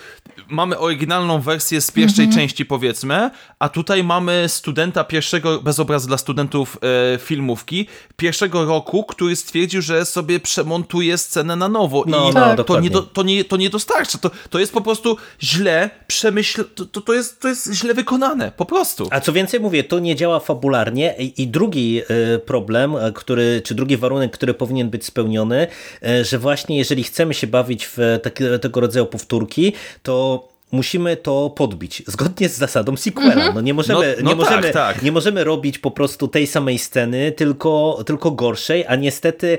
[SPEAKER 5] mamy oryginalną wersję z pierwszej mm -hmm. części, powiedzmy, a tutaj mamy studenta pierwszego, bez obrazu dla studentów e, filmówki, pierwszego roku, który stwierdził, że sobie przemontuje scenę na nowo.
[SPEAKER 3] No,
[SPEAKER 5] I
[SPEAKER 3] no,
[SPEAKER 5] to, nie do, to, nie, to nie dostarcza. To, to jest po prostu źle przemyśl... To, to, to, jest, to jest źle wykonane, po prostu.
[SPEAKER 3] A co więcej mówię, to nie działa fabularnie i, i drugi e, problem, e, który, czy drugi warunek, który powinien być spełniony, e, że właśnie jeżeli chcemy się bawić w takie, tego rodzaju powtórki, to musimy to podbić, zgodnie z zasadą sequela. Mhm. No nie możemy, no, no nie, tak, możemy, tak. nie możemy robić po prostu tej samej sceny, tylko, tylko gorszej, a niestety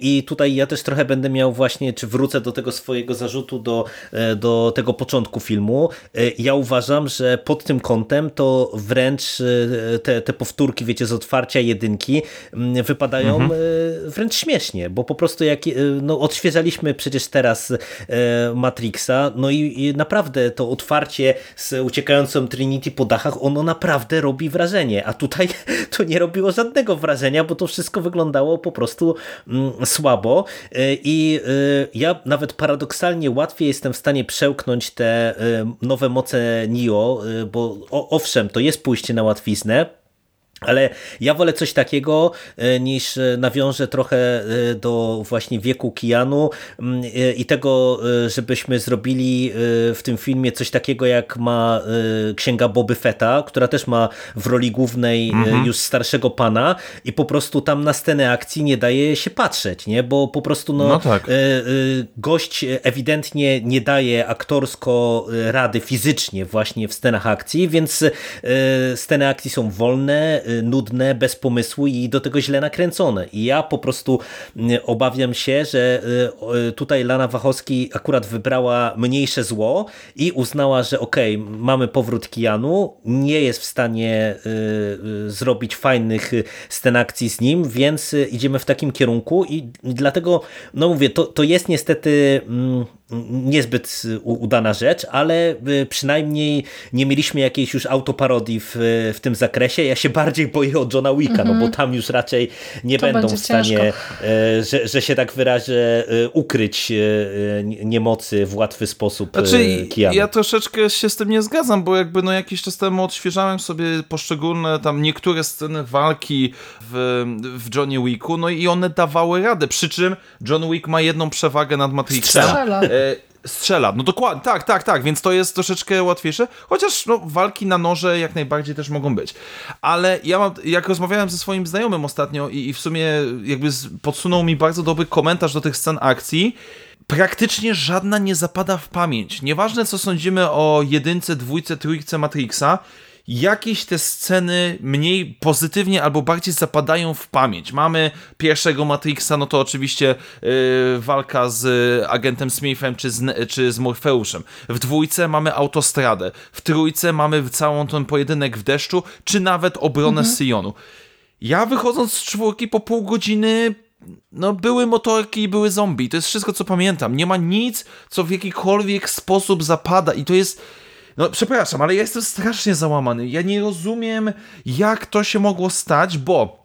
[SPEAKER 3] i tutaj ja też trochę będę miał właśnie, czy wrócę do tego swojego zarzutu do, e, do tego początku filmu. E, ja uważam, że pod tym kątem to wręcz e, te, te powtórki, wiecie, z otwarcia jedynki wypadają mhm. wręcz śmiesznie, bo po prostu jak no, odświeżaliśmy przecież teraz Matrixa, no i, i naprawdę naprawdę to otwarcie z uciekającą Trinity po dachach, ono naprawdę robi wrażenie, a tutaj <laughs> to nie robiło żadnego wrażenia, bo to wszystko wyglądało po prostu mm, słabo. E, i e, ja nawet paradoksalnie łatwiej jestem w stanie przełknąć te e, nowe moce Nio, bo owszem, to jest pójście na łatwiznę, ale ja wolę coś takiego e, niż e, nawiążę trochę e, do właśnie wieku Kianu mm, i tego, żebyśmy zrobili w tym filmie coś takiego jak ma księga Boby Fetta, która też ma w roli głównej mhm. już starszego pana i po prostu tam na scenę akcji nie daje się patrzeć, nie? bo po prostu no, no tak. gość ewidentnie nie daje aktorsko rady fizycznie właśnie w scenach akcji, więc sceny akcji są wolne, nudne, bez pomysłu i do tego źle nakręcone. I ja po prostu obawiam się, że tutaj Lana Wachowski akurat wybrała mniejsze zło i uznała, że okej, okay, mamy powrót Kianu, nie jest w stanie zrobić fajnych scen akcji z nim, więc idziemy w takim kierunku i dlatego, no mówię, to, to jest niestety mm, niezbyt udana rzecz, ale y, przynajmniej nie mieliśmy jakiejś już autoparodii w, w tym zakresie. Ja się bardziej boję o Johna Wicka, mm -hmm. no bo mhm. tam już raczej nie to będą w stanie, y, że, że się tak wyrażę, y, ukryć niemocy w łatwy sposób
[SPEAKER 5] znaczy, Ja troszeczkę się z tym nie zgadzam, bo jakby no jakiś czas temu odświeżałem sobie poszczególne tam niektóre sceny walki w, w Johnny Wicku, no i one dawały radę, przy czym John Wick ma jedną przewagę nad Matrixem. Strzela strzela. No dokładnie, tak, tak, tak, więc to jest troszeczkę łatwiejsze, chociaż no, walki na noże jak najbardziej też mogą być. Ale ja mam, jak rozmawiałem ze swoim znajomym ostatnio i, i w sumie jakby podsunął mi bardzo dobry komentarz do tych scen akcji, praktycznie żadna nie zapada w pamięć. Nieważne co sądzimy o jedynce, dwójce, trójce Matrixa, jakieś te sceny mniej pozytywnie albo bardziej zapadają w pamięć. Mamy pierwszego Matrixa, no to oczywiście yy, walka z agentem Smithem czy z, czy z Morfeuszem. W dwójce mamy autostradę. W trójce mamy całą ten pojedynek w deszczu, czy nawet obronę mhm. Syjonu. Ja wychodząc z czwórki po pół godziny no były motorki i były zombie. To jest wszystko, co pamiętam. Nie ma nic, co w jakikolwiek sposób zapada i to jest no, przepraszam, ale ja jestem strasznie załamany. Ja nie rozumiem, jak to się mogło stać, bo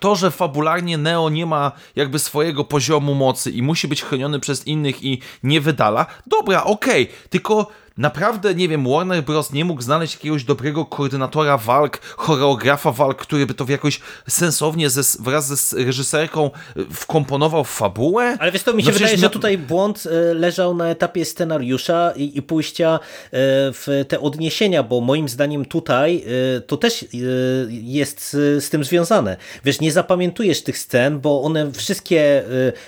[SPEAKER 5] to, że fabularnie Neo nie ma jakby swojego poziomu mocy i musi być chroniony przez innych i nie wydala, dobra, okej, okay, tylko naprawdę, nie wiem, Warner Bros. nie mógł znaleźć jakiegoś dobrego koordynatora walk, choreografa walk, który by to w jakoś sensownie ze, wraz ze reżyserką e, wkomponował w fabułę.
[SPEAKER 3] Ale wiesz, to mi się no wydaje, że tutaj błąd e, leżał na etapie scenariusza i, i pójścia e, w te odniesienia, bo moim zdaniem tutaj to też jest z tym związane. Wiesz, nie zapamiętujesz tych scen, bo one wszystkie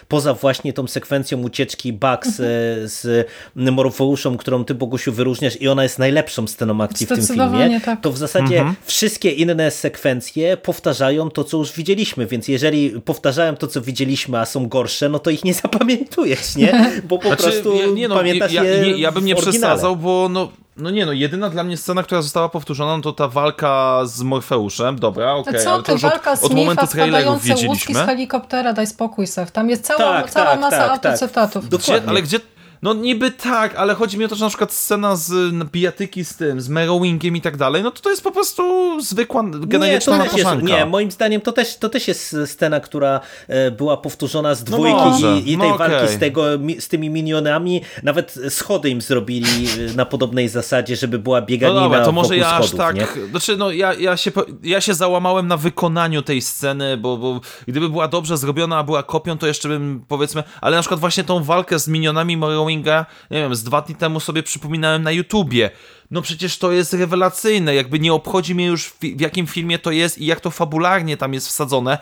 [SPEAKER 3] poza właśnie tą sekwencją ucieczki Bugs z Morfeuszą, którą ty Bogusiu wyróżniasz i ona jest najlepszą sceną akcji w tym filmie, tak. to w zasadzie mhm. wszystkie inne sekwencje powtarzają to, co już widzieliśmy, więc jeżeli powtarzają to, co widzieliśmy, a są gorsze, no to ich nie <laughs> zapamiętujesz, nie? Bo po znaczy, prostu ja, nie no, pamiętasz ja, je
[SPEAKER 5] nie, Ja bym nie przesadzał, bo no, no nie no, jedyna dla mnie scena, która została powtórzona, no to ta walka z Morfeuszem, dobra, okej, okay,
[SPEAKER 4] ale to już od, od momentu trailerów wiedzieliśmy. z helikoptera, daj spokój, Sef. Tam jest cała, tak, cała tak, masa tak, autocytatów.
[SPEAKER 5] Tak. Gdzie, ale gdzie no niby tak, ale chodzi mi o to, że na przykład scena z bijatyki z tym, z Merowingiem i tak dalej, no to to jest po prostu zwykła, genericzna
[SPEAKER 3] nie, nie, moim zdaniem to też, to też jest scena, która e, była powtórzona z no dwójki no i, i, tej no walki okay. z, tego, z tymi minionami. Nawet schody im zrobili e, na podobnej zasadzie, żeby była bieganina no dobra, to może ja aż tak, nie?
[SPEAKER 5] znaczy no ja, ja, się, ja się załamałem na wykonaniu tej sceny, bo, bo gdyby była dobrze zrobiona, a była kopią, to jeszcze bym powiedzmy, ale na przykład właśnie tą walkę z minionami Merowing Halloweenga, nie wiem, z dwa dni temu sobie przypominałem na YouTubie. No przecież to jest rewelacyjne, jakby nie obchodzi mnie już w, w jakim filmie to jest i jak to fabularnie tam jest wsadzone.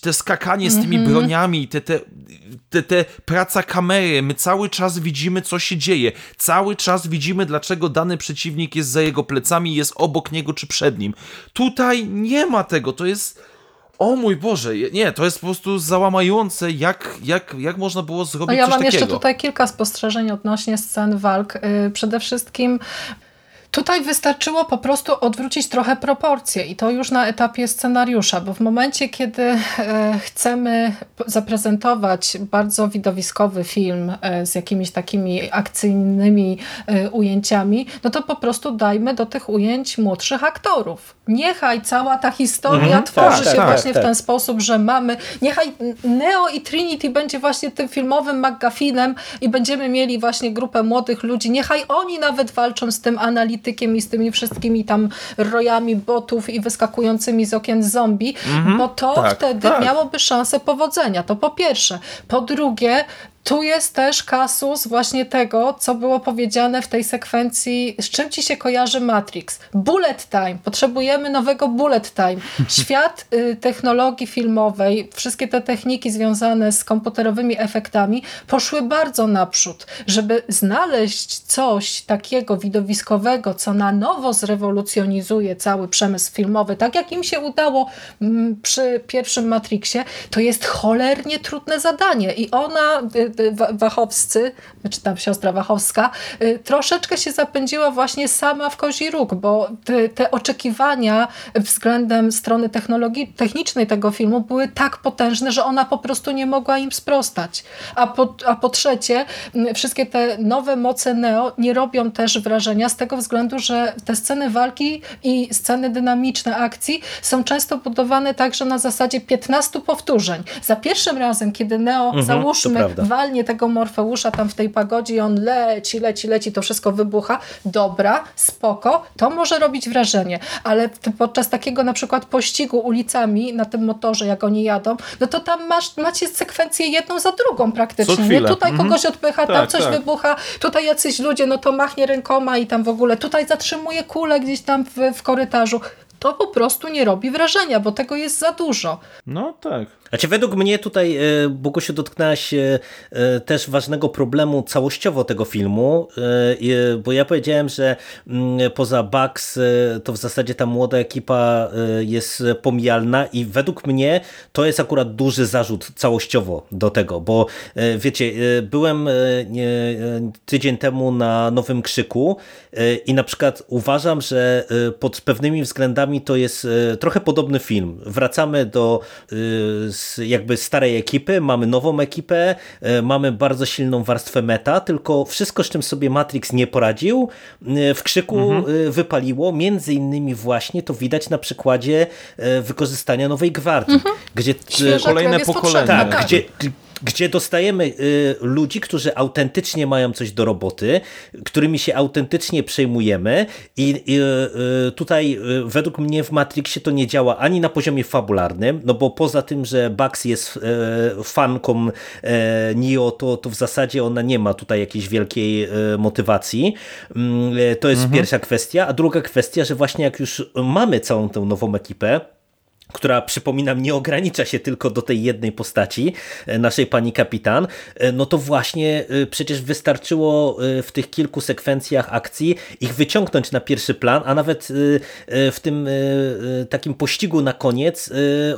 [SPEAKER 5] Te skakanie z tymi mm -hmm. broniami, te, te, te, te praca kamery, my cały czas widzimy, co się dzieje. Cały czas widzimy, dlaczego dany przeciwnik jest za jego plecami, jest obok niego czy przed nim. Tutaj nie ma tego, to jest o mój Boże, nie, to jest po prostu załamające, jak, jak, jak można było zrobić no
[SPEAKER 4] ja
[SPEAKER 5] coś
[SPEAKER 4] takiego. Ja mam jeszcze tutaj kilka spostrzeżeń odnośnie scen walk. Y, przede wszystkim Tutaj wystarczyło po prostu odwrócić trochę proporcje i to już na etapie scenariusza, bo w momencie, kiedy e, chcemy zaprezentować bardzo widowiskowy film e, z jakimiś takimi akcyjnymi e, ujęciami, no to po prostu dajmy do tych ujęć młodszych aktorów. Niechaj cała ta historia mhm, tworzy tak, się tak, właśnie tak. w ten sposób, że mamy, niechaj Neo i Trinity będzie właśnie tym filmowym McGuffinem i będziemy mieli właśnie grupę młodych ludzi, niechaj oni nawet walczą z tym analitykiem analitykiem i z tymi wszystkimi tam rojami botów i wyskakującymi z okien zombie, mm -hmm. bo to tak, wtedy tak. miałoby szansę powodzenia. To po pierwsze. Po drugie, tu jest też kasus właśnie tego, co było powiedziane w tej sekwencji, z czym ci się kojarzy Matrix. Bullet time. Potrzebujemy nowego bullet time. Świat y, technologii filmowej, wszystkie te techniki związane z komputerowymi efektami poszły bardzo naprzód. Żeby znaleźć coś takiego widowiskowego, co na nowo zrewolucjonizuje cały przemysł filmowy, tak jak im się udało mm, przy pierwszym Matrixie, to jest cholernie trudne zadanie i ona y, Wachowscy, czy tam siostra Wachowska, y, troszeczkę się zapędziła właśnie sama w kozi róg, bo te, te oczekiwania względem strony technologii, technicznej tego filmu były tak potężne, że ona po prostu nie mogła im sprostać. A po, a po trzecie, wszystkie te nowe moce Neo nie robią też wrażenia z tego względu, że te sceny walki i sceny dynamiczne akcji są często budowane także na zasadzie 15 powtórzeń. Za pierwszym razem, kiedy Neo, mhm, załóżmy, walnie tego Morfeusza tam w tej pagodzie i on leci, leci, leci, to wszystko wybucha. Dobra, spoko, to może robić wrażenie, ale podczas takiego na przykład pościgu ulicami na tym motorze, jak oni jadą, no to tam masz, macie sekwencję jedną za drugą praktycznie. Nie? Tutaj mhm. kogoś odpycha, tak, tam coś tak. wybucha, tutaj jacyś ludzie, no to machnie rękoma i tam w ogóle, tutaj zatrzymuje kulę gdzieś tam w, w korytarzu. To po prostu nie robi wrażenia, bo tego jest za dużo.
[SPEAKER 5] No tak.
[SPEAKER 3] Znaczy według mnie tutaj, e, Bogusiu, dotknęłaś e, e, też ważnego problemu całościowo tego filmu, bo ja powiedziałem, że mm, poza Bugs to w zasadzie ta młoda ekipa jest pomijalna i według mnie to jest akurat duży zarzut całościowo do tego, bo wiecie, byłem tydzień temu na Nowym Krzyku i na przykład uważam, że pod pewnymi względami to jest trochę podobny film. Wracamy do z jakby starej ekipy, mamy nową ekipę, e, mamy bardzo silną warstwę meta, tylko wszystko, z czym sobie Matrix nie poradził, e, w krzyku mhm. E, wypaliło, między innymi właśnie to widać na przykładzie wykorzystania Nowej Gwardii,
[SPEAKER 4] mhm.
[SPEAKER 3] gdzie
[SPEAKER 5] kolejne pokolenia.
[SPEAKER 3] Tak, tak, gdzie gdzie dostajemy y, ludzi, którzy autentycznie mają coś do roboty, którymi się autentycznie przejmujemy i y, tutaj y, według mnie w Matrixie to nie działa ani na poziomie fabularnym, no bo poza tym, że Bugs jest fanką Neo, to, to w zasadzie ona nie ma tutaj jakiejś wielkiej motywacji. Mm, to jest mhm. pierwsza kwestia, a druga kwestia, że właśnie jak już mamy całą tę nową ekipę, która przypominam nie ogranicza się tylko do tej jednej postaci, e, naszej pani kapitan, e, no to właśnie e, przecież wystarczyło w tych kilku sekwencjach akcji ich wyciągnąć na pierwszy plan, a nawet w tym takim pościgu na koniec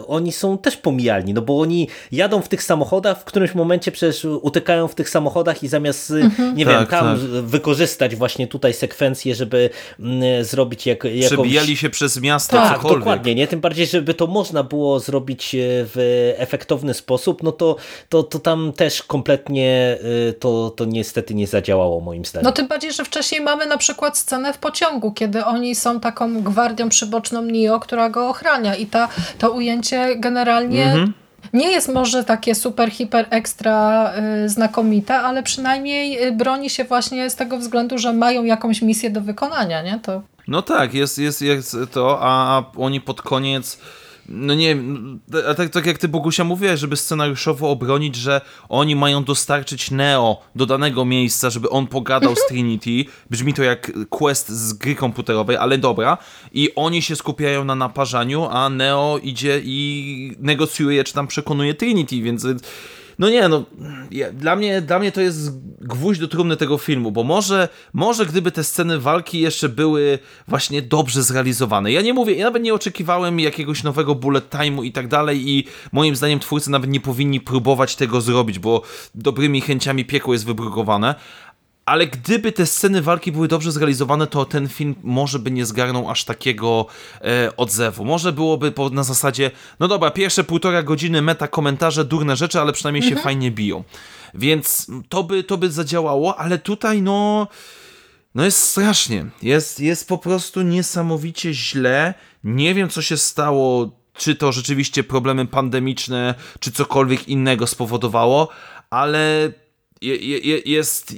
[SPEAKER 3] oni są też pomijalni, no bo oni jadą w tych samochodach, w którymś momencie przecież utykają w tych samochodach i zamiast, mhm. nie tak, wiem, tam tak. wykorzystać właśnie tutaj sekwencję, żeby mm, zrobić jak, jakąś...
[SPEAKER 5] Przebijali się przez miasto,
[SPEAKER 3] tak, cokolwiek. dokładnie, nie? Tym bardziej, żeby to to można było zrobić e, w efektowny sposób, no to, to, to tam też kompletnie e, to, to niestety nie zadziałało moim zdaniem.
[SPEAKER 4] No tym bardziej, że wcześniej mamy na przykład scenę w pociągu, kiedy oni są taką gwardią przyboczną Nio, która go ochrania i ta, to ujęcie generalnie mhm nie jest może takie super, hiper, ekstra y, znakomite, ale przynajmniej broni się właśnie z tego względu, że mają jakąś misję do wykonania, nie? To...
[SPEAKER 5] No tak, jest, jest, jest to, a oni pod koniec no nie tak, tak jak ty Bogusia mówiłeś, żeby scenariuszowo obronić, że oni mają dostarczyć Neo do danego miejsca, żeby on pogadał z mhm. Trinity. Brzmi to jak quest z gry komputerowej, ale dobra. I oni się skupiają na naparzaniu, a Neo idzie i negocjuje, czy tam przekonuje Trinity, więc no nie, no dla mnie, dla mnie to jest gwóźdź do trumny tego filmu, bo może, może gdyby te sceny walki jeszcze były właśnie dobrze zrealizowane. Ja nie mówię, ja nawet nie oczekiwałem jakiegoś nowego bullet time'u i tak dalej i moim zdaniem twórcy nawet nie powinni próbować tego zrobić, bo dobrymi chęciami piekło jest wybrukowane, ale gdyby te sceny walki były dobrze zrealizowane, to ten film może by nie zgarnął aż takiego e, odzewu. Może byłoby po, na zasadzie, no dobra, pierwsze półtora godziny meta komentarze, durne rzeczy, ale przynajmniej mhm. się fajnie biją. Więc to by, to by zadziałało, ale tutaj no... No jest strasznie. Jest, jest po prostu niesamowicie źle. Nie wiem, co się stało, czy to rzeczywiście problemy pandemiczne, czy cokolwiek innego spowodowało, ale je, je, jest.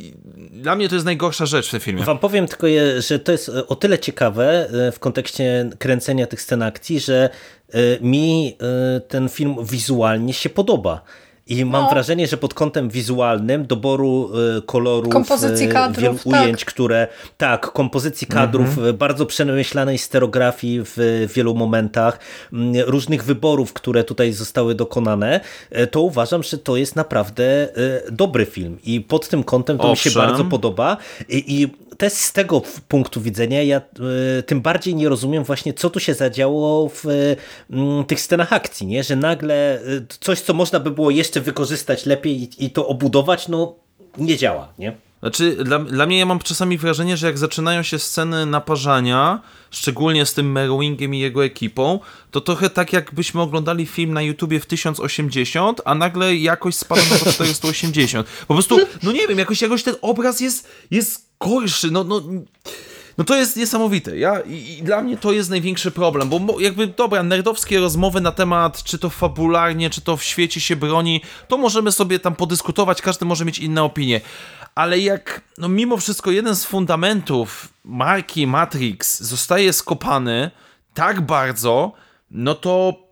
[SPEAKER 5] Dla mnie to jest najgorsza rzecz w tym filmie.
[SPEAKER 3] Wam powiem tylko, że to jest o tyle ciekawe e, w kontekście kręcenia tych scen akcji, że e, mi e, ten film wizualnie się podoba. I mam
[SPEAKER 4] no.
[SPEAKER 3] wrażenie, że pod kątem wizualnym, doboru y, kolorów,
[SPEAKER 4] kompozycji kadrów,
[SPEAKER 3] wielu
[SPEAKER 4] tak.
[SPEAKER 3] ujęć, które, tak, kompozycji kadrów,
[SPEAKER 5] Mhm.
[SPEAKER 3] bardzo przemyślanej sterografii w wielu momentach, różnych wyborów, które tutaj zostały dokonane, to uważam, że to jest naprawdę dobry film. I pod tym kątem to mi się
[SPEAKER 5] Owszem.
[SPEAKER 3] bardzo podoba. I, i też z tego punktu widzenia ja y, tym bardziej nie rozumiem właśnie, co tu się zadziało w mm, tych scenach akcji, nie? że nagle y, coś, co można by było jeszcze wykorzystać lepiej i, i to obudować, no nie działa. Nie?
[SPEAKER 5] Znaczy, dla, dla mnie ja mam czasami wrażenie, że jak zaczynają się sceny naparzania, szczególnie z tym Merowingiem i jego ekipą, to trochę tak jakbyśmy oglądali film na YouTubie w 1080, a nagle jakoś spada na to 480. Po prostu, no nie wiem, jakoś, jakoś ten obraz jest, jest gorszy, no, no, no to jest niesamowite. Ja, i, I dla mnie to jest największy problem, bo jakby, dobra, nerdowskie rozmowy na temat, czy to fabularnie, czy to w świecie się broni, to możemy sobie tam podyskutować, każdy może mieć inne opinie. Ale jak, no mimo wszystko, jeden z fundamentów marki Matrix zostaje skopany tak bardzo, no to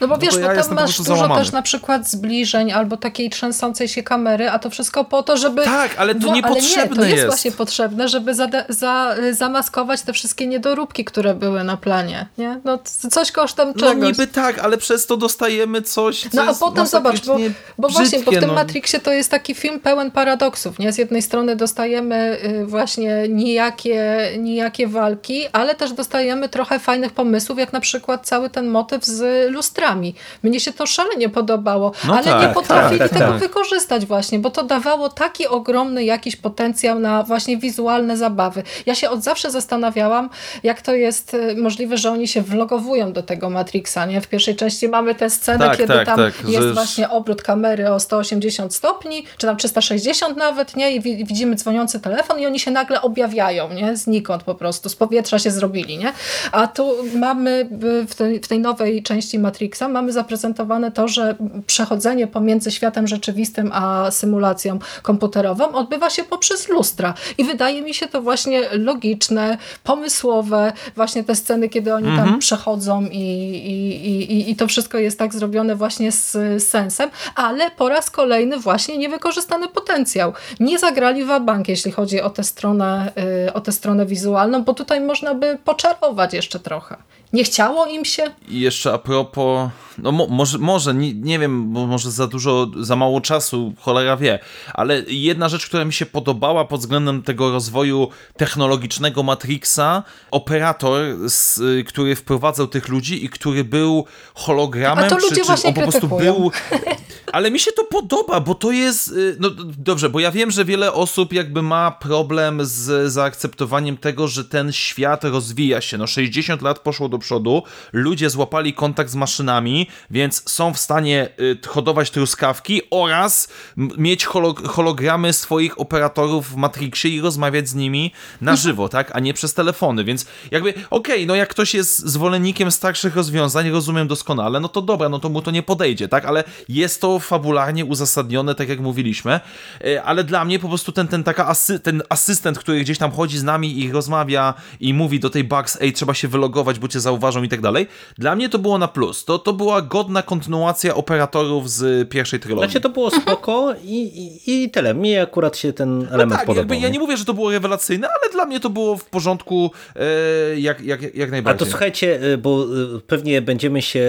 [SPEAKER 4] No bo
[SPEAKER 5] No
[SPEAKER 4] wiesz,
[SPEAKER 5] to ja
[SPEAKER 4] bo tam masz dużo
[SPEAKER 5] załamany.
[SPEAKER 4] też na przykład zbliżeń albo takiej trzęsącej się kamery, a to wszystko po to, żeby...
[SPEAKER 5] Tak, ale to
[SPEAKER 4] No,
[SPEAKER 5] niepotrzebne
[SPEAKER 4] ale nie, to jest,
[SPEAKER 5] jest.
[SPEAKER 4] właśnie potrzebne, żeby zade- za, zamaskować te wszystkie niedoróbki, które były na planie, nie? No coś kosztem
[SPEAKER 5] no
[SPEAKER 4] czegoś.
[SPEAKER 5] niby tak, ale przez to dostajemy coś, co
[SPEAKER 4] No a potem zobacz, bo, bo właśnie, bo w
[SPEAKER 5] brzydkie,
[SPEAKER 4] tym
[SPEAKER 5] no.
[SPEAKER 4] Matrixie to jest taki film pełen paradoksów, nie? Z jednej strony dostajemy y, właśnie nijakie, nijakie walki, ale też dostajemy trochę fajnych pomysłów, jak na przykład cały ten motyw z lustrami. Mnie się to szalenie podobało,
[SPEAKER 5] No
[SPEAKER 4] ale
[SPEAKER 5] tak,
[SPEAKER 4] nie potrafili
[SPEAKER 3] tak,
[SPEAKER 4] tego
[SPEAKER 3] tak.
[SPEAKER 4] wykorzystać właśnie, bo to dawało taki ogromny jakiś potencjał na właśnie wizualne zabawy. Ja się od zawsze zastanawiałam, jak to jest y, możliwe, że oni się vlogowują do tego Matrixa, nie? W pierwszej części mamy tę scenę,
[SPEAKER 5] Tak,
[SPEAKER 4] kiedy
[SPEAKER 5] tak,
[SPEAKER 4] tam
[SPEAKER 5] tak,
[SPEAKER 4] jest
[SPEAKER 5] że-
[SPEAKER 4] właśnie obrót kamery o 180 stopni, czy tam 360 nawet, nie? I wi- widzimy dzwoniący telefon i oni się nagle objawiają, nie? Znikąd po prostu, z powietrza się zrobili, nie? A tu mamy y, w tej, w tej nowej części Matrixa mamy zaprezentowane to, że przechodzenie pomiędzy światem rzeczywistym a symulacją komputerową odbywa się poprzez lustra. I wydaje mi się to właśnie logiczne, pomysłowe, właśnie te sceny, kiedy oni tam przechodzą i, i, i, i to wszystko jest tak zrobione właśnie z, z sensem, ale po raz kolejny właśnie niewykorzystany potencjał. Nie zagrali w bank, jeśli chodzi o tę stronę, y, o tę stronę wizualną, bo tutaj można by poczarować jeszcze trochę. Nie chciało im się?
[SPEAKER 5] I jeszcze a propos, no mo, może, może nie, nie wiem, bo może za dużo, za mało czasu, cholera wie, ale jedna rzecz, która mi się podobała pod względem tego rozwoju technologicznego Matrixa, operator, z, który wprowadzał tych ludzi i który był hologramem, czy,
[SPEAKER 4] ludzie
[SPEAKER 5] czy
[SPEAKER 4] właśnie
[SPEAKER 5] on po prostu był... <laughs> Ale mi się to podoba, bo to jest. y, No dobrze, bo ja wiem, że wiele osób jakby ma problem z zaakceptowaniem tego, że ten świat rozwija się. No 60 lat poszło do przodu, ludzie złapali kontakt z maszynami, więc są w stanie y, hodować truskawki oraz mieć holo- hologramy swoich operatorów w Matrixie i rozmawiać z nimi na żywo, tak? A nie przez telefony, więc jakby okej, no jak ktoś jest zwolennikiem starszych rozwiązań, rozumiem doskonale, no to dobra, no to mu to nie podejdzie, tak? Ale jest to fabularnie uzasadnione, tak jak mówiliśmy, E, ale dla mnie po prostu ten, ten, taka asy, ten asystent, który gdzieś tam chodzi z nami i rozmawia i mówi do tej Bugs, ej, trzeba się wylogować, bo cię zauważą i tak dalej, dla mnie to było na plus. To, to była godna kontynuacja operatorów z pierwszej trylogii.
[SPEAKER 3] Znaczy to było spoko i, i, i tyle. Mi akurat się ten element
[SPEAKER 5] no tak,
[SPEAKER 3] podobał.
[SPEAKER 5] jakby ja nie mówię, że to było rewelacyjne, ale dla mnie to było w porządku e, jak, jak, jak
[SPEAKER 3] A
[SPEAKER 5] najbardziej.
[SPEAKER 3] to słuchajcie, y, bo pewnie będziemy się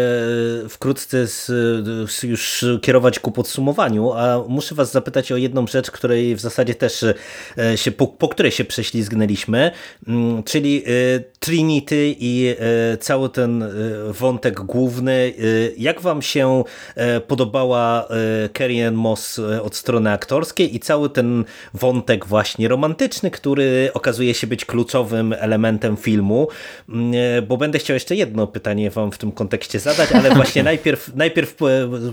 [SPEAKER 3] wkrótce z, z już kierować ku podsumowaniu, a muszę was zapytać o jedną rzecz, której w zasadzie też y, się, po, po której się prześlizgnęliśmy, mm, czyli y, Trinity i y, cały ten wątek główny. Jak wam się podobała Carrie Ann Moss od strony aktorskiej i cały ten wątek właśnie romantyczny, który okazuje się być kluczowym elementem filmu, Mm, e, bo będę chciał jeszcze jedno pytanie wam w tym kontekście zadać, ale <laughs> właśnie najpierw, najpierw e,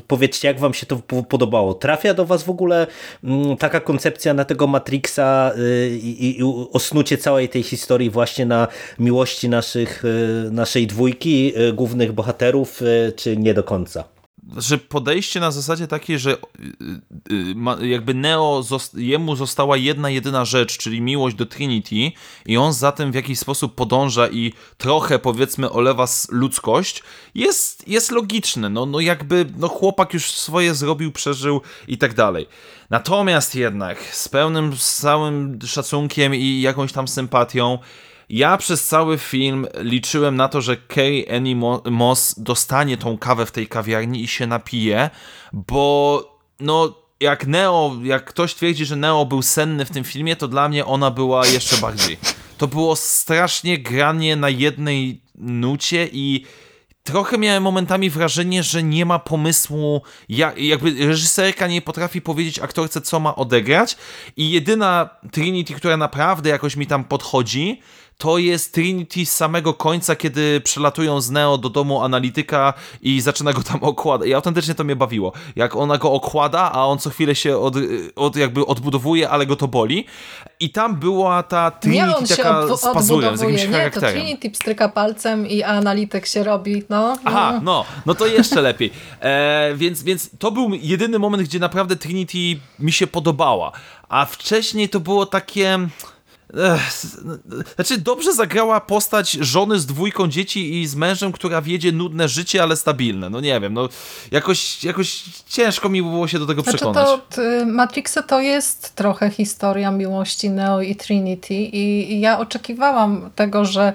[SPEAKER 3] powiedzcie, jak wam się to po- podobało. Trafia do was w ogóle mm, taka koncepcja na tego Matrixa y, i, i osnucie całej tej historii właśnie na miłości naszych, y, naszej dwójki y, głównych bohaterów, czy nie do końca?
[SPEAKER 5] Że podejście na zasadzie takiej, że y, y, jakby Neo, jemu została jedna, jedyna rzecz, czyli miłość do Trinity i on za tym w jakiś sposób podąża i trochę powiedzmy olewa ludzkość, jest, jest logiczne. No, no jakby no chłopak już swoje zrobił, przeżył i tak dalej. Natomiast jednak z pełnym, z całym szacunkiem i jakąś tam sympatią ja przez cały film liczyłem na to, że Kay Annie Moss dostanie tą kawę w tej kawiarni i się napije, bo no jak Neo, jak ktoś twierdzi, że Neo był senny w tym filmie, to dla mnie ona była jeszcze bardziej. To było strasznie granie na jednej nucie i trochę miałem momentami wrażenie, że nie ma pomysłu, jak, jakby reżyserka nie potrafi powiedzieć aktorce, co ma odegrać i jedyna Trinity, która naprawdę jakoś mi tam podchodzi, to jest Trinity z samego końca, kiedy przelatują z Neo do domu analityka i zaczyna go tam okładać. I autentycznie to mnie bawiło. Jak ona go okłada, a on co chwilę się od, od jakby odbudowuje, ale go to boli. I tam była ta Trinity
[SPEAKER 4] nie, on
[SPEAKER 5] taka się z pazurem, z jakimś
[SPEAKER 4] nie, to Trinity pstryka palcem i analityk się robi, no. no.
[SPEAKER 5] Aha, no, no to jeszcze lepiej. E, więc, więc to był jedyny moment, gdzie naprawdę Trinity mi się podobała. A wcześniej to było takie znaczy, dobrze zagrała postać żony z dwójką dzieci i z mężem, która wiedzie nudne życie, ale stabilne. No nie wiem, no jakoś, jakoś ciężko mi było się do tego
[SPEAKER 4] znaczy
[SPEAKER 5] przekonać.
[SPEAKER 4] To, Matrixa to jest trochę historia miłości Neo i Trinity i ja oczekiwałam tego, że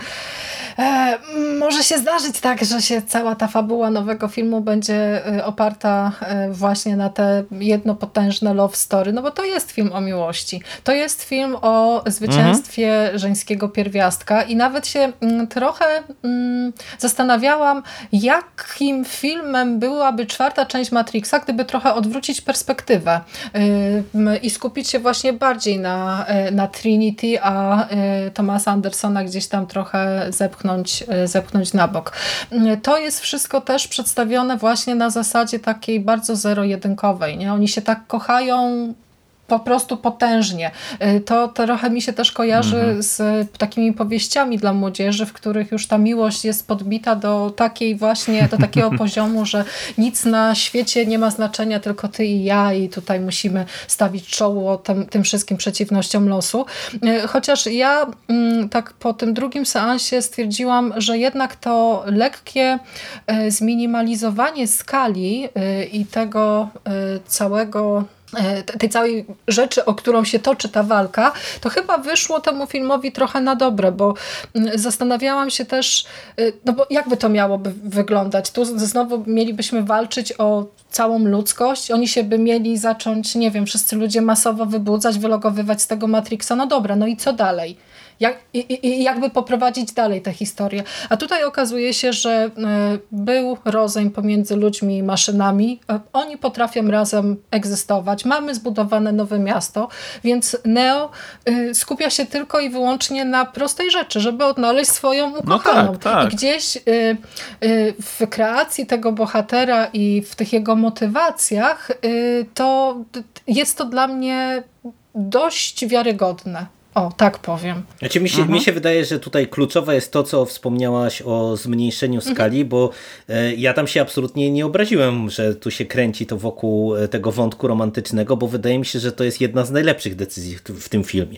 [SPEAKER 4] e, może się zdarzyć tak, że się cała ta fabuła nowego filmu będzie e, oparta e, właśnie na te jedno potężne love story, no bo to jest film o miłości. To jest film o zwycięstwie mhm. żeńskiego pierwiastka i nawet się mm, trochę mm, zastanawiałam, jakim filmem byłaby czwarta część Matrixa, gdyby trochę odwrócić perspektywę i skupić się właśnie bardziej na, e, na Trinity, a e, Thomasa Andersona gdzieś tam trochę zepchnąć, zepchnąć na bok. To jest wszystko też przedstawione właśnie na zasadzie takiej bardzo zero-jedynkowej. Oni się tak kochają po prostu potężnie. Y, to trochę mi się też kojarzy mhm. z takimi powieściami dla młodzieży, w których już ta miłość jest podbita do takiej właśnie, do takiego <laughs> poziomu, że nic na świecie nie ma znaczenia, tylko ty i ja i tutaj musimy stawić czoło tym, tym wszystkim przeciwnościom losu. Y, chociaż ja mm, tak po tym drugim seansie stwierdziłam, że jednak to lekkie y, zminimalizowanie skali i tego całego tej całej rzeczy, o którą się toczy ta walka, to chyba wyszło temu filmowi trochę na dobre, bo mm, zastanawiałam się też, y, no bo jakby to miałoby wyglądać? Tu znowu mielibyśmy walczyć o całą ludzkość, oni się by mieli zacząć, nie wiem, wszyscy ludzie masowo wybudzać, wylogowywać z tego Matrixa, no dobra, no i co dalej? Jak, i, i jakby poprowadzić dalej tę historię. A tutaj okazuje się, że e, był rozejm pomiędzy ludźmi i maszynami. E, oni potrafią razem egzystować. Mamy zbudowane nowe miasto, więc Neo e, skupia się tylko i wyłącznie na prostej rzeczy, żeby odnaleźć swoją ukochaną.
[SPEAKER 5] No tak, tak.
[SPEAKER 4] I gdzieś w kreacji tego bohatera i w tych jego motywacjach to jest to dla mnie dość wiarygodne. O, tak powiem.
[SPEAKER 3] Znaczy, mi, się, mhm. mi się wydaje, że tutaj kluczowe jest to, co wspomniałaś o zmniejszeniu mhm. skali, mhm. bo e, ja tam się absolutnie nie obraziłem, że tu się kręci to wokół e, tego wątku romantycznego, bo wydaje mi się, że to jest jedna z najlepszych decyzji w, w tym filmie.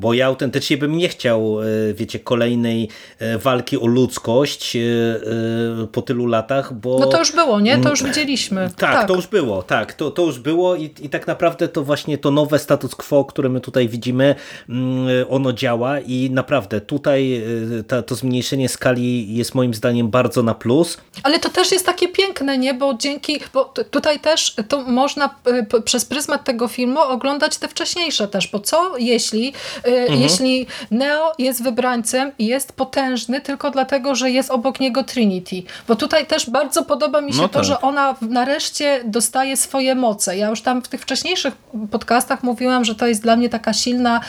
[SPEAKER 3] Bo ja autentycznie bym nie chciał, e, wiecie, kolejnej e, walki o ludzkość e, e, po tylu latach, bo...
[SPEAKER 4] No to już było, nie? To już widzieliśmy. <clears throat>
[SPEAKER 3] Tak, tak. to już było, tak. To, to już było i, i tak naprawdę to właśnie to nowe status quo, które my tutaj widzimy, mm, ono działa i naprawdę tutaj y, ta, to zmniejszenie skali jest moim zdaniem bardzo na plus.
[SPEAKER 4] Ale to też jest takie piękne, nie? Bo dzięki, bo tutaj też to można y, przez pryzmat tego filmu oglądać te wcześniejsze też, bo co jeśli, mhm. jeśli Neo jest wybrańcem i jest potężny tylko dlatego, że jest obok niego Trinity. Bo tutaj też bardzo podoba mi się no to, tak. że ona nareszcie dostaje swoje moce. Ja już tam w tych wcześniejszych podcastach mówiłam, że to jest dla mnie taka silna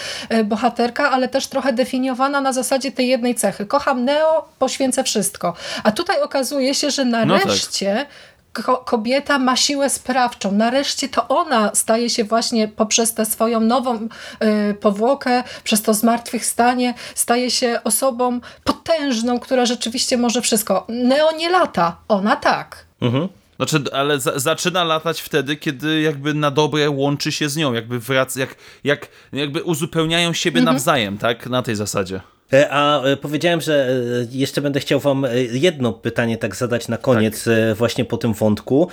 [SPEAKER 4] bohaterka bohaterka, ale też trochę definiowana na zasadzie tej jednej cechy. Kocham Neo, poświęcę wszystko. A tutaj okazuje się, że nareszcie no tak kobieta ma siłę sprawczą. Nareszcie to ona staje się właśnie poprzez tę swoją nową y, powłokę, przez to zmartwychwstanie, staje się osobą potężną, która rzeczywiście może wszystko. Neo nie lata, ona tak. Mhm.
[SPEAKER 5] Znaczy, ale za, zaczyna latać wtedy, kiedy jakby na dobre łączy się z nią, jakby wraca, jak, jak, jakby uzupełniają siebie mhm. nawzajem, tak? Na tej zasadzie.
[SPEAKER 3] E, a e, powiedziałem, że e, jeszcze będę chciał wam jedno pytanie tak zadać na koniec tak. właśnie po tym wątku.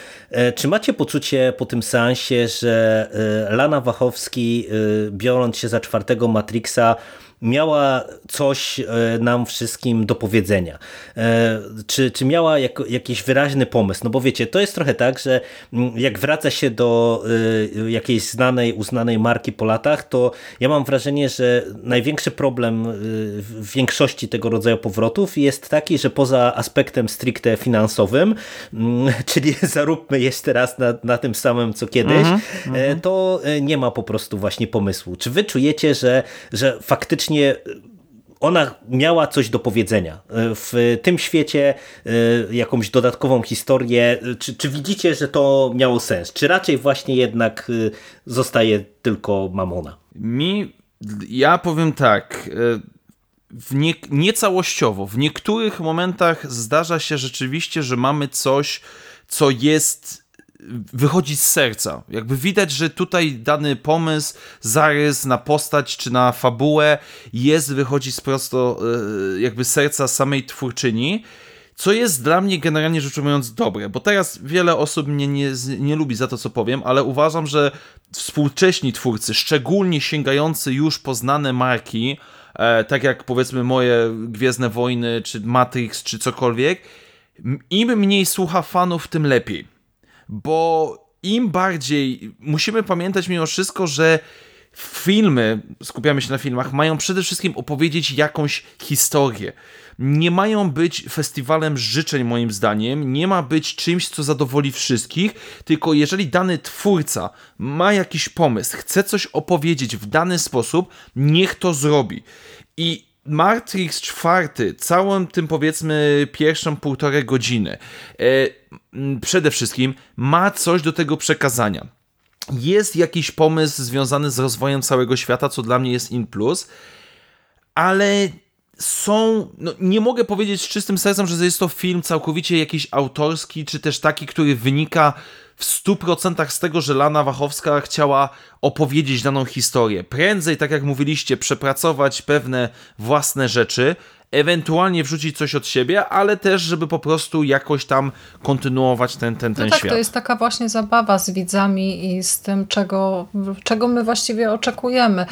[SPEAKER 3] Czy macie poczucie po tym seansie, że Lana Wachowski biorąc się za czwartego Matrixa miała coś e, nam wszystkim do powiedzenia. E, czy, czy miała jako, jakiś wyraźny pomysł? No bo wiecie, to jest trochę tak, że mm, jak wraca się do e, jakiejś znanej, uznanej marki po latach, to ja mam wrażenie, że największy problem w większości tego rodzaju powrotów jest taki, że poza aspektem stricte finansowym, mm, <laughs> czyli zaróbmy jeszcze raz na, na tym samym co kiedyś, mm -hmm. to nie ma po prostu właśnie pomysłu. Czy wy czujecie, że, że faktycznie faktycznie ona miała coś do powiedzenia. W tym świecie e, jakąś dodatkową historię. Czy, czy widzicie, że to miało sens? Czy raczej właśnie jednak e, zostaje tylko Mamona?
[SPEAKER 5] Mi, ja powiem tak, e, w nie, niecałościowo. W niektórych momentach zdarza się rzeczywiście, że mamy coś, co jest wychodzi z serca. Jakby widać, że tutaj dany pomysł, zarys na postać czy na fabułę jest, wychodzi z prosto e, jakby serca samej twórczyni. Co jest dla mnie generalnie rzecz ujmując dobre, bo teraz wiele osób mnie nie, nie lubi za to, co powiem, ale uważam, że współcześni twórcy, szczególnie sięgający już poznane marki, e, tak jak powiedzmy moje Gwiezdne Wojny, czy Matrix, czy cokolwiek, im mniej słucha fanów, tym lepiej bo im bardziej musimy pamiętać mimo wszystko, że filmy, skupiamy się na filmach, mają przede wszystkim opowiedzieć jakąś historię. Nie mają być festiwalem życzeń, moim zdaniem, nie ma być czymś, co zadowoli wszystkich, tylko jeżeli dany twórca ma jakiś pomysł, chce coś opowiedzieć w dany sposób, niech to zrobi. I Matrix 4, całym tym powiedzmy pierwszą półtorej godziny, e, przede wszystkim ma coś do tego przekazania. Jest jakiś pomysł związany z rozwojem całego świata, co dla mnie jest in plus, ale są. No, nie mogę powiedzieć z czystym sercem, że jest to film całkowicie jakiś autorski, czy też taki, który wynika w 100% z tego, że Lana Wachowska chciała opowiedzieć daną historię. Prędzej, tak jak mówiliście, przepracować pewne własne rzeczy, ewentualnie wrzucić coś od siebie, ale też, żeby po prostu jakoś tam kontynuować ten, ten, ten
[SPEAKER 4] no tak,
[SPEAKER 5] świat.
[SPEAKER 4] to jest taka właśnie zabawa z widzami i z tym, czego, czego my właściwie oczekujemy.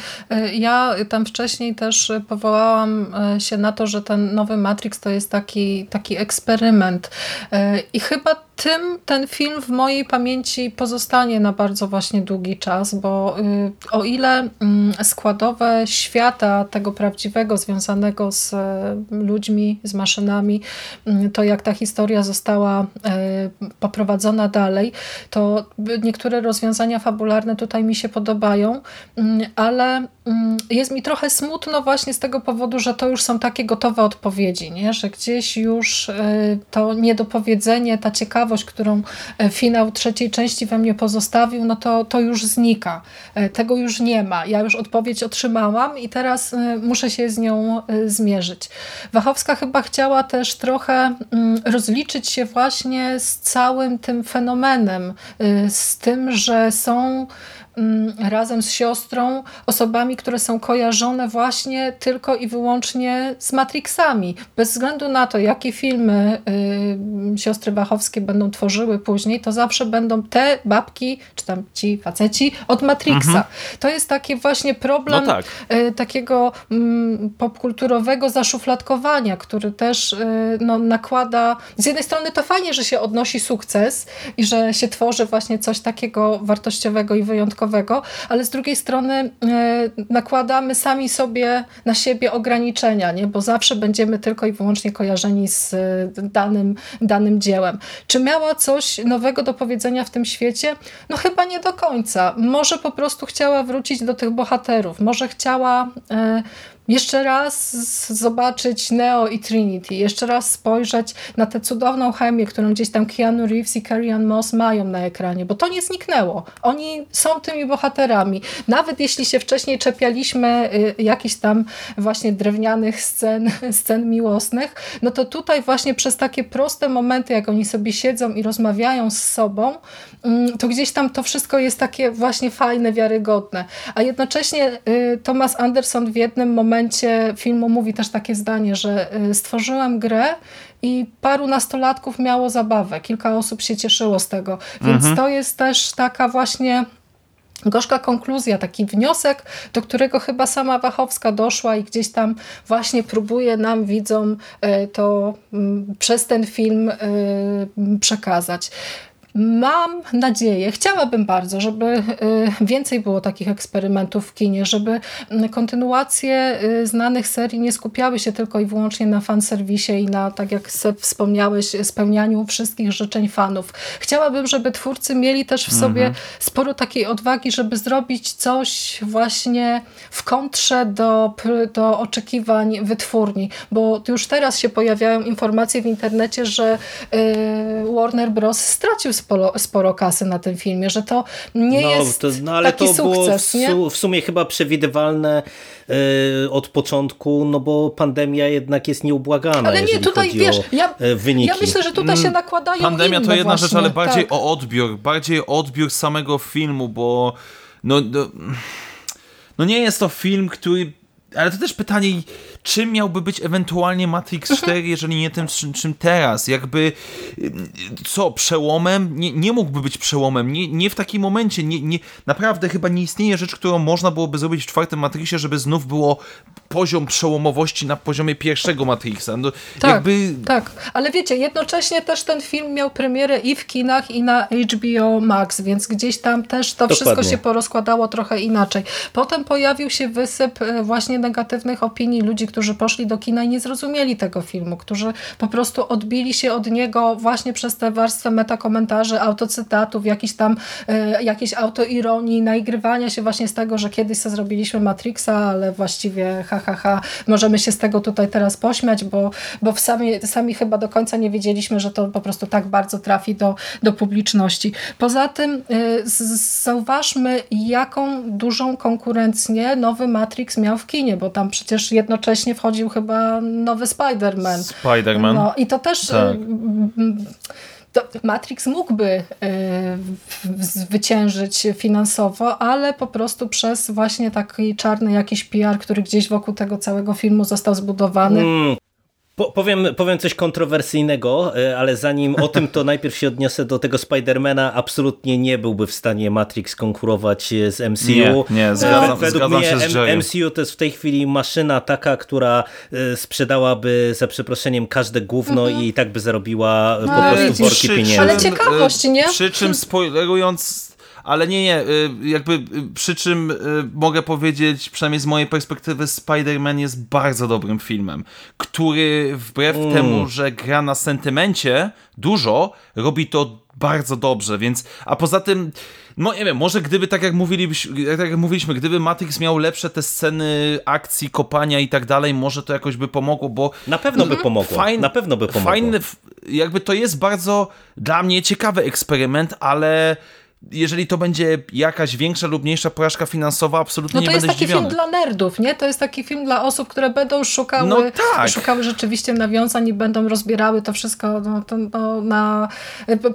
[SPEAKER 4] Ja tam wcześniej też powołałam y, się na to, że ten nowy Matrix to jest taki, taki eksperyment y, i chyba tym ten film w mojej pamięci pozostanie na bardzo właśnie długi czas, bo o ile mm, składowe świata tego prawdziwego związanego z ludźmi, z maszynami, mm, to jak ta historia została e, poprowadzona dalej, to niektóre rozwiązania fabularne tutaj mi się podobają, mm, ale jest mi trochę smutno właśnie z tego powodu, że to już są takie gotowe odpowiedzi, nie? że gdzieś już to niedopowiedzenie, ta ciekawość, którą e, finał trzeciej części we mnie pozostawił, no to, to już znika. Tego już nie ma. Ja już odpowiedź otrzymałam i teraz muszę się z nią zmierzyć. Wachowska chyba chciała też trochę mm, rozliczyć się właśnie z całym tym fenomenem, z tym, że są razem z siostrą osobami, które są kojarzone właśnie tylko i wyłącznie z Matrixami. Bez względu na to, jakie filmy y, siostry Bachowskie będą tworzyły później, to zawsze będą te babki, czy tam ci faceci od Matrixa. Mhm. To jest taki właśnie problem no tak. y, takiego y, popkulturowego zaszufladkowania, który też y, no, nakłada, z jednej strony to fajnie, że się odnosi sukces i że się tworzy właśnie coś takiego wartościowego i wyjątkowego, ale z drugiej strony e, nakładamy sami sobie na siebie ograniczenia, nie? bo zawsze będziemy tylko i wyłącznie kojarzeni z e, danym, danym dziełem. Czy miała coś nowego do powiedzenia w tym świecie? No chyba nie do końca. Może po prostu chciała wrócić do tych bohaterów, może chciała e, jeszcze raz zobaczyć Neo i Trinity, jeszcze raz spojrzeć na tę cudowną chemię, którą gdzieś tam Keanu Reeves i Carrie Moss mają na ekranie, bo to nie zniknęło. Oni są tymi bohaterami. Nawet jeśli się wcześniej czepialiśmy y, jakichś tam właśnie drewnianych scen, <laughs> scen miłosnych, no to tutaj właśnie przez takie proste momenty, jak oni sobie siedzą i rozmawiają z sobą, mm, to gdzieś tam to wszystko jest takie właśnie fajne, wiarygodne. A jednocześnie y, Thomas Anderson w jednym momencie filmu mówi też takie zdanie, że y, stworzyłem grę i paru nastolatków miało zabawę. Kilka osób się cieszyło z tego. Więc mhm. to jest też taka właśnie gorzka konkluzja, taki wniosek, do którego chyba sama Wachowska doszła i gdzieś tam właśnie próbuje nam, widzom, y, to mm, przez ten film przekazać. Mam nadzieję, chciałabym bardzo, żeby y, więcej było takich eksperymentów w kinie, żeby mm, kontynuacje y, znanych serii nie skupiały się tylko i wyłącznie na fanserwisie i na, tak jak wspomniałeś, spełnianiu wszystkich życzeń fanów. Chciałabym, żeby twórcy mieli też w sobie mhm. sporo takiej odwagi, żeby zrobić coś właśnie w kontrze do, do oczekiwań wytwórni, bo już teraz się pojawiają informacje w internecie, że y, Warner Bros. stracił sporo, sporo kasy na tym filmie, że to nie no, jest to, no, ale taki to sukces.
[SPEAKER 3] Było w, su w sumie chyba przewidywalne yy, od początku, no bo pandemia jednak jest nieubłagana. Ale nie, tutaj wiesz, ja, e, wyniki.
[SPEAKER 4] ja myślę, że tutaj się mm, nakładają
[SPEAKER 5] Pandemia to jedna
[SPEAKER 4] właśnie,
[SPEAKER 5] rzecz, ale bardziej tak. o odbiór, bardziej o odbiór samego filmu, bo no, no, no nie jest to film, który ale to też pytanie, czym miałby być ewentualnie Matrix 4, mhm. jeżeli nie tym, czym, czym teraz? Jakby, co, przełomem? Nie, nie mógłby być przełomem, nie, nie w takim momencie. Nie, nie, naprawdę chyba nie istnieje rzecz, którą można byłoby zrobić w czwartym Matrixie, żeby znów było poziom przełomowości na poziomie pierwszego Matrixa. No,
[SPEAKER 4] tak,
[SPEAKER 5] jakby...
[SPEAKER 4] tak, ale wiecie, jednocześnie też ten film miał premierę i w kinach, i na HBO Max, więc gdzieś tam też to Dokładnie. wszystko się porozkładało trochę inaczej. Potem pojawił się wysyp e, właśnie negatywnych opinii ludzi, którzy poszli do kina i nie zrozumieli tego filmu, którzy po prostu odbili się od niego właśnie przez tę warstwę metakomentarzy, autocytatów, jakiś tam, y, jakiejś autoironii, naigrywania się właśnie z tego, że kiedyś sobie zrobiliśmy Matrixa, ale właściwie ha, ha, ha, możemy się z tego tutaj teraz pośmiać, bo, bo w sami, sami chyba do końca nie wiedzieliśmy, że to po prostu tak bardzo trafi do, do publiczności. Poza tym y, zauważmy, jaką dużą konkurencję nowy Matrix miał w kinie, bo tam przecież jednocześnie wchodził chyba nowy Spider-Man.
[SPEAKER 5] Spider-Man. No,
[SPEAKER 4] I to też... Tak. To Matrix mógłby y, zwyciężyć finansowo, ale po prostu przez właśnie taki czarny jakiś PR, który gdzieś wokół tego całego filmu został zbudowany. Mm,
[SPEAKER 3] po, powiem, powiem coś kontrowersyjnego, e, ale zanim o tym, to najpierw się odniosę do tego Spidermana. Absolutnie nie byłby w stanie Matrix konkurować z MCU. Nie,
[SPEAKER 5] nie zgadzam,
[SPEAKER 3] Według
[SPEAKER 5] zgadzam
[SPEAKER 3] mnie
[SPEAKER 5] się z
[SPEAKER 3] MCU to jest w tej chwili maszyna taka, która e, sprzedałaby za przeproszeniem każde gówno mhm. i tak by zarobiła no, po prostu worki pieniędzy.
[SPEAKER 4] Ale ciekawość, nie?
[SPEAKER 5] Przy czym spoilerując ale nie, nie, y, jakby y, przy czym y, mogę powiedzieć, przynajmniej z mojej perspektywy, Spider-Man jest bardzo dobrym filmem, który wbrew mm. temu, że gra na sentymencie dużo, robi to bardzo dobrze, więc, a poza tym, no nie wiem, może gdyby, tak jak, mówiliśmy, tak jak mówiliśmy, gdyby Matrix miał lepsze te sceny akcji, kopania i tak dalej, może to jakoś by pomogło, bo...
[SPEAKER 3] Na pewno by pomogło, fajn, na pewno by pomogło.
[SPEAKER 5] Fajny, jakby to jest bardzo dla mnie ciekawy eksperyment, ale jeżeli to będzie jakaś większa lub mniejsza porażka finansowa, absolutnie no nie będę zdziwiony.
[SPEAKER 4] To jest taki film dla nerdów, nie? To jest taki film dla osób, które będą szukały, no tak. szukały rzeczywiście nawiązań i będą rozbierały to wszystko no, to, no, na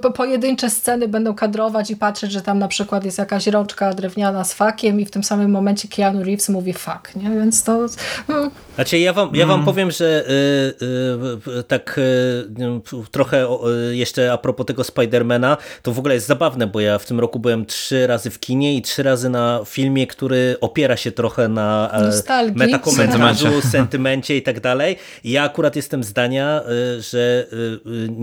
[SPEAKER 4] po, pojedyncze sceny, będą kadrować i patrzeć, że tam na przykład jest jakaś rączka drewniana z fakiem i w tym samym momencie Keanu Reeves mówi fak, nie? Więc to...
[SPEAKER 3] Hmm. Znaczy ja wam, ja wam mm. powiem, że y, y, tak y, trochę jeszcze a propos tego Spidermana, to w ogóle jest zabawne, bo ja w tym tym roku byłem trzy razy w kinie i trzy razy na filmie, który opiera się trochę na e, Nostalgii. metakomentarzu, sentymencie i tak dalej. Ja akurat jestem zdania, e, że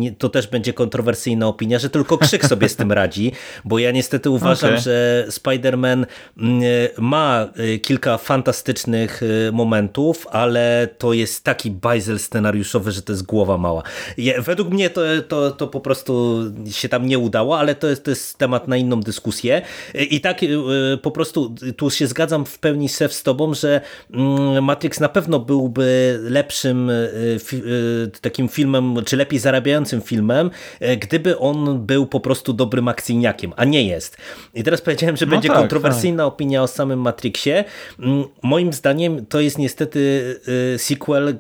[SPEAKER 3] e, to też będzie kontrowersyjna opinia, że tylko Krzyk sobie z tym radzi, bo ja niestety uważam, okay. że Spider-Man ma kilka fantastycznych momentów, ale to jest taki bajzel scenariuszowy, że to jest głowa mała. Według mnie to, to, to po prostu się tam nie udało, ale to jest, to jest temat na inną dyskusję. I tak po prostu tu się zgadzam w pełni se z tobą, że mm, Matrix na pewno byłby lepszym takim filmem, czy lepiej zarabiającym filmem, gdyby on był po prostu dobrym akcyjniakiem, a nie jest. I teraz powiedziałem, że no będzie tak, kontrowersyjna tak. opinia o samym Matrixie. Mm, moim zdaniem to jest niestety sequel,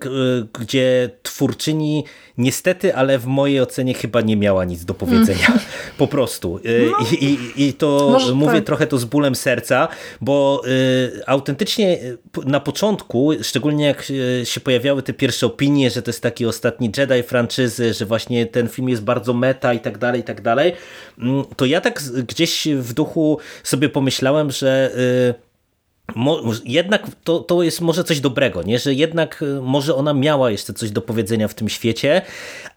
[SPEAKER 3] gdzie twórczyni niestety, ale w mojej ocenie chyba nie miała nic do powiedzenia. Mm. <laughs> Po prostu. Y, no. I, i, I, to Może mówię tak. trochę to z bólem serca, bo y, autentycznie y, na początku, szczególnie jak się pojawiały te pierwsze opinie, że to jest taki ostatni Jedi franczyzy, że właśnie ten film jest bardzo meta i tak dalej, i tak dalej, mm, to ja tak gdzieś w duchu sobie pomyślałem, że y, jednak to, to jest może coś dobrego, nie? że jednak y, może ona miała jeszcze coś do powiedzenia w tym świecie,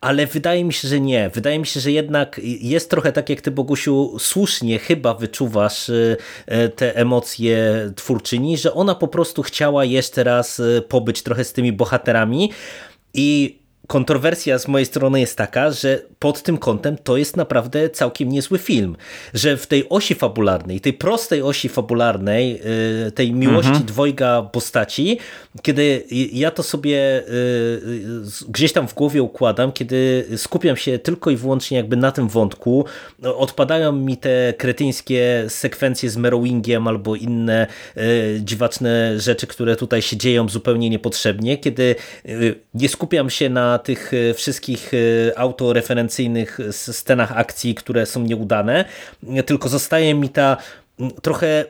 [SPEAKER 3] ale wydaje mi się, że nie. Wydaje mi się, że jednak jest trochę tak, jak ty Bogusiu słusznie chyba wyczuwasz y, y, te emocje twórczyni, że ona po prostu chciała jeszcze raz pobyć trochę z tymi bohaterami i kontrowersja z mojej strony jest taka, że pod tym kątem to jest naprawdę całkiem niezły film. Że w tej osi fabularnej, tej prostej osi fabularnej, y, tej miłości mhm. dwojga postaci, kiedy ja to sobie y, y, gdzieś tam w głowie układam, kiedy skupiam się tylko i wyłącznie jakby na tym wątku, odpadają mi te kretyńskie sekwencje z Merowingiem albo inne dziwaczne rzeczy, które tutaj się dzieją zupełnie niepotrzebnie, kiedy nie skupiam się na tych e, wszystkich e, autoreferencyjnych scenach akcji, które są nieudane, tylko zostaje mi ta trochę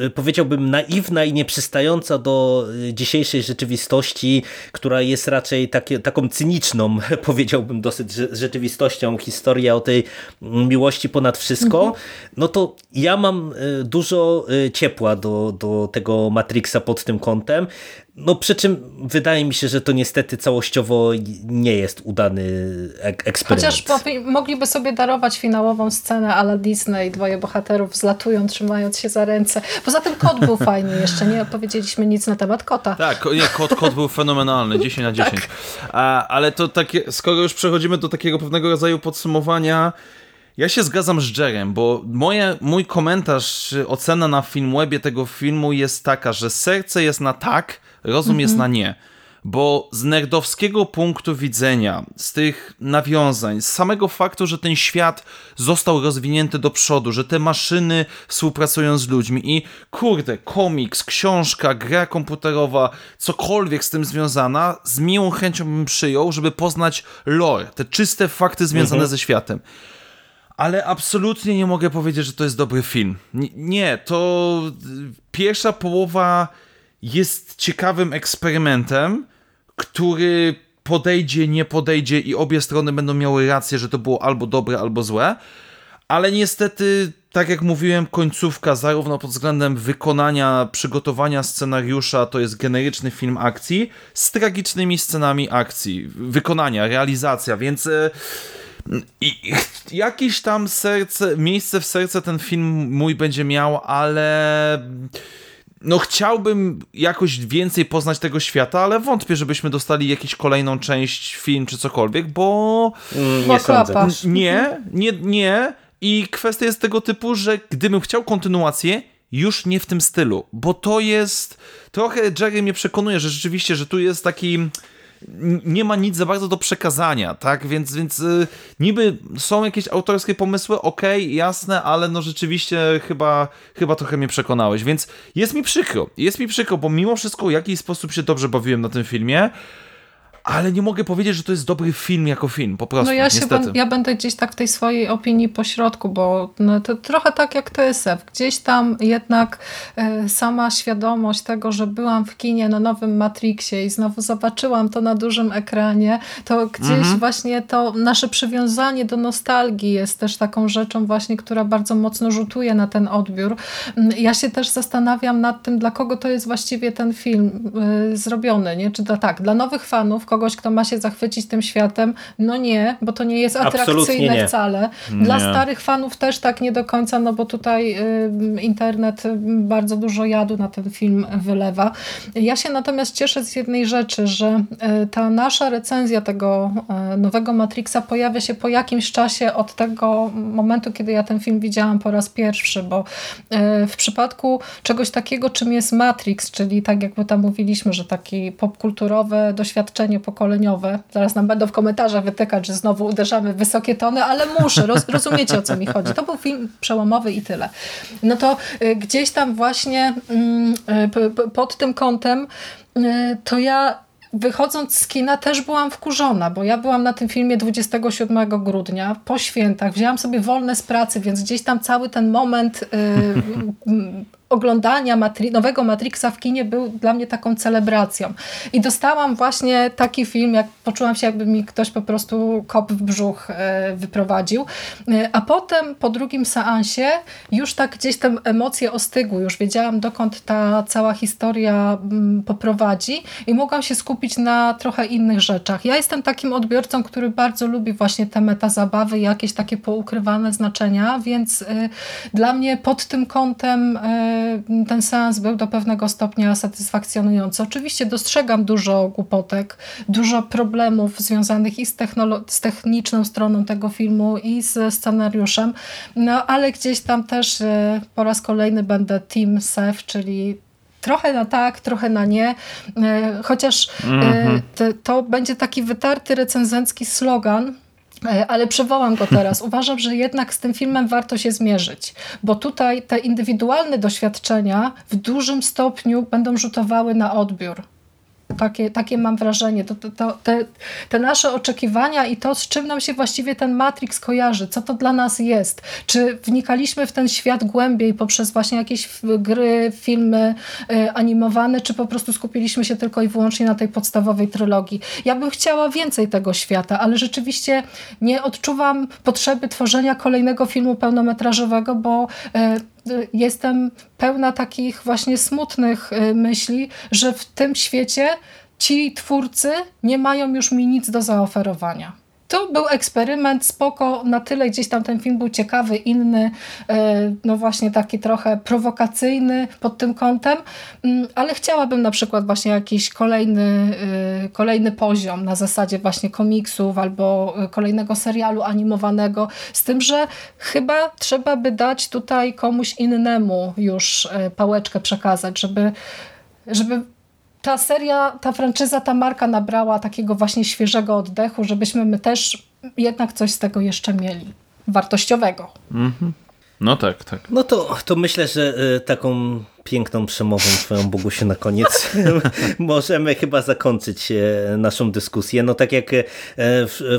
[SPEAKER 3] e, powiedziałbym naiwna i nieprzystająca do dzisiejszej rzeczywistości, która jest raczej takie, taką cyniczną, <laughs> powiedziałbym dosyć rzeczywistością, historia o tej miłości ponad wszystko, mhm. no to ja mam dużo ciepła do, do tego Matrixa pod tym kątem. No przy czym wydaje mi się, że to niestety całościowo nie jest udany ek eksperyment.
[SPEAKER 4] Chociaż mogliby sobie darować finałową scenę ala Disney, dwoje bohaterów zlatują trzymając się za ręce. Poza tym kot był <laughs> fajny jeszcze, nie opowiedzieliśmy nic na temat kota.
[SPEAKER 5] Tak, nie, kot, kot był fenomenalny, 10 na 10. <laughs> Tak. A, ale to takie, skoro już przechodzimy do takiego pewnego rodzaju podsumowania, ja się zgadzam z Jerem, bo moje, mój komentarz, ocena na Filmwebie tego filmu jest taka, że serce jest na tak, rozum mhm. jest na nie. Bo z nerdowskiego punktu widzenia, z tych nawiązań, z samego faktu, że ten świat został rozwinięty do przodu, że te maszyny współpracują z ludźmi i kurde, komiks, książka, gra komputerowa, cokolwiek z tym związana, z miłą chęcią bym przyjął, żeby poznać lore, te czyste fakty związane mhm. ze światem ale absolutnie nie mogę powiedzieć, że to jest dobry film. Nie, to pierwsza połowa jest ciekawym eksperymentem, który podejdzie, nie podejdzie i obie strony będą miały rację, że to było albo dobre, albo złe. Ale niestety, tak jak mówiłem, końcówka, zarówno pod względem wykonania, przygotowania scenariusza, to jest generyczny film akcji, z tragicznymi scenami akcji, wykonania, realizacja, więc. E, i jakieś tam serce, miejsce w serce ten film mój będzie miał, ale no chciałbym jakoś więcej poznać tego świata, ale wątpię, żebyśmy dostali jakąś kolejną część, film czy cokolwiek, bo...
[SPEAKER 3] Mm, nie sądzę.
[SPEAKER 5] Nie, nie, nie. I kwestia jest tego typu, że gdybym chciał kontynuację, już nie w tym stylu, bo to jest... Trochę Jerry mnie przekonuje, że rzeczywiście, że tu jest taki nie ma nic za bardzo do przekazania, tak? Więc, więc y, niby są jakieś autorskie pomysły, okej, okay, jasne, ale no rzeczywiście chyba, chyba trochę mnie przekonałeś, więc jest mi przykro, jest mi przykro, bo mimo wszystko w jakiś sposób się dobrze bawiłem na tym filmie, ale nie mogę powiedzieć, że to jest dobry film jako film, po prostu,
[SPEAKER 4] No ja. Się, ja będę gdzieś tak w tej swojej opinii pośrodku, bo no, to trochę tak jak TSF, gdzieś tam jednak e, sama świadomość tego, że byłam w kinie na nowym Matrixie i znowu zobaczyłam to na dużym ekranie, to gdzieś mhm. właśnie to nasze przywiązanie do nostalgii jest też taką rzeczą właśnie, która bardzo mocno rzutuje na ten odbiór. Mm, ja się też zastanawiam nad tym, dla kogo to jest właściwie ten film y, zrobiony, nie? Czy to tak, dla nowych fanów, kogoś, kto ma się zachwycić tym światem. No nie, bo to nie jest atrakcyjne
[SPEAKER 3] nie.
[SPEAKER 4] wcale. Dla
[SPEAKER 5] Nie.
[SPEAKER 4] starych fanów też tak nie do końca, no bo tutaj y, internet bardzo dużo jadu na ten film wylewa. Ja się natomiast cieszę z jednej rzeczy, że y, ta nasza recenzja tego y, nowego Matrixa pojawia się po jakimś czasie od tego momentu, kiedy ja ten film widziałam po raz pierwszy, bo y, w przypadku czegoś takiego, czym jest Matrix, czyli tak jak my tam mówiliśmy, że takie popkulturowe doświadczenie pokoleniowe, zaraz nam będą w komentarzach wytykać, że znowu uderzamy w wysokie tony, ale muszę, roz, <laughs> rozumiecie o co mi chodzi. To był film przełomowy i tyle. No to y, gdzieś tam właśnie mm, y, pod tym kątem y, to ja wychodząc z kina też byłam wkurzona, bo ja byłam na tym filmie 27 grudnia po świętach. Wzięłam sobie wolne z pracy, więc gdzieś tam cały ten moment y, <laughs> oglądania Matri nowego Matrixa w kinie był dla mnie taką celebracją. I dostałam właśnie taki film, jak poczułam się, jakby mi ktoś po prostu kop w brzuch e, wyprowadził. E, A potem po drugim seansie już tak gdzieś tam emocje ostygły, już wiedziałam dokąd ta cała historia mm, poprowadzi i mogłam się skupić na trochę innych rzeczach. Ja jestem takim odbiorcą, który bardzo lubi właśnie te metazabawy, jakieś takie poukrywane znaczenia, więc y, dla mnie pod tym kątem y, ten seans był do pewnego stopnia satysfakcjonujący. Oczywiście dostrzegam dużo głupotek, dużo problemów związanych i z, z techniczną stroną tego filmu i ze scenariuszem, no ale gdzieś tam też y, po raz kolejny będę team Sef, czyli trochę na tak, trochę na nie, E, chociaż e, te, to będzie taki wytarty recenzencki slogan, ale przywołam go teraz. <laughs> Uważam, że jednak z tym filmem warto się zmierzyć, bo tutaj te indywidualne doświadczenia w dużym stopniu będą rzutowały na odbiór. Takie, takie mam wrażenie. To, to, to, te, te nasze oczekiwania i to, z czym nam się właściwie ten Matrix kojarzy, co to dla nas jest. Czy wnikaliśmy w ten świat głębiej poprzez właśnie jakieś gry, filmy y, animowane, czy po prostu skupiliśmy się tylko i wyłącznie na tej podstawowej trylogii. Ja bym chciała więcej tego świata, ale rzeczywiście nie odczuwam potrzeby tworzenia kolejnego filmu pełnometrażowego, bo y, jestem pełna takich właśnie smutnych y, myśli, że w tym świecie ci twórcy nie mają już mi nic do zaoferowania. To był eksperyment, spoko, na tyle gdzieś tam ten film był ciekawy, inny, e, no właśnie taki trochę prowokacyjny pod tym kątem, Mm, ale chciałabym na przykład właśnie jakiś kolejny, e, kolejny poziom na zasadzie właśnie komiksów albo e, kolejnego serialu animowanego, z tym, że chyba trzeba by dać tutaj komuś innemu już pałeczkę przekazać, żeby, żeby ta seria, ta franczyza, ta marka nabrała takiego właśnie świeżego oddechu, żebyśmy my też jednak coś z tego jeszcze mieli. Wartościowego.
[SPEAKER 5] No tak, tak.
[SPEAKER 3] No to, to myślę, że y, taką piękną przemową twoją Bogusiu na koniec <laughs> możemy chyba zakończyć e, naszą dyskusję. No tak jak e,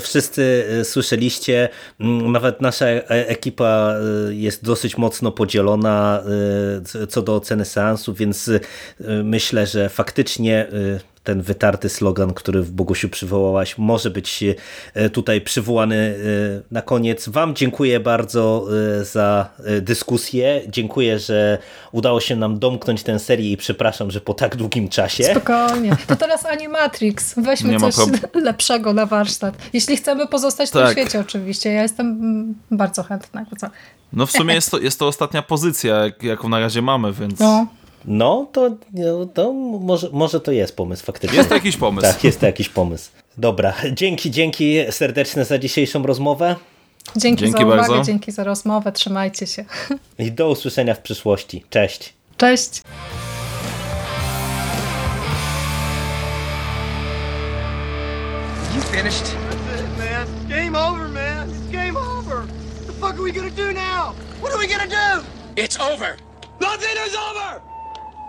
[SPEAKER 3] wszyscy e, słyszeliście, nawet nasza ekipa jest dosyć mocno podzielona co do oceny seansu, więc myślę, że faktycznie ten wytarty slogan, który w Bogusiu przywołałaś, może być e, tutaj przywołany e, na koniec. Wam dziękuję bardzo e, za dyskusję. Dziękuję, że udało się nam domknąć tę serię i przepraszam, że po tak długim czasie.
[SPEAKER 4] Spokojnie. <laughs> To teraz Animatrix. Weźmy
[SPEAKER 5] Nie
[SPEAKER 4] coś <laughs> lepszego na warsztat. Jeśli chcemy pozostać w tym
[SPEAKER 5] Tak.
[SPEAKER 4] świecie oczywiście. Ja jestem bardzo chętna.
[SPEAKER 5] No w sumie jest to, jest to ostatnia pozycja, jak, jaką na razie mamy, więc
[SPEAKER 4] No.
[SPEAKER 3] No, to, no, to może, może to jest pomysł faktycznie.
[SPEAKER 5] jest to jakiś pomysł.
[SPEAKER 3] Tak, jest to jakiś pomysł. Dobra, dzięki, dzięki serdeczne za dzisiejszą rozmowę
[SPEAKER 4] Dzięki,
[SPEAKER 5] Dzięki
[SPEAKER 4] za uwagę,
[SPEAKER 5] bardzo.
[SPEAKER 4] dzięki za rozmowę. Trzymajcie się. <laughs>
[SPEAKER 3] i do usłyszenia w przyszłości. Cześć.
[SPEAKER 4] Cześć.
[SPEAKER 1] You finished?
[SPEAKER 6] That's it, man. Game over, man. It's game over. What the fuck are we gonna do now? What are we gonna do?
[SPEAKER 7] It's over.
[SPEAKER 6] Nothing is over!